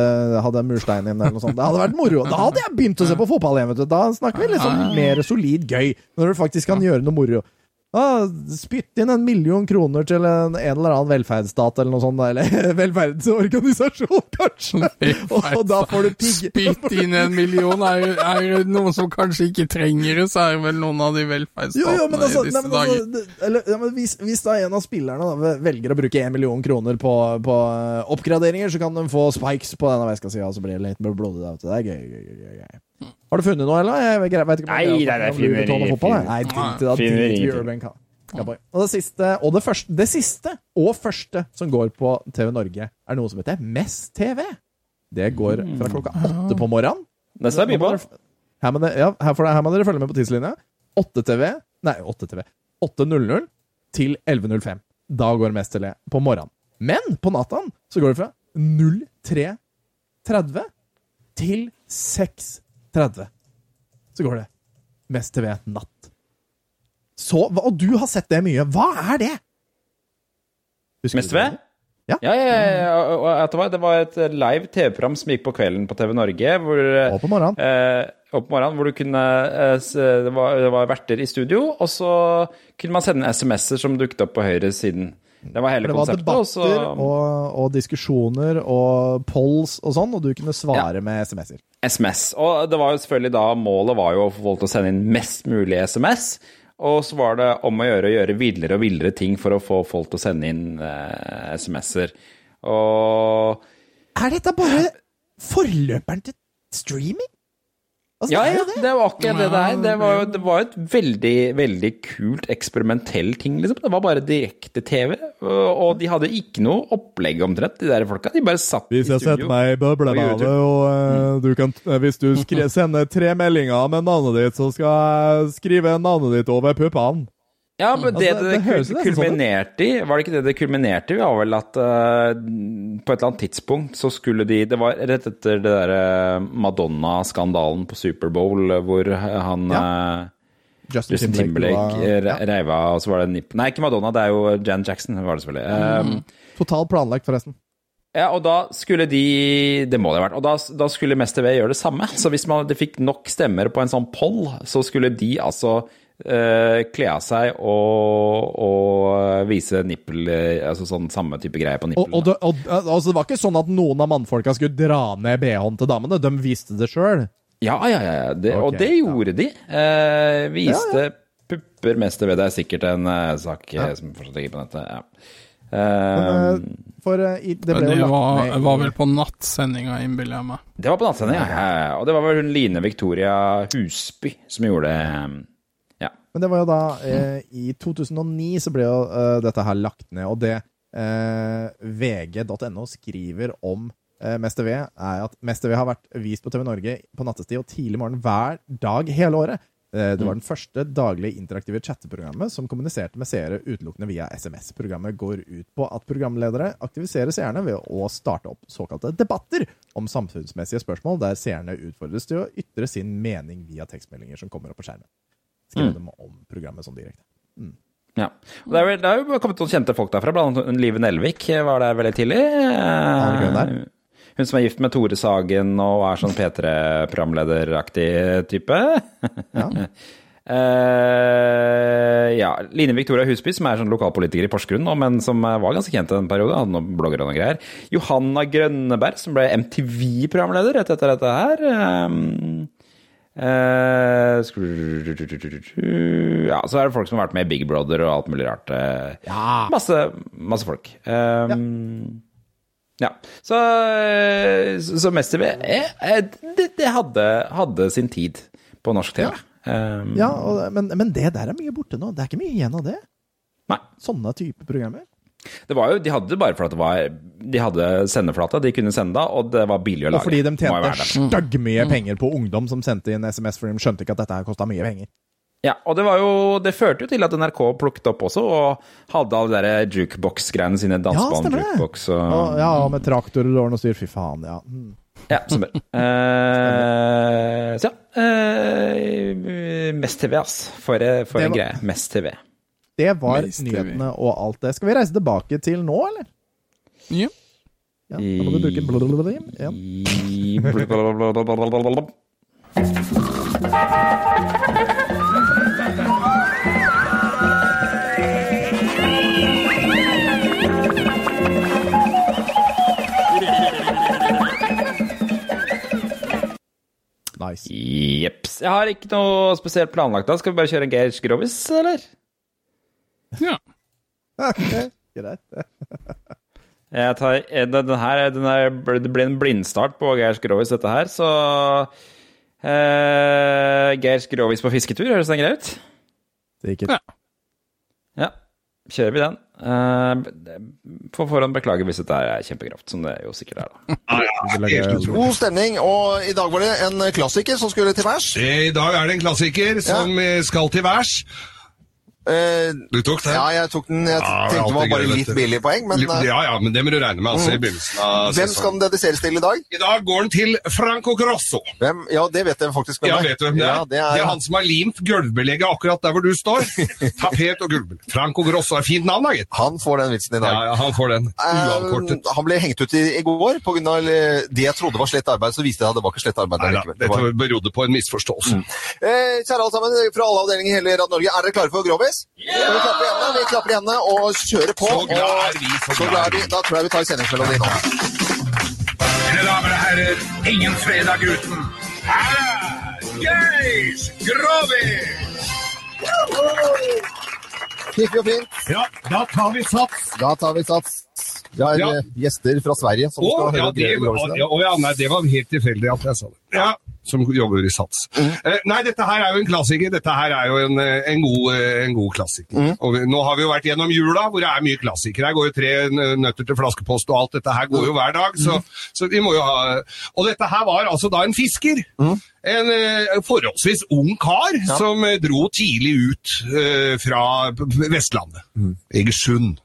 hadde murstein inn, eller noe sånt. Det hadde vært moro. Da hadde jeg begynt å se på fotball igjen, vet du. Da snakker vi sånn mer solid gøy, når du faktisk kan gjøre noe moro. Ah, spytt inn en million kroner til en, en eller annen velferdsstat eller noe sånt, eller velferdsorganisasjon, kanskje. Og, da får du pigg... Spytt inn en million. Er, er det noen som kanskje ikke trenger det, så er det vel noen av de velferdsstatene Jo, jo, altså, i disse nei, men dager. altså eller, ja, men hvis, hvis da en av spillerne da, velger å bruke en million kroner på, på eh, oppgraderinger, så kan de få spikes på denne veska si, og så blir det litt blodig. Det er gøy, gøy, gøy, gøy. Har du funnet noe, eller? Jeg vet ikke- Nei, det er, fotball, jeg. finner- Nei, drit i det. Cow- Cowboy. Og det siste, og det første, det siste og første som går på TV Norge, er noe som heter Mest TV. Det går fra klokka åtte på morgenen. Det er på. Her må, dere, ja, her, må dere følge med på tidslinja. 8 TV Nei, 8 TV. 8.00 til 11.05. Da går Mest TV på morgenen. Men på natta så går det fra 03.30 til 6.30. Så går det Mest TV natt. Så, og du har sett det mye. Hva er det? Husker Mest TV? Ja, ja, ja, ja, og- og vet? Det var et live TV-program som gikk på kvelden på TV Norge. Hvor, Og på morgenen. Eh, og på morgenen hvor du kunne eh, det, var, det var verter i studio, og så kunne man sende SMS-er som dukket opp på høyre siden. Det var hele det var konseptet. og så- debatter og, og diskusjoner og polls og sånn, og du kunne svare med SMS-er. SMS. Og det var jo selvfølgelig da målet var jo å få folk til å sende inn mest mulig SMS. Og så var det om å gjøre å gjøre villere og villere ting for å få folk til å sende inn eh, SMS-er. Og Er dette bare forløperen til streaming? Altså, Ja, det ja, det. det var akkurat det der. Det var, det var et veldig, veldig kult eksperimentell ting, liksom. Det var bare direkte-TV, og, de hadde ikke noe opplegg omtrent, de der folka. De bare satt i studio. Hvis jeg setter meg i bøblene og uh, du kan, eh, hvis du skri, sender tre meldinger med navnet ditt, så skal jeg skrive navnet ditt over puppene. Ja, men det Altså, det, det det, det sånn kulminerte i, var det ikke det det kulminerte i, var vel at uh, på et eller annet tidspunkt så skulle de Det var rett etter det derre Madonna-skandalen på Superbowl, hvor han ja. Justin Justin Timberlake Timberlake var- re- reiv av, og så var det nipp... Nei, ikke Madonna, det er jo Jan Jackson, var det selvfølgelig. Um, Totalt planlagt, forresten. ja, og da skulle de Det må det ha vært. Og da, da skulle Mester V gjøre det samme. Så hvis man de fikk nok stemmer på en sånn poll, så skulle de altså eh, kle av seg og, og vise nippel eh, Altså sånn samme type greie på Og, nippelen. og, det, og altså, det var ikke sånn at noen av mannfolka skulle dra ned BH-en til damene, de viste det sjøl. Ja, ja, ja. ja. Det, okay, og det gjorde de. Eh, viste pupper Mest. Det er sikkert en uh, sak eh, som fortsatt ligger på nettet. Ja. Men, Eh, eh, for eh, det ble Det jo lagt var, var vel på nattsendinga, innbiller jeg meg. Det var på nattsendinga, ja. ja. ja. Og det var vel hun Line Victoria Husby som gjorde det. Men det var jo da eh, I 2009 så ble jo eh, dette her lagt ned, og det eh, vg.no skriver om eh, Mester V, er at Mester V har vært vist på TV Norge på nattestid og tidlig morgen hver dag hele året. Eh, det var den første daglige interaktive chatteprogrammet som kommuniserte med seere utelukkende via SMS. Programmet går ut på at programledere aktiviserer seerne ved å starte opp såkalte debatter om samfunnsmessige spørsmål, der seerne utfordres til å ytre sin mening via tekstmeldinger som kommer opp på skjermen skrev Mm. dem om programmet sånn direkte. Mm. Ja. Det, er det er jo kommet noen kjente folk derfra, blant annet Live Nelvik var der veldig tidlig. Er. Hun som er gift med Tore Sagen og er sånn P3-programlederaktig type. Uh, ja, Line Victoria Husby, som er sånn lokalpolitiker i Porsgrunn, nå, men som eh, var ganske kjent i den periode. Hadde noen blogger og noe greier. Johanna Grønneberg, som ble MTV-programleder rett etter dette her. Um, eh, ja, så er det folk som har vært med i Big Brother og alt mulig rart. Ja. Masse, masse folk. Um, ja. Så, eh, så så Mester eh, eh, det, det hadde, hadde sin tid på norsk TV. Um, Ja, og, men, men det der er mye borte nå. Det er ikke mye igjen av det. Nei. Sånne type programmer. Det var jo, De hadde det bare for at det var De hadde sendeflate, de kunne sende da, og det var billig å lage. Og fordi de tjente være mye penger på ungdom som sendte inn SMS, for de skjønte ikke at dette her kosta mye penger. Ja, og det var jo Det førte jo til at NRK plukket opp også, og hadde alle de jukebox-greiene sine. Ja, stemmer det. Danseband-jukebox og Og, ja, og med traktorer og noe styr. Fy faen, ja. Mm. Ja, stemmer. Eh, så ja. eh, Mest TV, ass. For, eh, for en greie. Mest TV. Det var nyhetene og alt det. Skal vi reise tilbake til nå, eller? Ja. Ja, da må du bruke blablabla. Ja. Nice. Jeps. Jeg har ikke noe spesielt planlagt da. Skal vi bare kjøre en Geir Grovis, eller? Ja. Ok, greit. Jeg tar, eh, den, den her, den her, det blir en blindstart på Geir Skrovis, dette her, så eh, Geir Skrovis på fisketur, høres den grei ut? Det gikk ikke. Ja. Ja, kjører vi den. Eh, på forhånd beklager hvis dette her er kjempegrovt, som det jo sikkert er. da. God stemning, og i dag var det en klassiker som skulle til værs. I dag er det en klassiker som ja. skal til værs. Du tok den? Ja, jeg tok den. Jeg Ja, tenkte det var bare litt billig poeng, men eh, Ja, ja, men det må du regne med altså, i Mhm. begynnelsen av Hvem skal den dediseres til i dag? I dag går den til Franco Grosso. Hvem? Ja, det vet jeg faktisk hvem Ja, er. vet du hvem det er? Ja, det det, er er han som har limt gulvbelegget akkurat der hvor du står. Tapet og gulvbelegg. Franco Grosso er fint navn, da, gitt. Han får den vitsen i dag. Ja, ja, han får den. Uavkortet. Uh, han ble hengt ut i, i går pga. det jeg trodde var slett arbeid, så viste jeg at det var ikke slett arbeid. Nei da. Det berodde på en misforståelse. Eh, kjære alle sammen fra alle avdelinger i hele Radio Norge, er dere klare for Grovis? Skal vi klapper igjen. Vi klapper igjen og kjører på. Så glad er vi, så så glad er vi. vi. Da tror jeg vi tar sendingsmelodi nå. Mine damer og herrer, ingen fredag uten. Her er Geis Grovis! Fiffig og fint. Ja, da tar vi sats. Da tar vi sats. Vi har Ja. gjester fra Sverige som Å, skal ja, høre det, Grovis ja, ja, nei, det var helt tilfeldig at jeg sa det. Ja, som jobber i Sats. Eh, nei, dette her er jo en klassiker. Dette her er jo en, eh, en, god, eh, en god klassiker. Og vi, nå har vi jo vært gjennom jula, hvor det er mye klassikere. Her går jo tre nøtter til flaskepost, og alt dette her går jo hver dag. Så, så vi må jo ha Og dette her var altså da en fisker. En eh, forholdsvis ung kar som eh, dro tidlig ut eh, fra Vestlandet. Egersund.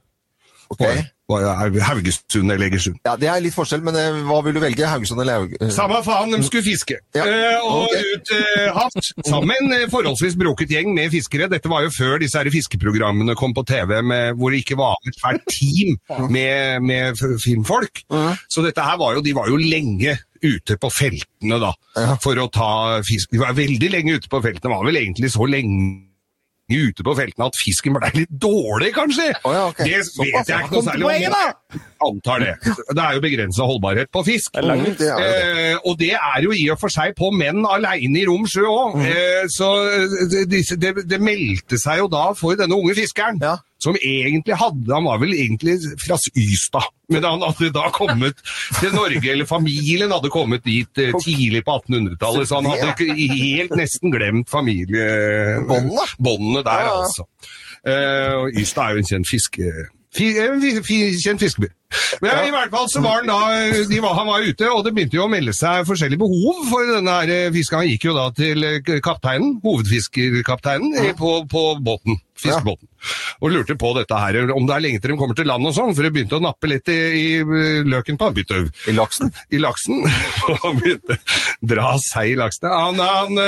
Det Haugesund eller Egersund. Ja, Det er litt forskjell, men eh, hva vil du velge? Haugesund eller Haug... eh, Samme faen, de skulle fiske. Ja, Eh, og okay. ut eh, hatt. Sammen en eh, forholdsvis broket gjeng med fiskere. Dette var jo før disse her fiskeprogrammene kom på TV, med, hvor det ikke var et hvert team med, med filmfolk. Så dette her var jo, de var jo lenge ute på feltene da, for å ta fisk. De var veldig lenge ute på feltene, var vel egentlig så lenge ute på feltene at fisken ble litt dårlig, kanskje. ok. Det vet jeg ikke noe særlig om. Antar det. Det er jo begrensa holdbarhet på fisk. Det langt. Det det. Eh, og det er jo i og for seg på menn aleine i rom sjø òg. Eh, så det, det meldte seg jo da for denne unge fiskeren, Ja. Som egentlig hadde Han var vel egentlig fra Ystad, men han hadde da kommet til Norge, eller familien hadde kommet dit eh, tidlig på 1800-tallet, så han hadde ikke helt nesten glemt familiebåndene der, altså. Eh, og Ystad er jo en kjent fiske... Fi, en fi, fi, kjent fiskeby. Men i hvert fall så var han da de var, Han var ute, og det begynte jo å melde seg forskjellige behov for denne her eh, fisken. Han gikk jo da til eh, kapteinen, hovedfiskerkapteinen, eh, på, på båten. Fiskebåten. og lurte på dette her, om det er lenge til de kommer til land og sånn, for de begynte å nappe litt i, i løken på han. Begynte, I laksen? I laksen. Og han begynte å dra seg i laksen. Han, han,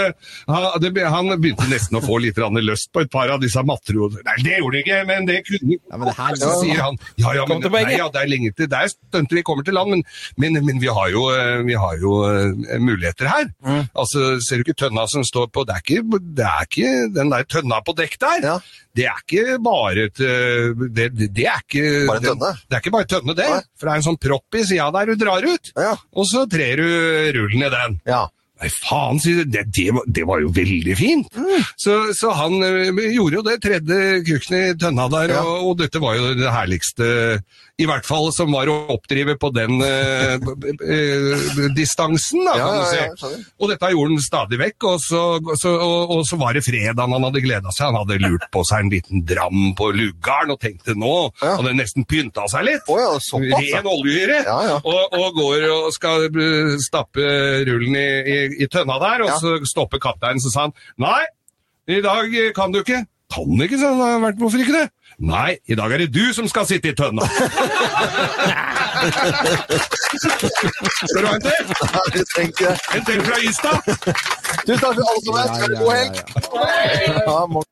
han, det, han begynte nesten å få litt lyst på et par av disse matrosene. Nei, det gjorde de ikke, men det kunne Ja, men det her, Så sier han ja, ja, men nei, ja, det er lenge til, det er vi kommer til land, men, men, men vi har jo, eh, vi har jo eh, muligheter her. Mm. Altså, ser du ikke tønna som står på, det er ikke, det er ikke den der tønna på dekk der. Ja. Det er ikke bare et, eh, det, det, er ikke... Bare? Det, det er ikke bare tønne det, Nei. for det er en sånn propp i siden der du drar ut, Ja. og så trer du rullen i den. Ja. Nei, faen, sier du. det, det, var, det var jo veldig fint. Mm. Så, så han gjorde jo det, tredje kukken i tønna der, Ja. og, og dette var jo det herligste, i hvert fall som var å oppdrive på den eh, b- eh, distansen, da, Ja, kan du si. ja, og dette gjorde han stadig vekk, og så, så, og, og så var det fredag han hadde gleda seg. Han hadde lurt på seg en liten dram på luggarden og tenkte nå, Ja. hadde nesten pynta seg litt. Oh, ja, såpass. Ren oljehyre. Ja, ja. Og, og går og skal eh, stappe rullen i, i, i tønna der, og så stopper kapteinen, så sa han nei, i dag eh, kan du ikke. Kan ikke, sa han. «Har vært- Hvorfor ikke det? Nei, i dag er det du som skal sitte i tønna. skal du ha en til? Ja, det tenker jeg. En til fra Ystad? Tusen takk for alle som er ja, God ja, helg. Ja, må-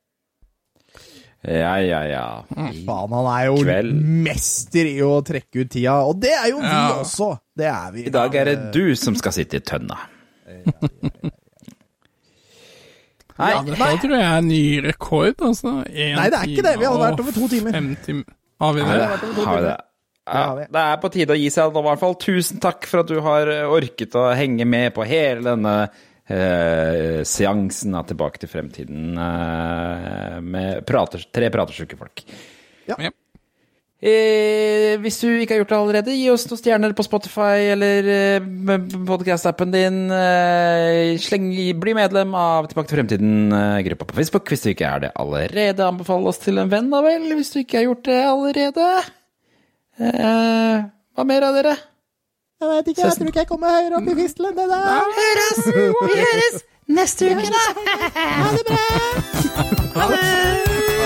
Ja, ja, ja. Faen, han er jo Kveld. mester i å trekke ut tida, og det er jo vi Ja. også. Det er vi. I dag er det du som skal sitte i tønna. Ja, ja, Ja, dette tror jeg er ny rekord, altså. En Nei, det er ikke det. Vi har vært over to timer. Tim. Har vi det? Nei, det? Har vi det? Ja, det er på tide å gi seg nå, i hvert fall. Tusen takk for at du har eh, orket å henge med på hele denne eh, seansen av Tilbake til fremtiden eh, med prater, tre pratersjuke folk. Ja. Eh, hvis du ikke har gjort det allerede, gi oss noen stjerner på Spotify eller eh, podkast-appen din. Eh, sleng, bli medlem av Tilbake til fremtiden-gruppa på Facebook hvis du ikke er det allerede. Anbefal oss til en venn, da vel, hvis du ikke har gjort det allerede. Eh, hva mer av dere? Jeg vet ikke, jeg tror ikke jeg kommer høyere opp i fistelen enn det der. Høres! Vi høres neste uke, da! Ha det bra! Ha det!